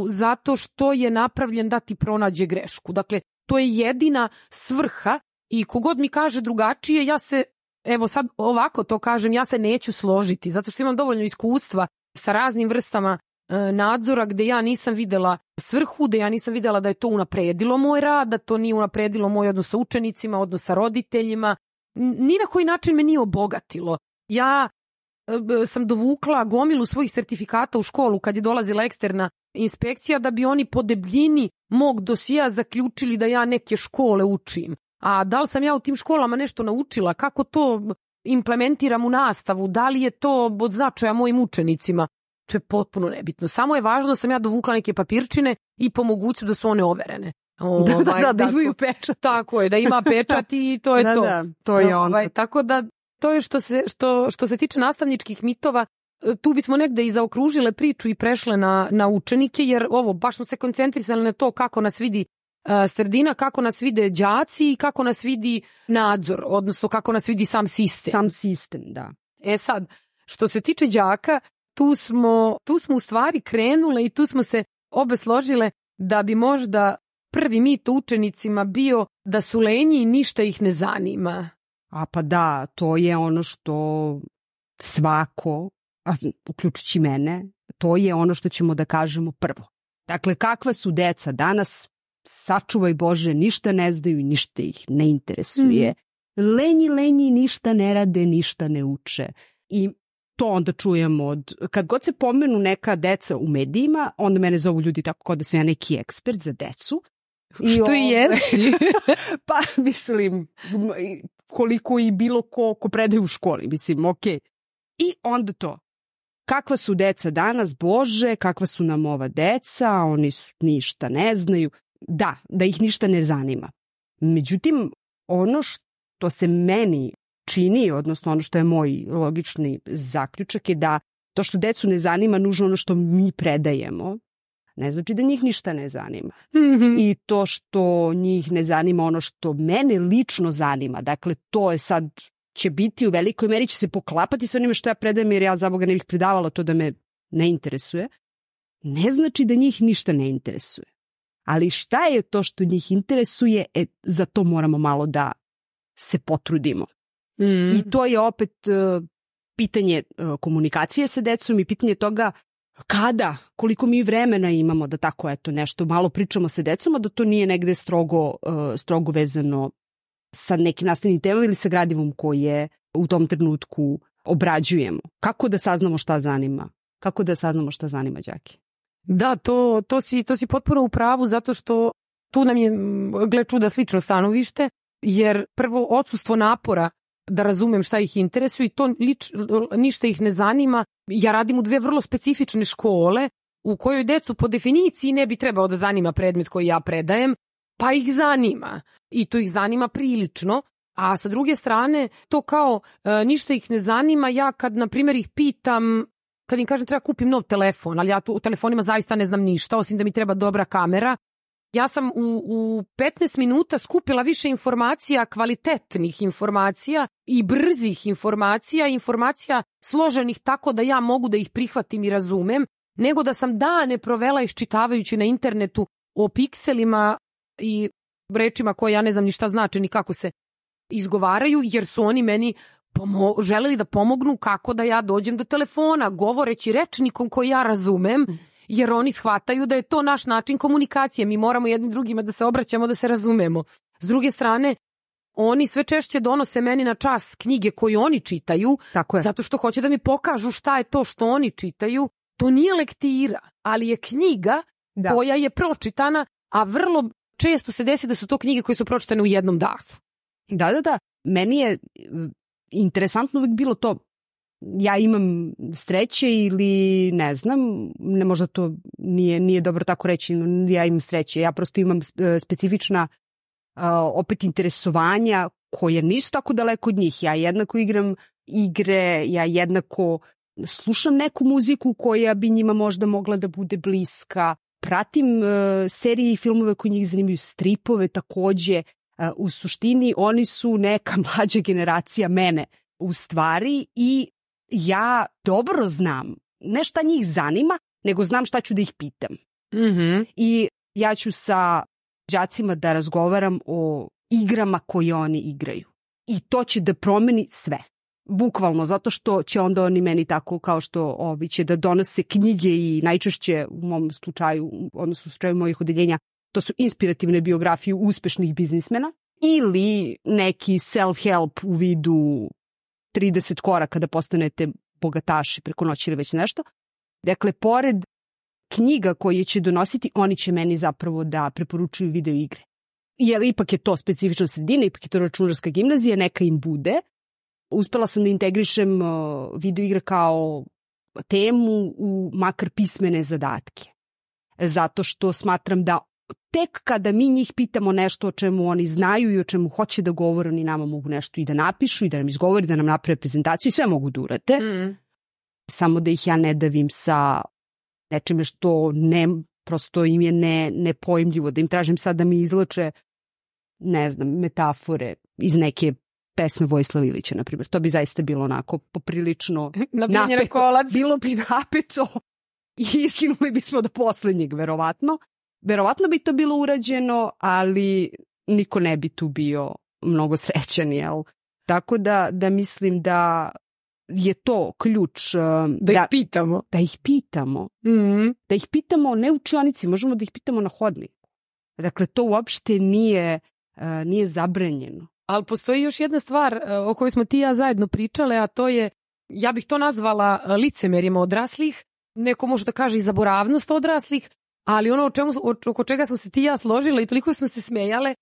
zato što je napravljen da ti pronađe grešku. Dakle, to je jedina svrha i kogod mi kaže drugačije, ja se evo sad ovako to kažem, ja se neću složiti, zato što imam dovoljno iskustva sa raznim vrstama e, nadzora gde ja nisam videla svrhu, da ja nisam videla da je to unapredilo moj rad, da to nije unapredilo moj odnos sa učenicima, odnos sa roditeljima, ni na koji način me nije obogatilo. Ja e, sam dovukla gomilu svojih sertifikata u školu kad je dolazila eksterna inspekcija da bi oni po debljini mog dosija zaključili da ja neke škole učim. A da li sam ja u tim školama nešto naučila, kako to implementiram u nastavu, da li je to od značaja mojim učenicima, to je potpuno nebitno. Samo je važno da sam ja dovukla neke papirčine i po moguću da su one overene. O, da, da, ovaj, da, da imaju pečat. Tako je, da ima pečat i to je da, to. Da, to je on. Ovaj, tako da to je što se, što, što se tiče nastavničkih mitova, tu bismo negde i zaokružile priču i prešle na, na učenike, jer ovo, baš smo se koncentrisali na to kako nas vidi sredina, kako nas vide đaci i kako nas vidi nadzor, odnosno kako nas vidi sam sistem. Sam sistem, da. E sad, što se tiče đaka, tu smo, tu smo u stvari krenule i tu smo se obe složile da bi možda prvi mit učenicima bio da su lenji i ništa ih ne zanima. A pa da, to je ono što svako, a uključujući mene, to je ono što ćemo da kažemo prvo. Dakle, kakva su deca danas, sačuvaj Bože, ništa ne znaju ništa ih ne interesuje. Mm. Lenji, lenji, ništa ne rade, ništa ne uče. I to onda čujemo od, kad god se pomenu neka deca u medijima, onda mene zovu ljudi tako kao da sam ja neki ekspert za decu. I Što i jesi. pa mislim, koliko i bilo ko, ko predaje u školi, mislim, ok. I onda to, kakva su deca danas, Bože, kakva su nam ova deca, oni su, ništa ne znaju da, da ih ništa ne zanima. Međutim, ono što se meni čini, odnosno ono što je moj logični zaključak je da to što decu ne zanima nužno ono što mi predajemo, ne znači da njih ništa ne zanima. Mm -hmm. I to što njih ne zanima ono što mene lično zanima, dakle to je sad će biti u velikoj meri će se poklapati sa onime što ja predajem jer ja za Boga ne bih predavala to da me ne interesuje, ne znači da njih ništa ne interesuje ali šta je to što njih interesuje, e, za to moramo malo da se potrudimo. Mm. I to je opet uh, pitanje uh, komunikacije sa decom i pitanje toga kada, koliko mi vremena imamo da tako eto nešto malo pričamo sa decom, a da to nije negde strogo, uh, strogo vezano sa nekim nastavnim temama ili sa gradivom koje u tom trenutku obrađujemo. Kako da saznamo šta zanima? Kako da saznamo šta zanima đake? Da, to, to, si, to si potpuno u pravu zato što tu nam je, gle čuda, slično stanovište, jer prvo odsustvo napora da razumem šta ih interesuje i to lič, ništa ih ne zanima. Ja radim u dve vrlo specifične škole u kojoj decu po definiciji ne bi trebao da zanima predmet koji ja predajem, pa ih zanima i to ih zanima prilično, a sa druge strane to kao e, ništa ih ne zanima, ja kad na primjer ih pitam kad im kažem treba kupim nov telefon, ali ja tu u telefonima zaista ne znam ništa, osim da mi treba dobra kamera. Ja sam u, u 15 minuta skupila više informacija, kvalitetnih informacija i brzih informacija, informacija složenih tako da ja mogu da ih prihvatim i razumem, nego da sam dane provela iščitavajući na internetu o pikselima i rečima koje ja ne znam ni šta znači ni kako se izgovaraju, jer su oni meni pomo želeli da pomognu kako da ja dođem do telefona, govoreći rečnikom koji ja razumem, jer oni shvataju da je to naš način komunikacije. Mi moramo jednim drugima da se obraćamo, da se razumemo. S druge strane, oni sve češće donose meni na čas knjige koje oni čitaju, Tako je. zato što hoće da mi pokažu šta je to što oni čitaju. To nije lektira, ali je knjiga Da. koja je pročitana, a vrlo često se desi da su to knjige koje su pročitane u jednom dahu. Da, da, da. Meni je interesantno uvek bilo to ja imam sreće ili ne znam, ne možda to nije, nije dobro tako reći, ja imam sreće. Ja prosto imam e, specifična a, opet interesovanja koje nisu tako daleko od njih. Ja jednako igram igre, ja jednako slušam neku muziku koja bi njima možda mogla da bude bliska. Pratim e, serije i filmove koji njih zanimaju, stripove takođe. U suštini oni su neka mlađa generacija mene u stvari i ja dobro znam ne šta njih zanima, nego znam šta ću da ih pitam. Mhm. I ja ću sa đacima da razgovaram o igrama koje oni igraju. I to će da promeni sve. Bukvalno, zato što će onda oni meni tako kao što ovi će da donose knjige i najčešće u mom slučaju, odnosno u slučaju mojih odeljenja, to su inspirativne biografije uspešnih biznismena ili neki self-help u vidu 30 koraka da postanete bogataši preko noći ili već nešto. Dakle, pored knjiga koje će donositi, oni će meni zapravo da preporučuju video igre. Jer ipak je to specifična sredina, ipak je to računarska gimnazija, neka im bude. Uspela sam da integrišem uh, video igre kao temu u makar pismene zadatke. Zato što smatram da tek kada mi njih pitamo nešto o čemu oni znaju i o čemu hoće da govore, oni nama mogu nešto i da napišu i da nam izgovori, da nam naprave prezentaciju i sve mogu da urate. Mm. Samo da ih ja ne davim sa nečime što ne, prosto im je ne, nepojmljivo, da im tražim sad da mi izlače ne znam, metafore iz neke pesme Vojislava Ilića, na primjer. To bi zaista bilo onako poprilično napeto. kolac. Bilo bi napeto i iskinuli bismo do poslednjeg, verovatno. Verovatno bi to bilo urađeno, ali niko ne bi tu bio mnogo srećan, jel? Tako da, da mislim da je to ključ uh, Da ih pitamo. da ih pitamo. Mm. Da ih pitamo ne u učionici, možemo da ih pitamo na hodniku. Dakle, to uopšte nije, uh, nije zabranjeno. Ali postoji još jedna stvar e, o kojoj smo ti i ja zajedno pričale, a to je, ja bih to nazvala licemerima odraslih, neko može da kaže i zaboravnost odraslih, ali ono o čemu, oko čega smo se ti i ja složile i toliko smo se smejale,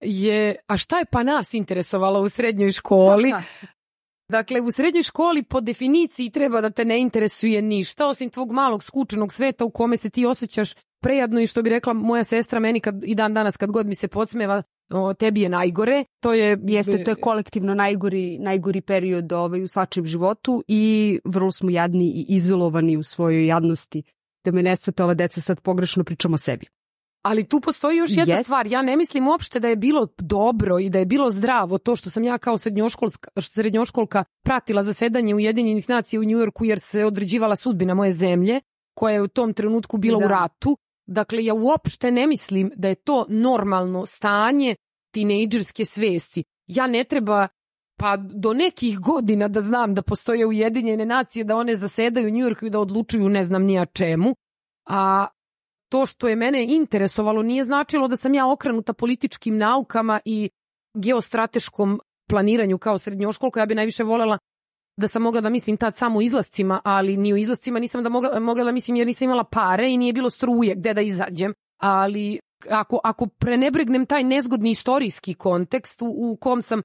je, a šta je pa nas interesovalo u srednjoj školi? Dakle, u srednjoj školi po definiciji treba da te ne interesuje ništa, osim tvog malog skučenog sveta u kome se ti osjećaš prejadno i što bi rekla moja sestra meni kad, i dan danas kad god mi se podsmeva, o, tebi je najgore. To je... Jeste, to je kolektivno najgori, najgori period ovaj, u svačijem životu i vrlo smo jadni i izolovani u svojoj jadnosti. Da me ne svete ova deca sad pogrešno pričamo o sebi. Ali tu postoji još jedna Jest. stvar. Ja ne mislim uopšte da je bilo dobro i da je bilo zdravo to što sam ja kao srednjoškolska, srednjoškolka pratila zasedanje Ujedinjenih nacija u Njujorku jer se određivala sudbina moje zemlje koja je u tom trenutku bila Da. u ratu. Dakle, ja uopšte ne mislim da je to normalno stanje tinejdžerske svesti. Ja ne treba pa do nekih godina da znam da postoje Ujedinjene nacije, da one zasedaju u Njujorku i da odlučuju ne znam nija čemu. A to što je mene interesovalo nije značilo da sam ja okrenuta političkim naukama i geostrateškom planiranju kao srednjoškolka. Ja bi najviše volela da sam mogla da mislim tad samo o izlascima, ali ni o izlascima nisam da mogla, mogla da mislim jer nisam imala pare i nije bilo struje gde da izađem. Ali ako, ako prenebregnem taj nezgodni istorijski kontekst u, u kom sam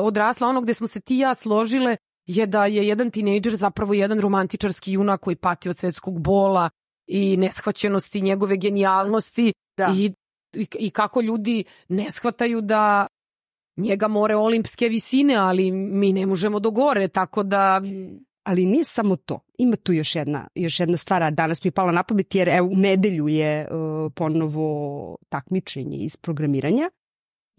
odrasla, ono gde smo se ti i ja složile je da je jedan tinejdžer zapravo jedan romantičarski junak koji pati od svetskog bola i neshvaćenosti njegove genijalnosti Da. i, i, i kako ljudi ne shvataju da njega more olimpske visine, ali mi ne možemo do gore, tako da Ali nije samo to. Ima tu još jedna, još jedna stvar, a danas mi je pala na pamet, jer evo, u nedelju je uh, ponovo takmičenje iz programiranja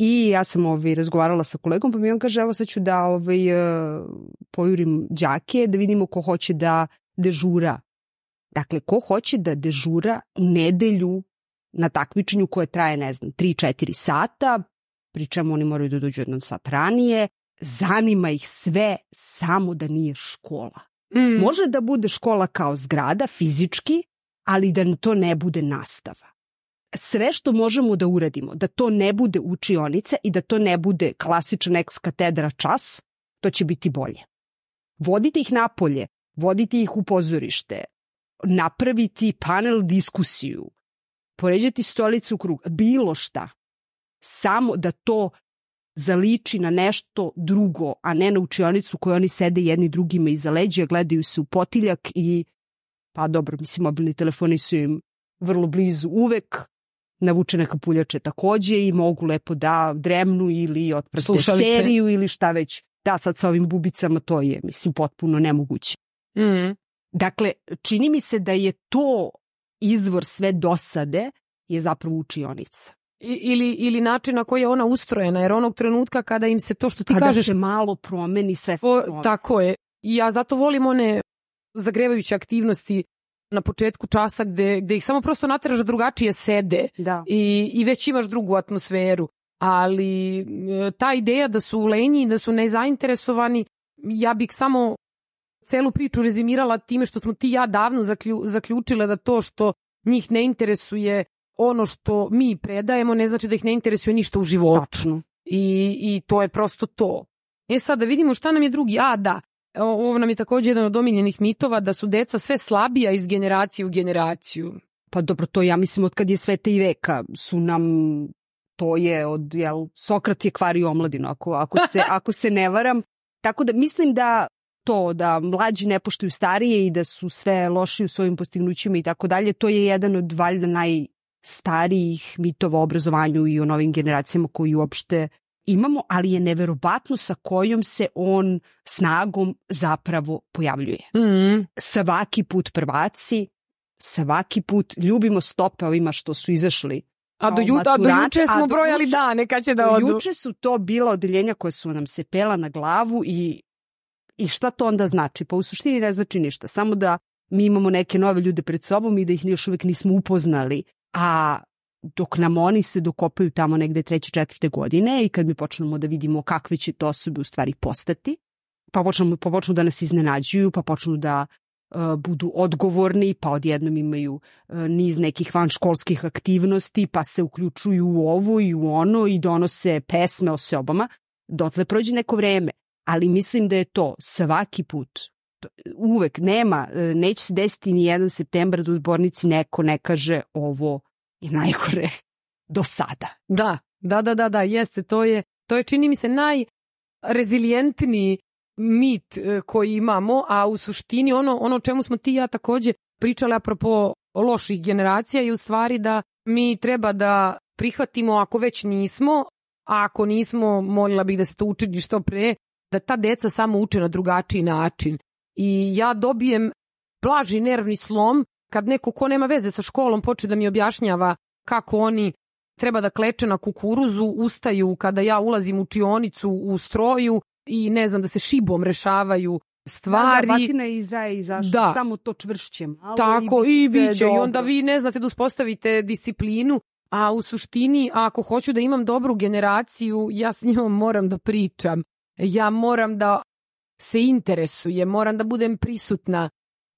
i ja sam ovaj, razgovarala sa kolegom, pa mi on kaže, evo sad ću da ovaj, uh, pojurim đake, da vidimo ko hoće da dežura. Dakle, ko hoće da dežura u nedelju na takmičenju koje traje, ne znam, 3-4 sata, pri čemu oni moraju da dođu jedan sat ranije, zanima ih sve samo da nije škola. mm, Može da bude škola kao zgrada fizički, ali da to ne bude nastava. Sve što možemo da uradimo, da to ne bude učionica i da to ne bude klasičan ex katedra čas, to će biti bolje. Vodite ih napolje, vodite ih u pozorište, napraviti panel diskusiju, poređati stolicu u krug, bilo šta. Samo da to zaliči na nešto drugo, a ne na učionicu koju oni sede jedni drugima iza leđa, gledaju se u potiljak i pa dobro, mislim, mobilni telefoni su im vrlo blizu uvek, navučene kapuljače takođe i mogu lepo da dremnu ili otprate Slušalice. seriju ili šta već. Da, sad sa ovim bubicama to je, mislim, potpuno nemoguće. Mm. Dakle, čini mi se da je to izvor sve dosade je zapravo učionica. I- ili, ili način na koji je ona ustrojena, jer onog trenutka kada im se to što ti Kada kažeš, se malo promeni sve. o, promeni. tako je. I ja zato volim one zagrevajuće aktivnosti na početku časa gde, gde ih samo prosto nateraš da drugačije sede Da. i, i već imaš drugu atmosferu. Ali e, ta ideja da su lenji, da su nezainteresovani, ja bih samo celu priču rezimirala time što smo ti i ja davno zaklju, zaključile da to što njih ne interesuje ono što mi predajemo ne znači da ih ne interesuje ništa u životu. Tačno. I, I to je prosto to. E sad da vidimo šta nam je drugi. A da, ovo nam je takođe jedan od omiljenih mitova da su deca sve slabija iz generacije u generaciju. Pa dobro, to ja mislim od kad je sveta i veka su nam to je od, jel, Sokrat je kvario omladinu, ako, ako, se, ako se ne varam. Tako da mislim da to da mlađi ne poštuju starije i da su sve loši u svojim postignućima i tako dalje, to je jedan od valjda najstarijih mitova o obrazovanju i o novim generacijama koji uopšte imamo, ali je neverovatno sa kojom se on snagom zapravo pojavljuje Mm. svaki put prvaci, svaki put ljubimo stope ovima što su izašli. A do, ju, a do juče a smo do brojali juče- dane kad će da odu. Juče su to bila odeljenja koje su nam se pela na glavu i, i šta to onda znači? Pa u suštini ne znači ništa, samo da mi imamo neke nove ljude pred sobom i da ih još uvek nismo upoznali, a dok nam oni se dokopaju tamo negde treće, četvrte godine i kad mi počnemo da vidimo kakve će to osobe u stvari postati, pa počnu, pa počnu da nas iznenađuju, pa počnu da e, budu odgovorni, pa odjednom imaju e, niz nekih vanškolskih aktivnosti, pa se uključuju u ovo i u ono i donose pesme o seobama, dotle prođe neko vreme. Ali mislim da je to svaki put, uvek nema, e, neće se desiti ni jedan septembar da u zbornici neko ne kaže ovo je najgore do sada. Da, da, da, da, da, jeste, to je, to je čini mi se najrezilijentniji mit e, koji imamo, a u suštini ono, ono čemu smo ti i ja takođe pričali apropo loših generacija je u stvari da mi treba da prihvatimo ako već nismo, a ako nismo, molila bih da se to učini što pre, da ta deca samo uče na drugačiji način. I ja dobijem blaži nervni slom kad neko ko nema veze sa školom počne da mi objašnjava kako oni treba da kleče na kukuruzu, ustaju kada ja ulazim u čionicu u stroju i ne znam da se šibom rešavaju stvari. Da, da, batina je iz raja izašla, Da. samo to čvršće malo. Tako, i će biće. I onda vi ne znate da uspostavite disciplinu, a u suštini, ako hoću da imam dobru generaciju, ja s njom moram da pričam. Ja moram da se interesujem, moram da budem prisutna,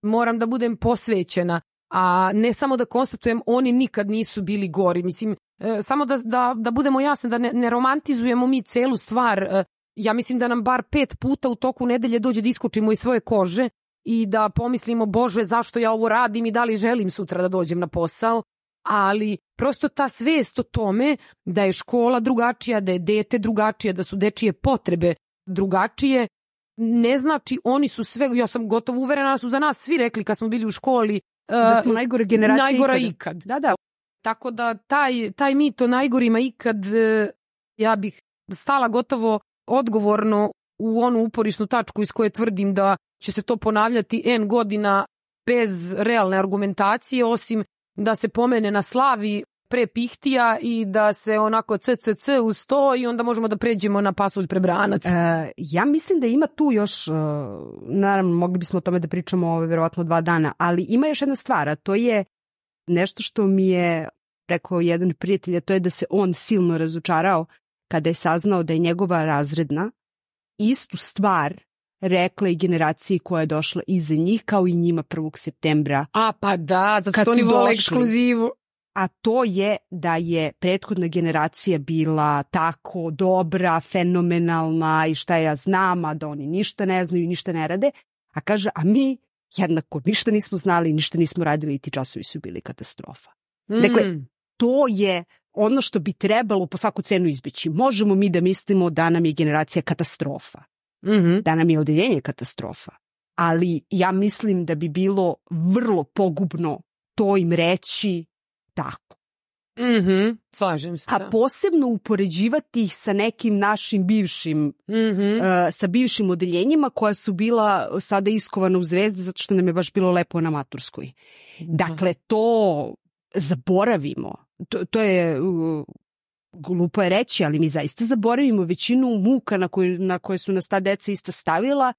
moram da budem posvećena, a ne samo da konstatujem oni nikad nisu bili gori. Mislim, e, samo da, da, da budemo jasni, da ne, ne romantizujemo mi celu stvar. E, ja mislim da nam bar pet puta u toku nedelje dođe da iskočimo iz svoje kože i da pomislimo, bože, zašto ja ovo radim i da li želim sutra da dođem na posao, ali prosto ta svest o tome da je škola drugačija, da je dete drugačije, da su dečije potrebe drugačije, ne znači oni su sve, ja sam gotovo uverena da su za nas svi rekli kad smo bili u školi, Da e, smo najgore generacije najgora ikada. ikad. Da, da. Tako da taj, taj mit o najgorima ikad, e, ja bih stala gotovo odgovorno u onu uporišnu tačku iz koje tvrdim da će se to ponavljati N godina bez realne argumentacije, osim da se pomene na slavi pre pihtija i da se onako ccc uz to i onda možemo da pređemo na pasulj prebranac. E, ja mislim da ima tu još, e, naravno mogli bismo o tome da pričamo ove verovatno dva dana, ali ima još jedna stvar, a to je nešto što mi je rekao jedan prijatelj, a to je da se on silno razočarao kada je saznao da je njegova razredna istu stvar rekla i generaciji koja je došla iza njih, kao i njima 1. septembra. A pa da, zato što oni vole ekskluzivu. A to je da je prethodna generacija bila tako dobra, fenomenalna i šta ja znam, a da oni ništa ne znaju i ništa ne rade, a kaže, a mi jednako ništa nismo znali, ništa nismo radili i ti časovi su bili katastrofa. Mm. Dakle, to je ono što bi trebalo po svaku cenu izbeći. Možemo mi da mislimo da nam je generacija katastrofa, mm -hmm. da nam je odeljenje katastrofa, ali ja mislim da bi bilo vrlo pogubno to im reći tako. Mhm, slažem se. A da. posebno upoređivati ih sa nekim našim bivšim, mm -hmm. uh, sa bivšim odeljenjima koja su bila sada iskovana u zvezde zato što nam je baš bilo lepo na maturskoj. Da. Dakle, to zaboravimo. To, to je uh, glupo je reći, ali mi zaista zaboravimo većinu muka na koje, na koje su nas ta deca ista stavila,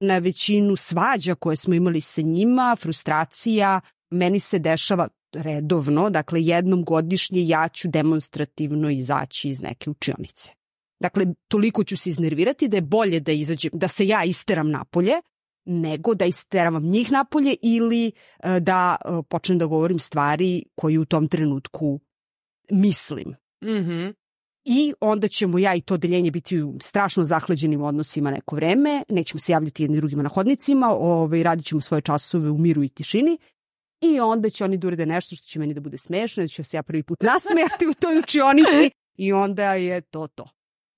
na većinu svađa koje smo imali sa njima, frustracija. Meni se dešava redovno, dakle jednom godišnje ja ću demonstrativno izaći iz neke učionice. Dakle, toliko ću se iznervirati da je bolje da izađem, da se ja isteram napolje, nego da isteravam njih napolje ili e, da e, počnem da govorim stvari koje u tom trenutku mislim. Mm -hmm. I onda ćemo ja i to deljenje biti u strašno zahlađenim odnosima neko vreme, nećemo se javljati jedni drugima na hodnicima, ovaj, radit ćemo svoje časove u miru i tišini i onda će oni da urede nešto što će meni da bude smešno, da ću se ja prvi put nasmejati u toj učionici i onda je to to.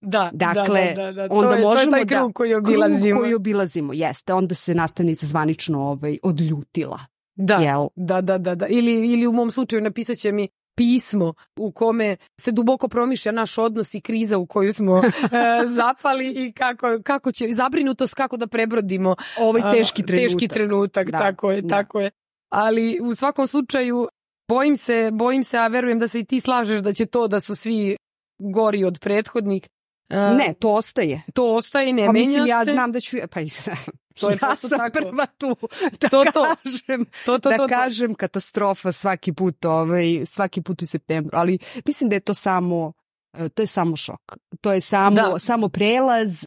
Da, dakle, da, da, da, da. Onda to je, možemo to je taj krug da, koji obilazimo. Krug koji obilazimo, jeste. Onda se nastavnica zvanično ovaj, odljutila. Da, jel? da, da, da, da. Ili, ili u mom slučaju napisat će mi pismo u kome se duboko promišlja naš odnos i kriza u koju smo e, zapali i kako, kako će, zabrinutost kako da prebrodimo ovaj teški trenutak. Teški trenutak, da, tako je, da. tako je. Ali u svakom slučaju bojim se, bojim se, a verujem da se i ti slažeš da će to da su svi gori od prethodnih, ne, to ostaje. To ostaje, ne pa, menja mislim, se. ja znam da ću, pa to je ja sam tako. prva tu da to, to. kažem, to, to, da to, kažem katastrofa svaki put, ovaj, svaki put u septembru, ali mislim da je to samo, e, to je samo šok. To je samo, da. samo prelaz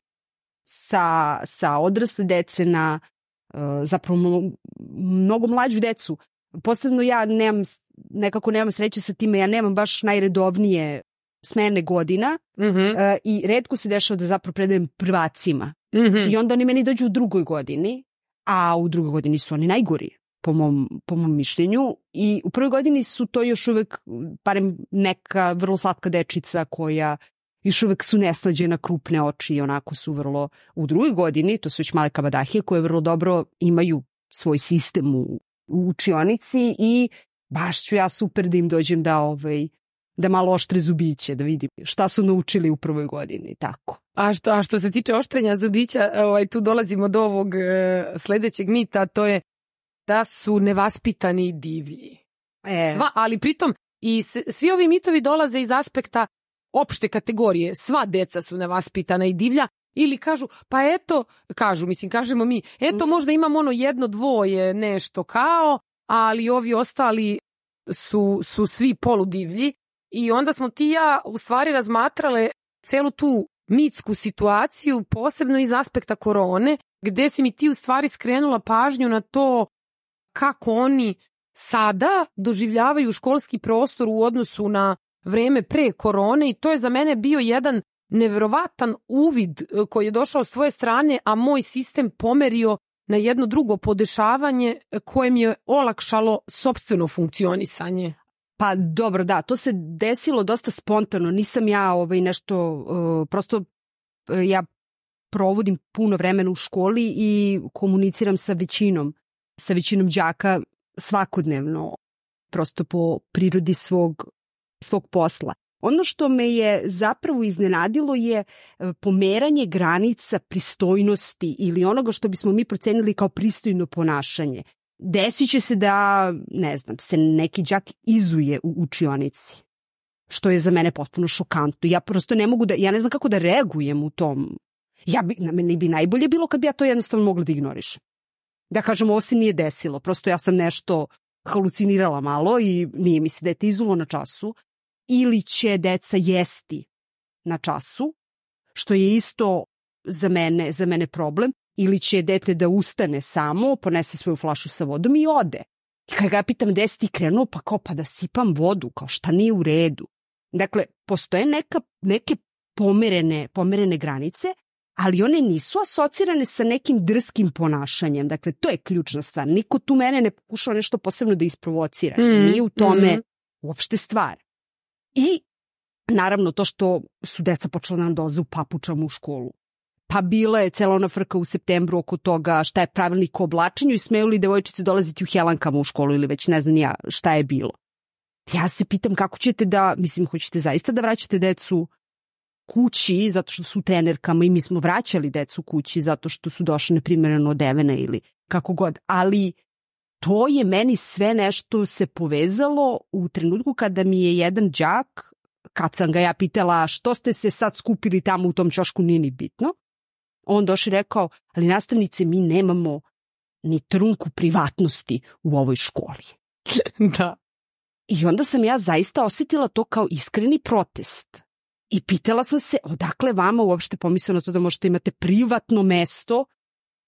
sa, sa odrasle dece na uh, zapravo mnogo mlađu decu. Posebno ja nemam, nekako nemam sreće sa time, ja nemam baš najredovnije smene godina mm -hmm. uh, i redko se dešava da zapravo predajem prvacima. Mm -hmm. I onda oni meni dođu u drugoj godini, a u drugoj godini su oni najgori po mom, po mom mišljenju i u prvoj godini su to još uvek barem neka vrlo slatka dečica koja još uvek su neslađena krupne oči i onako su vrlo u drugoj godini, to su već male kabadahije koje vrlo dobro imaju svoj sistem u, u učionici i baš ću ja super da im dođem da ovaj, da malo oštre zubiće, da vidim šta su naučili u prvoj godini, tako. A što, a što se tiče oštrenja zubića, ovaj, tu dolazimo do ovog e, sledećeg mita, to je da su nevaspitani i divlji. E. Sva, ali pritom i svi ovi mitovi dolaze iz aspekta opšte kategorije. Sva deca su nevaspitana i divlja ili kažu, pa eto, kažu, mislim, kažemo mi, eto mm. možda imam ono jedno, dvoje, nešto kao, ali ovi ostali su, su svi poludivlji I onda smo ti ja u stvari razmatrale celu tu mitsku situaciju, posebno iz aspekta korone, gde si mi ti u stvari skrenula pažnju na to kako oni sada doživljavaju školski prostor u odnosu na vreme pre korone i to je za mene bio jedan neverovatan uvid e, koji je došao s tvoje strane, a moj sistem pomerio na jedno drugo podešavanje koje mi je olakšalo sobstveno funkcionisanje. Pa dobro, da, to se desilo dosta spontano. Nisam ja ovaj nešto, uh, prosto ja provodim puno vremena u školi i komuniciram sa većinom, sa većinom đaka svakodnevno, prosto po prirodi svog, svog posla. Ono što me je zapravo iznenadilo je uh, pomeranje granica pristojnosti ili onoga što bismo mi procenili kao pristojno ponašanje desit će se da, ne znam, se neki đak izuje u učionici što je za mene potpuno šokantno. Ja prosto ne mogu da, ja ne znam kako da reagujem u tom. Ja bi, na meni bi najbolje bilo kad bi ja to jednostavno mogla da ignorišem. Da kažem, ovo se nije desilo, prosto ja sam nešto halucinirala malo i nije mi se dete izulo na času. Ili će deca jesti na času, što je isto za mene, za mene problem ili će dete da ustane samo, ponese svoju flašu sa vodom i ode. I kad ga pitam gde si ti krenuo, pa kao pa da sipam vodu, kao šta nije u redu. Dakle, postoje neka, neke pomerene, pomerene granice, ali one nisu asocirane sa nekim drskim ponašanjem. Dakle, to je ključna stvar. Niko tu mene ne pokušao nešto posebno da isprovocira. Mm, Nije u tome mm. uopšte stvar. I naravno to što su deca počela da nam doze u papučama u školu. Pa bila je cela ona frka u septembru oko toga šta je pravilnik o oblačenju i smeju li devojčice dolaziti u helankama u školu ili već ne znam ja šta je bilo. Ja se pitam kako ćete da, mislim, hoćete zaista da vraćate decu kući zato što su trenerkama i mi smo vraćali decu kući zato što su došle neprimereno odevene ili kako god, ali to je meni sve nešto se povezalo u trenutku kada mi je jedan đak, kad sam ga ja pitala što ste se sad skupili tamo u tom čošku, nije ni bitno, on došli rekao, ali nastavnice mi nemamo ni trunku privatnosti u ovoj školi. da. I onda sam ja zaista osetila to kao iskreni protest. I pitala sam se odakle vama uopšte pomislio na to da možete imate privatno mesto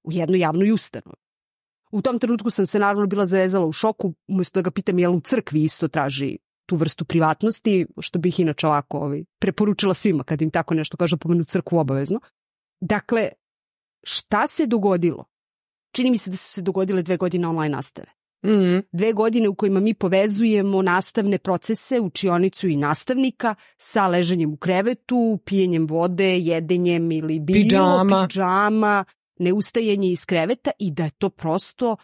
u jednoj javnoj ustanovi. U tom trenutku sam se naravno bila zavezala u šoku, umesto da ga pitam jel u crkvi isto traži tu vrstu privatnosti, što bih inače ovako ovaj, preporučila svima kad im tako nešto kažu pomenu crkvu obavezno. Dakle, šta se dogodilo? Čini mi se da su se dogodile dve godine online nastave. Mm. Dve godine u kojima mi povezujemo nastavne procese, učionicu i nastavnika sa ležanjem u krevetu, pijenjem vode, jedenjem ili bilo, pidžama, pidžama neustajanje iz kreveta i da je to prosto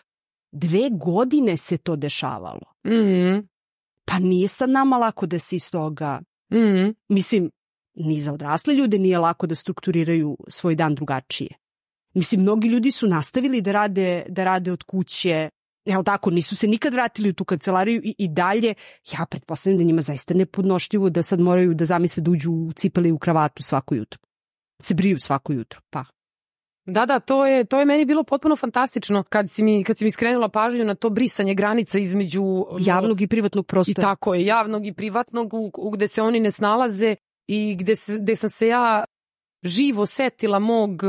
dve godine se to dešavalo. Mm. Pa nije sad nama lako da se iz toga... Mm. Mislim, ni za odrasle ljude nije lako da strukturiraju svoj dan drugačije. Mislim, mnogi ljudi su nastavili da rade, da rade od kuće, Evo tako, nisu se nikad vratili u tu kancelariju i, i dalje, ja pretpostavljam da njima zaista nepodnošljivo da sad moraju da zamisle da uđu u cipele i u kravatu svako jutro. Se briju svako jutro, pa. Da, da, to je, to je meni bilo potpuno fantastično kad si mi, kad si mi skrenula pažnju na to brisanje granica između javnog i privatnog prostora. I tako je, javnog i privatnog u, u gde se oni ne snalaze i gde, se, gde sam se ja živo setila mog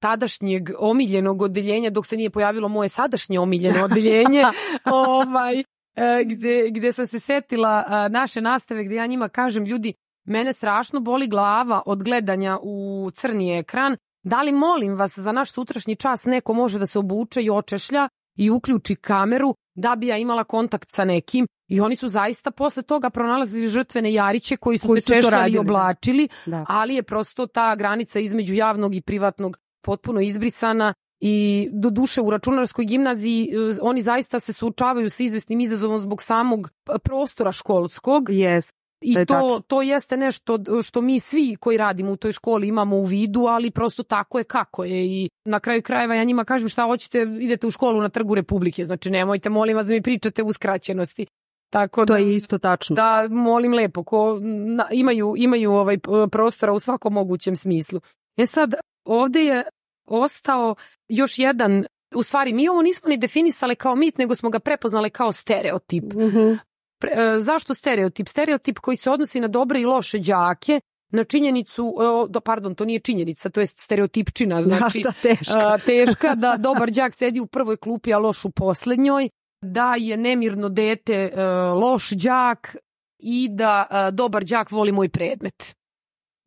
tadašnjeg omiljenog odeljenja dok se nije pojavilo moje sadašnje omiljeno odeljenje ovaj, e, gde, gde sam se setila naše nastave gde ja njima kažem ljudi mene strašno boli glava od gledanja u crni ekran da li molim vas za naš sutrašnji čas neko može da se obuče i očešlja i uključi kameru da bi ja imala kontakt sa nekim i oni su zaista posle toga pronalazili žrtvene jariće koji su koji se češljali i oblačili, da. ali je prosto ta granica između javnog i privatnog potpuno izbrisana i do duše u računarskoj gimnaziji e, oni zaista se suočavaju sa izvesnim izazovom zbog samog prostora školskog. Yes. I to, to, to jeste nešto što mi svi koji radimo u toj školi imamo u vidu, ali prosto tako je kako je i na kraju krajeva ja njima kažem šta hoćete, idete u školu na trgu Republike, znači nemojte molim vas da mi pričate u skraćenosti. Tako to da, je isto tačno. Da, molim lepo, ko na, imaju, imaju ovaj prostora u svakom mogućem smislu. E sad, ovde je ostao još jedan u stvari mi ovo nismo ni definisali kao mit, nego smo ga prepoznali kao stereotip. Mm -hmm. Pre, e, zašto stereotip? Stereotip koji se odnosi na dobre i loše đake, na činjenicu, do, pardon, to nije činjenica, to je stereotipčina, znači da, teška. A, teška da dobar đak sedi u prvoj klupi, a loš u poslednjoj, da je nemirno dete e, loš đak i da dobar đak voli moj predmet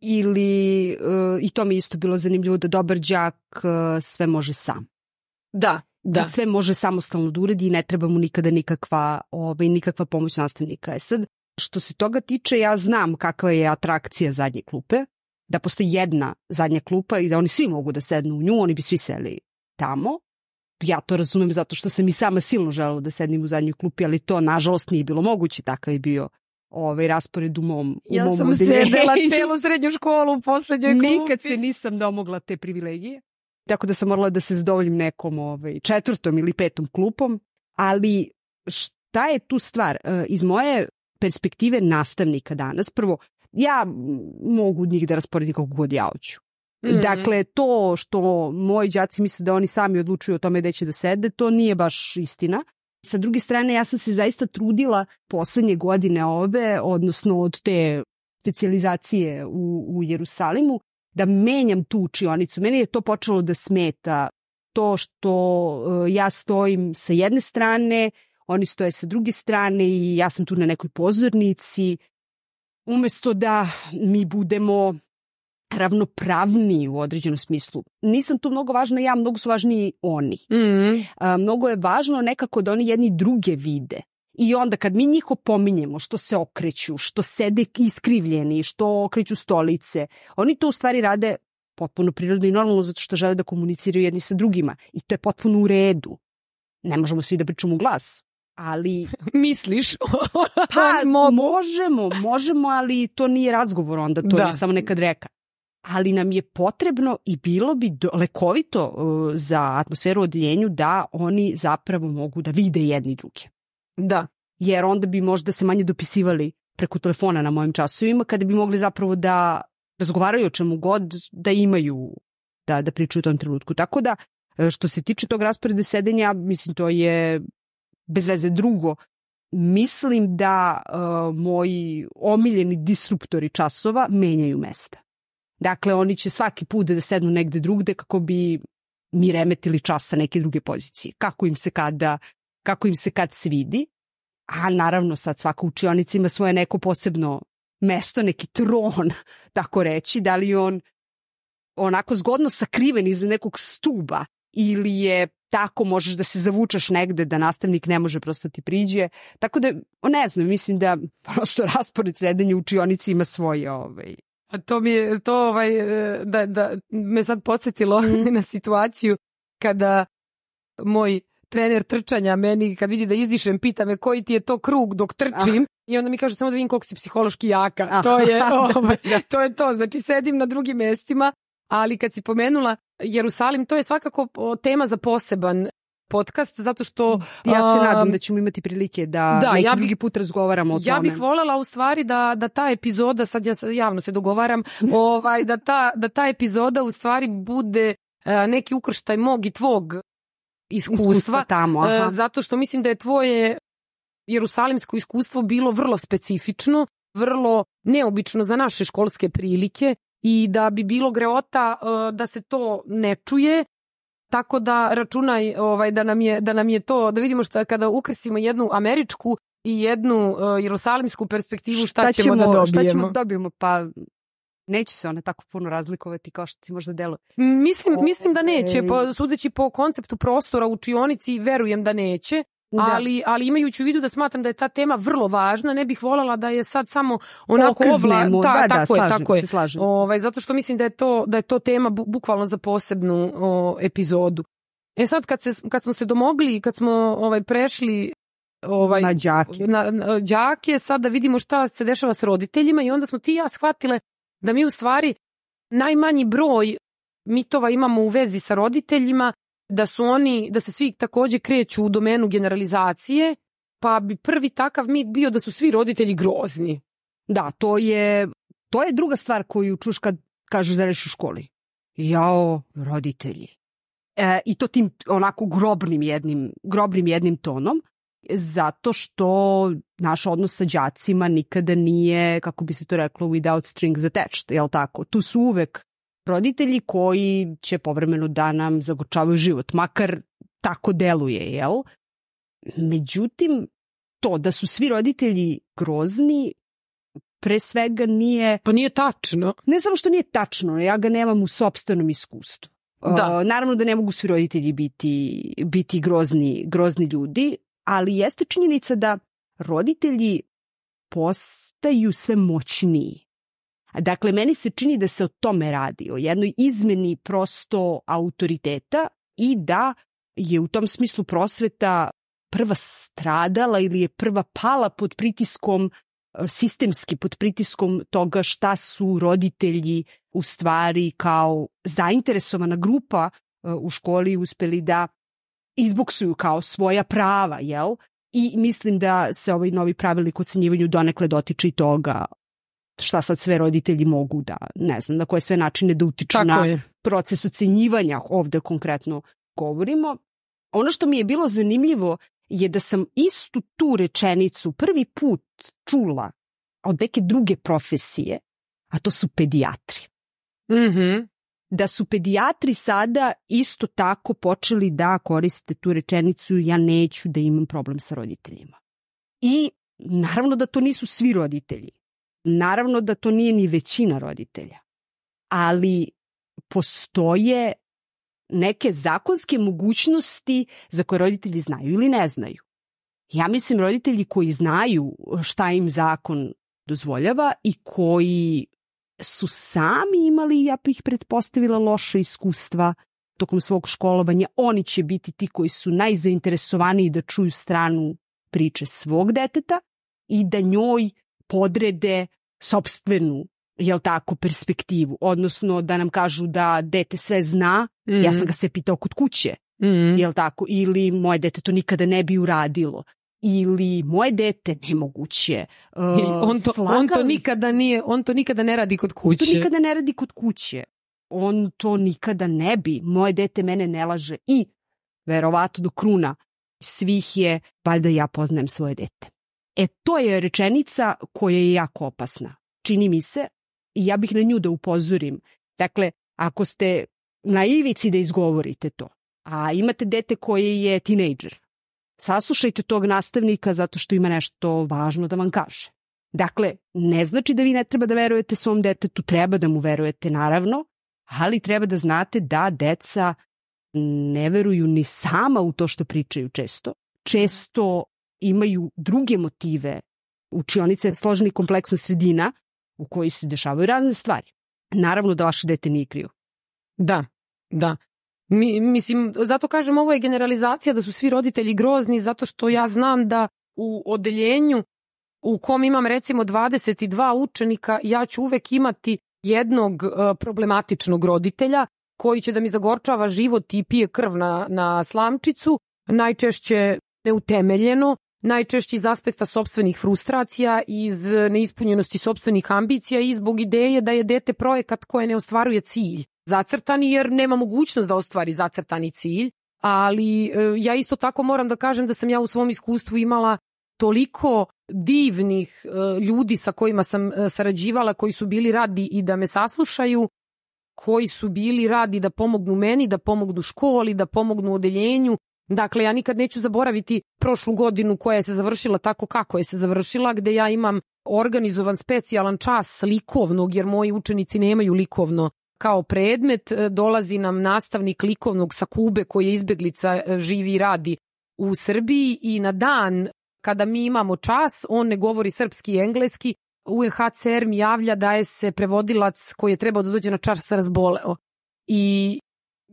ili i to mi isto bilo zanimljivo da dobar đak sve može sam. Da, da. da sve može samostalno da uredi i ne treba mu nikada nikakva, ovaj, nikakva pomoć nastavnika. E sad, što se toga tiče, ja znam kakva je atrakcija zadnje klupe, da postoji jedna zadnja klupa i da oni svi mogu da sednu u nju, oni bi svi seli tamo. Ja to razumem zato što sam i sama silno želela da sednim u zadnjoj klupi, ali to nažalost nije bilo moguće, takav je bio ovaj raspored u mom u Ja mom sam odeljenju. sedela celu srednju školu u poslednjoj klupi. Nikad se nisam domogla te privilegije. Tako da sam morala da se zadovoljim nekom ovaj, četvrtom ili petom klupom. Ali šta je tu stvar? E, iz moje perspektive nastavnika danas, prvo, ja mogu njih da rasporedim kako god ja hoću. Mm -hmm. Dakle, to što moji đaci misle da oni sami odlučuju o tome gde će da sede, to nije baš istina. Sa druge strane, ja sam se zaista trudila poslednje godine ove, odnosno od te specializacije u, u Jerusalimu, da menjam tu učionicu. Meni je to počelo da smeta to što uh, ja stojim sa jedne strane, oni stoje sa druge strane i ja sam tu na nekoj pozornici. Umesto da mi budemo ravnopravniji u određenom smislu. Nisam tu mnogo važna ja, mnogo su važniji oni. Mm. A, mnogo je važno nekako da oni jedni druge vide. I onda kad mi njih opominjemo što se okreću, što sede iskrivljeni, što okreću stolice, oni to u stvari rade potpuno prirodno i normalno zato što žele da komuniciraju jedni sa drugima. I to je potpuno u redu. Ne možemo svi da pričamo u glas, ali Misliš? pa Mogu. možemo, možemo, ali to nije razgovor onda, to Da. je samo nekad reka. Ali nam je potrebno i bilo bi do, lekovito uh, za atmosferu u odeljenju da oni zapravo mogu da vide jedni druge. Da. Jer onda bi možda se manje dopisivali preko telefona na mojim časovima, kada bi mogli zapravo da razgovaraju o čemu god, da imaju da, da pričaju u tom trenutku. Tako da, e, što se tiče tog rasporeda sedenja, mislim, to je bez veze drugo. Mislim da uh, moji omiljeni disruptori časova menjaju mesta. Dakle, oni će svaki put da sednu negde drugde kako bi mi remetili čas sa neke druge pozicije. Kako im se kada, kako im se kad svidi. A naravno sad svaka učionica ima svoje neko posebno mesto, neki tron, tako reći, da li on onako zgodno sakriven iza nekog stuba ili je tako možeš da se zavučaš negde da nastavnik ne može prosto ti priđe. Tako da, ne znam, mislim da prosto raspored sedenja u učionici ima svoje ovaj, A to mi je, to ovaj, e, da, da me sad podsjetilo na situaciju kada moj trener trčanja meni kad vidi da izdišem pita me koji ti je to krug dok trčim i onda mi kaže samo da vidim koliko si psihološki jaka. Ah. To je ovaj, Da. to je to. Znači sedim na drugim mestima, ali kad si pomenula Jerusalim, to je svakako tema za poseban podcast zato što Ja se nadam da ćemo imati prilike da, da, neki ja bih- drugi put razgovaramo o Ja tome. bih voljela u stvari da, da ta epizoda, sad ja javno se dogovaram, ovaj, da, ta, da ta epizoda u stvari bude e, neki ukrštaj mog i tvog iskustva, iskustva tamo. e, Aha. zato što mislim da je tvoje jerusalimsko iskustvo bilo vrlo specifično, vrlo neobično za naše školske prilike i da bi bilo greota e, da se to ne čuje, tako da računaj ovaj, da, nam je, da nam je to, da vidimo šta kada ukrstimo jednu američku i jednu e, jerusalimsku perspektivu šta, ćemo, da dobijemo. Šta ćemo da dobijemo? Pa neće se one tako puno razlikovati kao što ti možda deluje. Mislim, mislim da neće, Ovaj. po, sudeći po konceptu prostora u učionici, verujem da neće, ali, ali imajući u vidu da smatram da je ta tema vrlo važna, ne bih voljela da je sad samo onako. Okrznemo. Ta, da, da, tako je, slažem tako je. slažem. Ovaj, zato što mislim da je to, da je to tema bu, bukvalno za posebnu o, epizodu. E sad kad, se, kad smo se domogli, kad smo ovaj prešli ovaj, Na đake. na, na đake, sad da vidimo šta se dešava s roditeljima i onda smo ti i ja shvatile da mi u stvari najmanji broj mitova imamo u vezi sa roditeljima, da su oni, da se svi takođe kreću u domenu generalizacije, pa bi prvi takav mit bio da su svi roditelji grozni. Da, to je, to je druga stvar koju čuš kad kažeš da radiš u školi. Jao, roditelji. E, I to tim onako grobnim jednim, grobnim jednim tonom, zato što naš odnos sa đacima nikada nije, kako bi se to reklo, without strings attached, jel tako? Tu su uvek roditelji koji će povremeno da nam zagorčavaju život, makar tako deluje, jel? Međutim, to da su svi roditelji grozni, pre svega nije, Pa nije tačno. ne samo što nije tačno, ja ga nemam u sobstvenom iskustvu. Da. Uh, naravno da ne mogu svi roditelji biti, biti grozni, grozni ljudi, ali jeste činjenica da roditelji postaju sve moćniji. Dakle, meni se čini da se o tome radi, o jednoj izmeni prosto autoriteta i da je u tom smislu prosveta prva stradala ili je prva pala pod pritiskom sistemski pod pritiskom toga šta su roditelji u stvari kao zainteresovana grupa e, u školi uspeli da izboksuju kao svoja prava, jel? I mislim da se ovaj novi pravilnik o ocenjivanju donekle dotiče i toga šta sad sve roditelji mogu da, ne znam, na koje sve načine da utiču Tako na je. proces ocenjivanja, ovde konkretno govorimo. Ono što mi je bilo zanimljivo je da sam istu tu rečenicu prvi put čula od neke druge profesije, a to su pedijatri. Mhm. Da su pedijatri sada isto tako počeli da koriste tu rečenicu ja neću da imam problem sa roditeljima. I naravno da to nisu svi roditelji. Naravno da to nije ni većina roditelja. Ali postoje neke zakonske mogućnosti za koje roditelji znaju ili ne znaju. Ja mislim roditelji koji znaju šta im zakon dozvoljava i koji su sami imali, ja bih pretpostavila, loše iskustva tokom svog školovanja. Oni će biti ti koji su najzainteresovaniji da čuju stranu priče svog deteta i da njoj podrede sobstvenu jel tako, perspektivu, odnosno da nam kažu da dete sve zna, mm -hmm. ja sam mhm. ga sve pitao kod kuće, mm -hmm. jel tako, ili moje dete to nikada ne bi uradilo, ili moje dete nemoguće. Uh, on, to, slagali... on to nikada nije, on to nikada ne radi kod kuće. On to nikada ne radi kod kuće. On to nikada ne bi. Moje dete mene ne laže i verovato do kruna svih je, valjda ja poznajem svoje dete. E, to je rečenica koja je jako opasna. Čini mi se, i ja bih na nju da upozorim. Dakle, ako ste na ivici da izgovorite to, a imate dete koje je tinejdžer, saslušajte tog nastavnika zato što ima nešto važno da vam kaže. Dakle, ne znači da vi ne treba da verujete svom detetu, treba da mu verujete naravno, ali treba da znate da deca ne veruju ni sama u to što pričaju često. Često imaju druge motive. Učionica je složena i kompleksna sredina u kojoj se dešavaju razne stvari. Naravno da vaše dete nije krivo. Da, da. Mi, mislim, zato kažem ovo je generalizacija da su svi roditelji grozni zato što ja znam da u odeljenju u kom imam recimo 22 učenika ja ću uvek imati jednog uh, problematičnog roditelja koji će da mi zagorčava život i pije krv na, na slamčicu, najčešće neutemeljeno, najčešće iz aspekta sobstvenih frustracija, iz neispunjenosti sobstvenih ambicija i zbog ideje da je dete projekat koje ne ostvaruje cilj zacrtani jer nema mogućnost da ostvari zacrtani cilj, ali e, ja isto tako moram da kažem da sam ja u svom iskustvu imala toliko divnih e, ljudi sa kojima sam e, sarađivala, koji su bili radi i da me saslušaju, koji su bili radi da pomognu meni, da pomognu školi, da pomognu odeljenju. Dakle, ja nikad neću zaboraviti prošlu godinu koja je se završila tako kako je se završila, gde ja imam organizovan specijalan čas likovnog, jer moji učenici nemaju likovno kao predmet. Dolazi nam nastavnik likovnog sa Kube koji je izbeglica, živi i radi u Srbiji i na dan kada mi imamo čas, on ne govori srpski i engleski, UNHCR mi javlja da je se prevodilac koji je trebao da dođe na čas razboleo. I,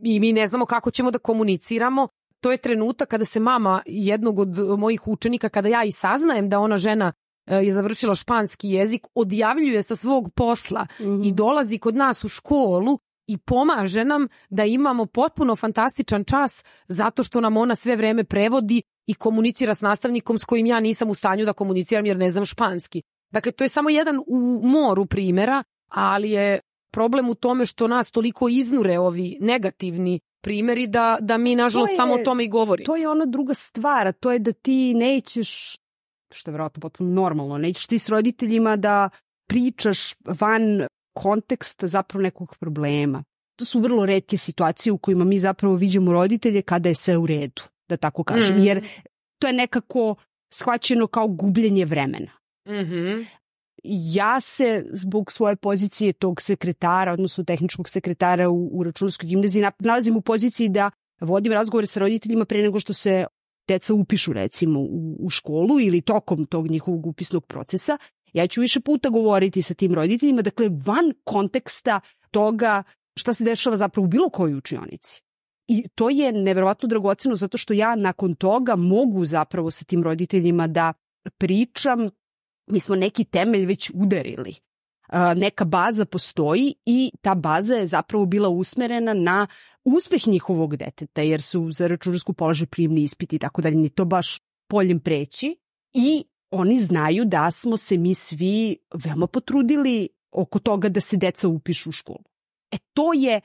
I mi ne znamo kako ćemo da komuniciramo. To je trenutak kada se mama jednog od mojih učenika, kada ja i saznajem da ona žena e, je završila španski jezik, odjavljuje sa svog posla mm -hmm. i dolazi kod nas u školu i pomaže nam da imamo potpuno fantastičan čas zato što nam ona sve vreme prevodi i komunicira s nastavnikom s kojim ja nisam u stanju da komuniciram jer ne znam španski. Dakle, to je samo jedan u moru primera, ali je problem u tome što nas toliko iznure ovi negativni primeri da, da mi nažalost to je, samo o tome i govorimo. To je ona druga stvar, to je da ti nećeš, što je vjerojatno potpuno normalno, nećeš ti s roditeljima da pričaš van konteksta zapravo nekog problema. To su vrlo redke situacije u kojima mi zapravo viđemo roditelje kada je sve u redu, da tako kažem, mm. jer to je nekako shvaćeno kao gubljenje vremena. Mm -hmm. Ja se zbog svoje pozicije tog sekretara, odnosno tehničkog sekretara u, u računskoj gimnaziji, nalazim u poziciji da vodim razgovore sa roditeljima pre nego što se deca upišu recimo u, u školu ili tokom tog njihovog upisnog procesa. Ja ću više puta govoriti sa tim roditeljima, dakle van konteksta toga šta se dešava zapravo u bilo kojoj učionici. I to je neverovatno dragoceno zato što ja nakon toga mogu zapravo sa tim roditeljima da pričam mi smo neki temelj već udarili. Neka baza postoji i ta baza je zapravo bila usmerena na uspeh njihovog deteta, jer su za računarsku položaj prijemni ispiti i tako dalje, ni to baš poljem preći. I oni znaju da smo se mi svi veoma potrudili oko toga da se deca upišu u školu. E to je,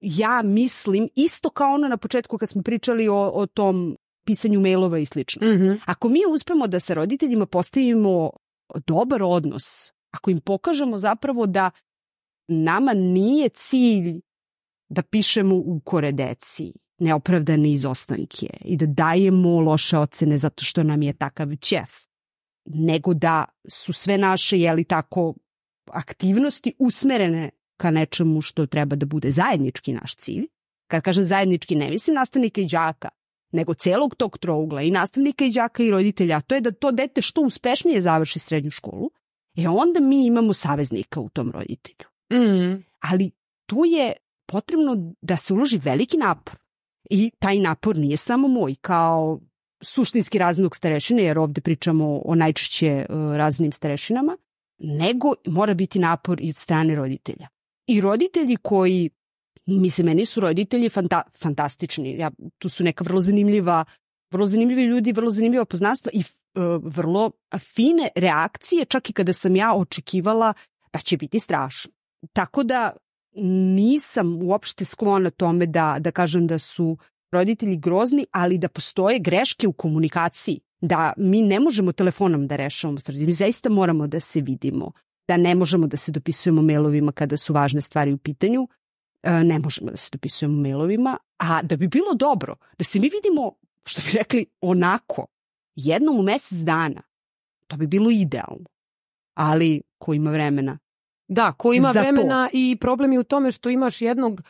ja mislim, isto kao ono na početku kad smo pričali o, o tom pisanju mailova i slično. Mm -hmm. Ako mi uspemo da sa roditeljima postavimo dobar odnos, ako im pokažemo zapravo da nama nije cilj da pišemo ukore deci, neopravdane izostanke i da dajemo loše ocene zato što nam je takav ćef, nego da su sve naše, jeli tako, aktivnosti usmerene ka nečemu što treba da bude zajednički naš cilj. Kad kažem zajednički, ne mislim nastavnika i đaka, nego celog tog trougla i nastavnika i đaka i roditelja, to je da to dete što uspešnije završi srednju školu, e onda mi imamo saveznika u tom roditelju. Mm. Ali tu je potrebno da se uloži veliki napor. I taj napor nije samo moj, kao suštinski raznog starešine, jer ovde pričamo o najčešće uh, raznim starešinama, nego mora biti napor i od strane roditelja. I roditelji koji, mislim, meni su roditelji fanta, fantastični. Ja, tu su neka vrlo zanimljiva, vrlo zanimljivi ljudi, vrlo zanimljiva poznanstva i vrlo fine reakcije, čak i kada sam ja očekivala da će biti strašno. Tako da nisam uopšte sklona tome da, da kažem da su roditelji grozni, ali da postoje greške u komunikaciji, da mi ne možemo telefonom da rešavamo stvari, mi zaista moramo da se vidimo, da ne možemo da se dopisujemo mailovima kada su važne stvari u pitanju, e, ne možemo da se dopisujemo mailovima, a da bi bilo dobro, da se mi vidimo, što bi rekli, onako, jednom u mesec dana, to bi bilo idealno. Ali ko ima vremena Da, ko ima Za to. vremena i problem je u tome što imaš jednog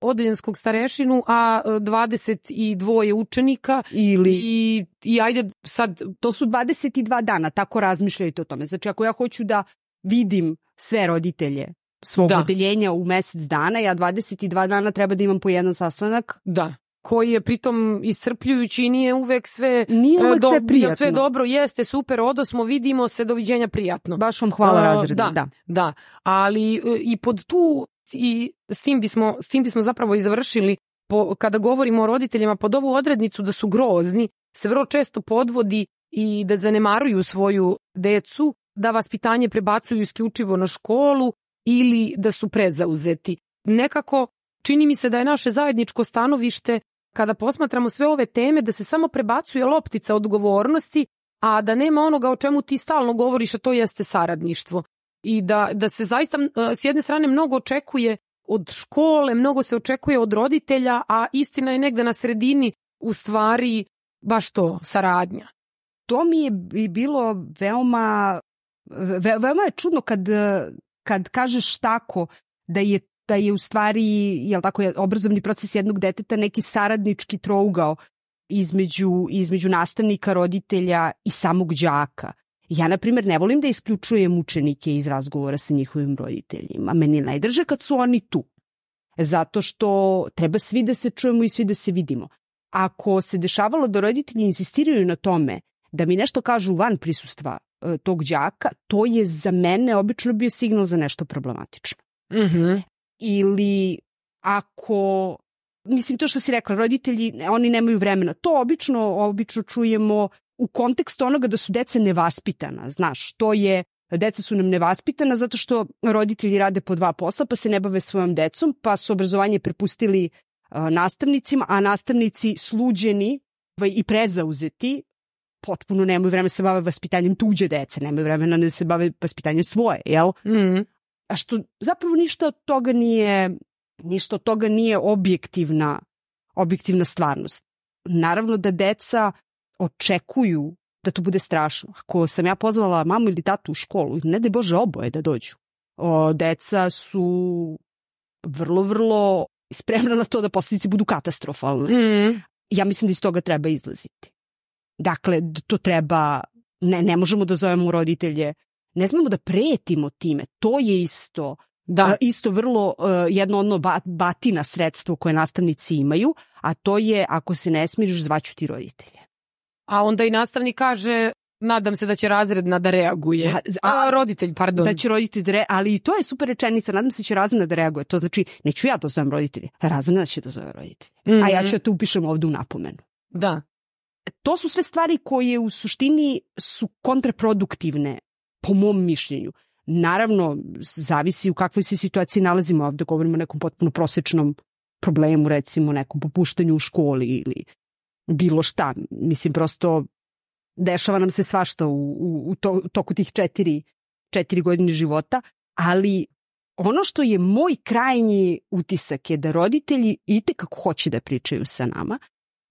odeljenskog starešinu, a e, 22 učenika ili i, i ajde sad, to su 22 dana, tako razmišljajte o tome. Znači ako ja hoću da vidim sve roditelje svog Da. odeljenja u mesec dana, ja 22 dana treba da imam po jedan sastanak. da, koji je pritom iscrpljujući i nije uvek sve Nije e, uvek do- sve prijatno. sve dobro, jeste, super, odosmo, vidimo se, doviđenja, prijatno. Baš vam hvala razredno. da. da. Da, ali e, i pod tu i s tim bismo, s tim bismo zapravo i završili po, kada govorimo o roditeljima pod ovu odrednicu da su grozni, se vrlo često podvodi i da zanemaruju svoju decu, da vaspitanje prebacuju isključivo na školu ili da su prezauzeti. Nekako čini mi se da je naše zajedničko stanovište kada posmatramo sve ove teme da se samo prebacuje loptica odgovornosti, a da nema onoga o čemu ti stalno govoriš, a to jeste saradništvo i da, da se zaista e, s jedne strane mnogo očekuje od škole, mnogo se očekuje od roditelja, a istina je negde na sredini u stvari baš to, saradnja. To mi je bi bilo veoma, ve, veoma je čudno kad, kad kažeš tako da je da je u stvari, jel tako, obrazovni proces jednog deteta neki saradnički trougao između, između nastavnika, roditelja i samog đaka. Ja, na primjer, ne volim da isključujem učenike iz razgovora sa njihovim roditeljima. Meni najdrže kad su oni tu. Zato što treba svi da se čujemo i svi da se vidimo. Ako se dešavalo da roditelji insistiraju na tome da mi nešto kažu van prisustva e, tog đaka, to je za mene obično bio signal za nešto problematično. Mm -hmm. Ili ako mislim to što si rekla, roditelji, oni nemaju vremena. To obično, obično čujemo u kontekstu onoga da su deca nevaspitana, znaš, to je deca su nam nevaspitana zato što roditelji rade po dva posla pa se ne bave svojom decom, pa su obrazovanje prepustili nastavnicima, a nastavnici sluđeni i prezauzeti potpuno nemaju vremena da se bave vaspitanjem tuđe dece, nemaju vremena da se bave vaspitanjem svoje, jel? Mm. A što zapravo ništa od toga nije ništa od toga nije objektivna objektivna stvarnost. Naravno da deca očekuju da to bude strašno. Ako sam ja pozvala mamu ili tatu u školu, ne da Bože oboje da dođu. O, deca su vrlo, vrlo spremna na to da posledice budu katastrofalne. Mm. Ja mislim da iz toga treba izlaziti. Dakle, to treba, ne, ne možemo da zovemo roditelje, ne smemo da pretimo time. To je isto Da. isto vrlo uh, jedno ono ba, batina sredstvo koje nastavnici imaju, a to je ako se ne smiriš zvaću ti roditelje. A onda i nastavnik kaže nadam se da će razredna da reaguje. A, A, roditelj, pardon. Da će roditelj da re, ali i to je super rečenica, nadam se da će razredna da reaguje. To znači, neću ja da zovem roditelje, razredna će da zove roditelje. Mm -hmm. A ja ću da te upišem ovde u napomenu. Da. To su sve stvari koje u suštini su kontraproduktivne, po mom mišljenju. Naravno, zavisi u kakvoj se situaciji nalazimo. Ovde govorimo o nekom potpuno prosečnom problemu, recimo nekom popuštanju u školi ili bilo šta. Mislim, prosto dešava nam se svašta u, u, u, to, u toku tih četiri, četiri godine života, ali ono što je moj krajnji utisak je da roditelji i kako hoće da pričaju sa nama,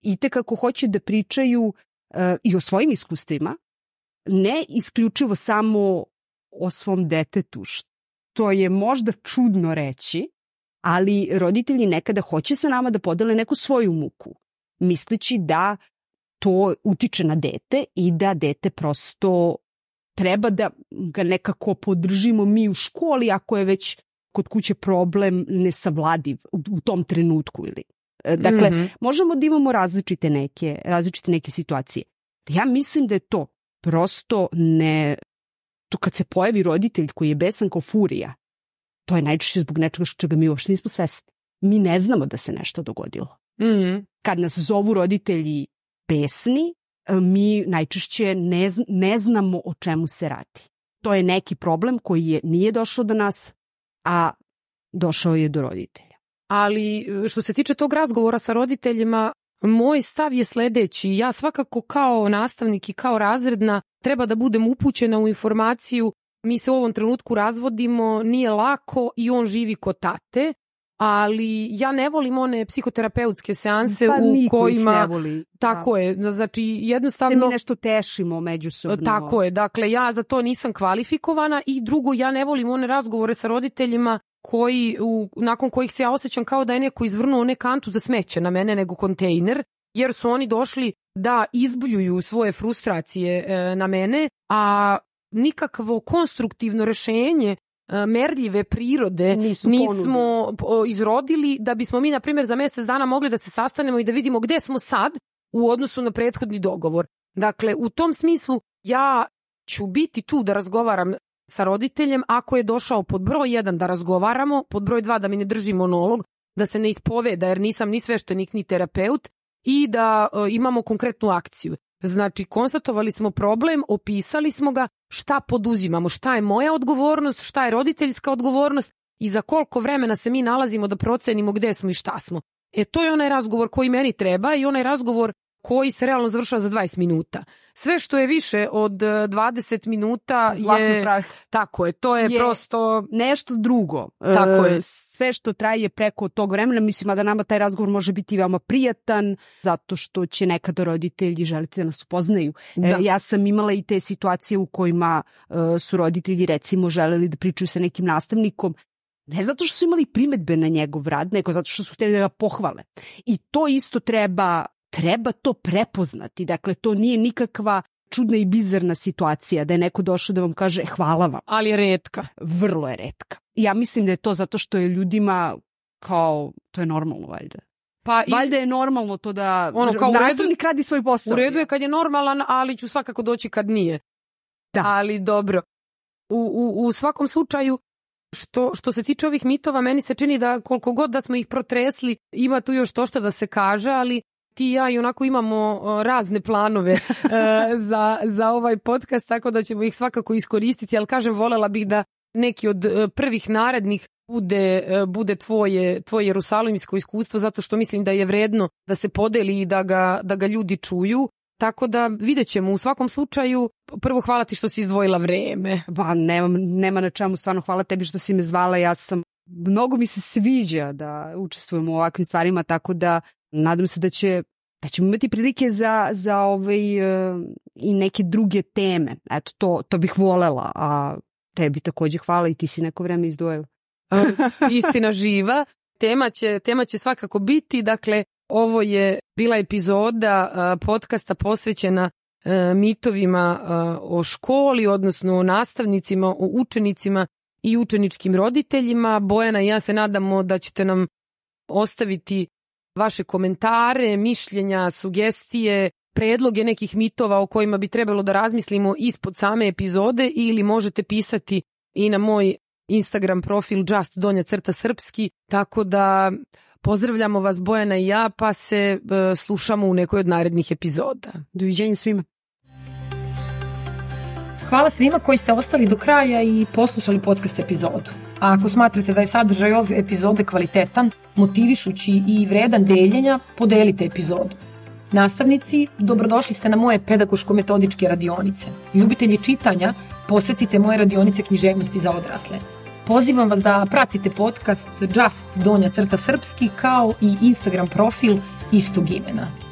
i kako hoće da pričaju uh, i o svojim iskustvima, ne isključivo samo o svom detetu, što je možda čudno reći, ali roditelji nekada hoće sa nama da podele neku svoju muku, misleći da to utiče na dete i da dete prosto treba da ga nekako podržimo mi u školi ako je već kod kuće problem nesavladiv u, u tom trenutku ili e, Dakle, mm -hmm. možemo da imamo različite neke, različite neke situacije. Ja mislim da je to prosto ne... To kad se pojavi roditelj koji je besan kao furija, to je najčešće zbog nečega što čega mi uopšte nismo svesni. Mi ne znamo da se nešto dogodilo. Mm -hmm. Kad nas zovu roditelji besni, mi najčešće ne, ne znamo o čemu se radi. To je neki problem koji je nije došao do nas, a došao je do roditelja. Ali e, što se tiče tog razgovora sa roditeljima, moj stav je sledeći. Ja svakako kao nastavnik i kao razredna treba da budem upućena u informaciju mi se u ovom trenutku razvodimo, nije lako i on živi kod tate, ali ja ne volim one psihoterapeutske seanse pa, u kojima ne voli. tako da. je znači jednostavno mi nešto tešimo međusobno tako je dakle ja za to nisam kvalifikovana i drugo ja ne volim one razgovore sa roditeljima koji u, nakon kojih se ja osjećam kao da je neko izvrnuo ne kantu za smeće na mene nego kontejner jer su oni došli da izbljuju svoje frustracije e, na mene a nikakvo konstruktivno rešenje E, merljive prirode Nisu nismo ponudi. izrodili da bismo mi, na primjer, za mesec dana mogli da se sastanemo i da vidimo gde smo sad u odnosu na prethodni dogovor. Dakle, u tom smislu ja ću biti tu da razgovaram sa roditeljem ako je došao pod broj 1 da razgovaramo, pod broj 2 da mi ne drži monolog, da se ne ispoveda jer nisam ni sveštenik ni terapeut i da e, imamo konkretnu akciju. Znači, konstatovali smo problem, opisali smo ga, šta poduzimamo, šta je moja odgovornost, šta je roditeljska odgovornost i za koliko vremena se mi nalazimo da procenimo gde smo i šta smo. E to je onaj razgovor koji meni treba i onaj razgovor koji se realno završava za 20 minuta. Sve što je više od 20 minuta Zlatno je... Pravi. Tako je, to je, je prosto... Nešto drugo. Tako je. Sve što traje preko tog vremena, mislim da nama taj razgovor može biti veoma prijatan, zato što će nekada roditelji želiti da nas upoznaju. Da. E, ja sam imala i te situacije u kojima su roditelji recimo želeli da pričaju sa nekim nastavnikom Ne zato što su imali primetbe na njegov rad, nego zato što su hteli da ga pohvale. I to isto treba treba to prepoznati. Dakle, to nije nikakva čudna i bizarna situacija da je neko došao da vam kaže hvala vam. Ali je redka. Vrlo je redka. Ja mislim da je to zato što je ljudima kao, to je normalno valjda. Pa i, Valjda je normalno to da ono, kao nastavnik radi svoj posao. U redu je kad je normalan, ali ću svakako doći kad nije. Da. Ali dobro. U, u, u svakom slučaju, što, što se tiče ovih mitova, meni se čini da koliko god da smo ih protresli, ima tu još to što da se kaže, ali ti i ja i onako imamo razne planove e, za, za ovaj podcast, tako da ćemo ih svakako iskoristiti, ali kažem, volela bih da neki od e, prvih narednih bude, e, bude tvoje, tvoje jerusalimsko iskustvo, zato što mislim da je vredno da se podeli i da ga, da ga ljudi čuju. Tako da vidjet ćemo u svakom slučaju. Prvo hvala ti što si izdvojila vreme. Ba, nema, nema na čemu, stvarno hvala tebi što si me zvala. Ja sam, mnogo mi se sviđa da učestvujem u ovakvim stvarima, tako da nadam se da će da ćemo imati prilike za, za ovaj, uh, i neke druge teme. Eto, to, to bih volela, a tebi takođe hvala i ti si neko vreme izdvojila. Istina živa. Tema će, tema će svakako biti, dakle, ovo je bila epizoda uh, podcasta posvećena uh, mitovima o školi, odnosno o nastavnicima, o učenicima i učeničkim roditeljima. Bojana i ja se nadamo da ćete nam ostaviti vaše komentare, mišljenja, sugestije, predloge nekih mitova o kojima bi trebalo da razmislimo ispod same epizode ili možete pisati i na moj Instagram profil just donja crta srpski, tako da pozdravljamo vas Bojana i ja, pa se uh, slušamo u nekoj od narednih epizoda. Doviđenja svima. Hvala svima koji ste ostali do kraja i poslušali podcast epizodu. A ako smatrate da je sadržaj ove epizode kvalitetan, motivišući i vredan deljenja, podelite epizodu. Nastavnici, dobrodošli ste na moje pedagoško-metodičke radionice. Ljubitelji čitanja, posetite moje radionice književnosti za odrasle. Pozivam vas da pratite podcast Just Donja crta srpski kao i Instagram profil istog imena.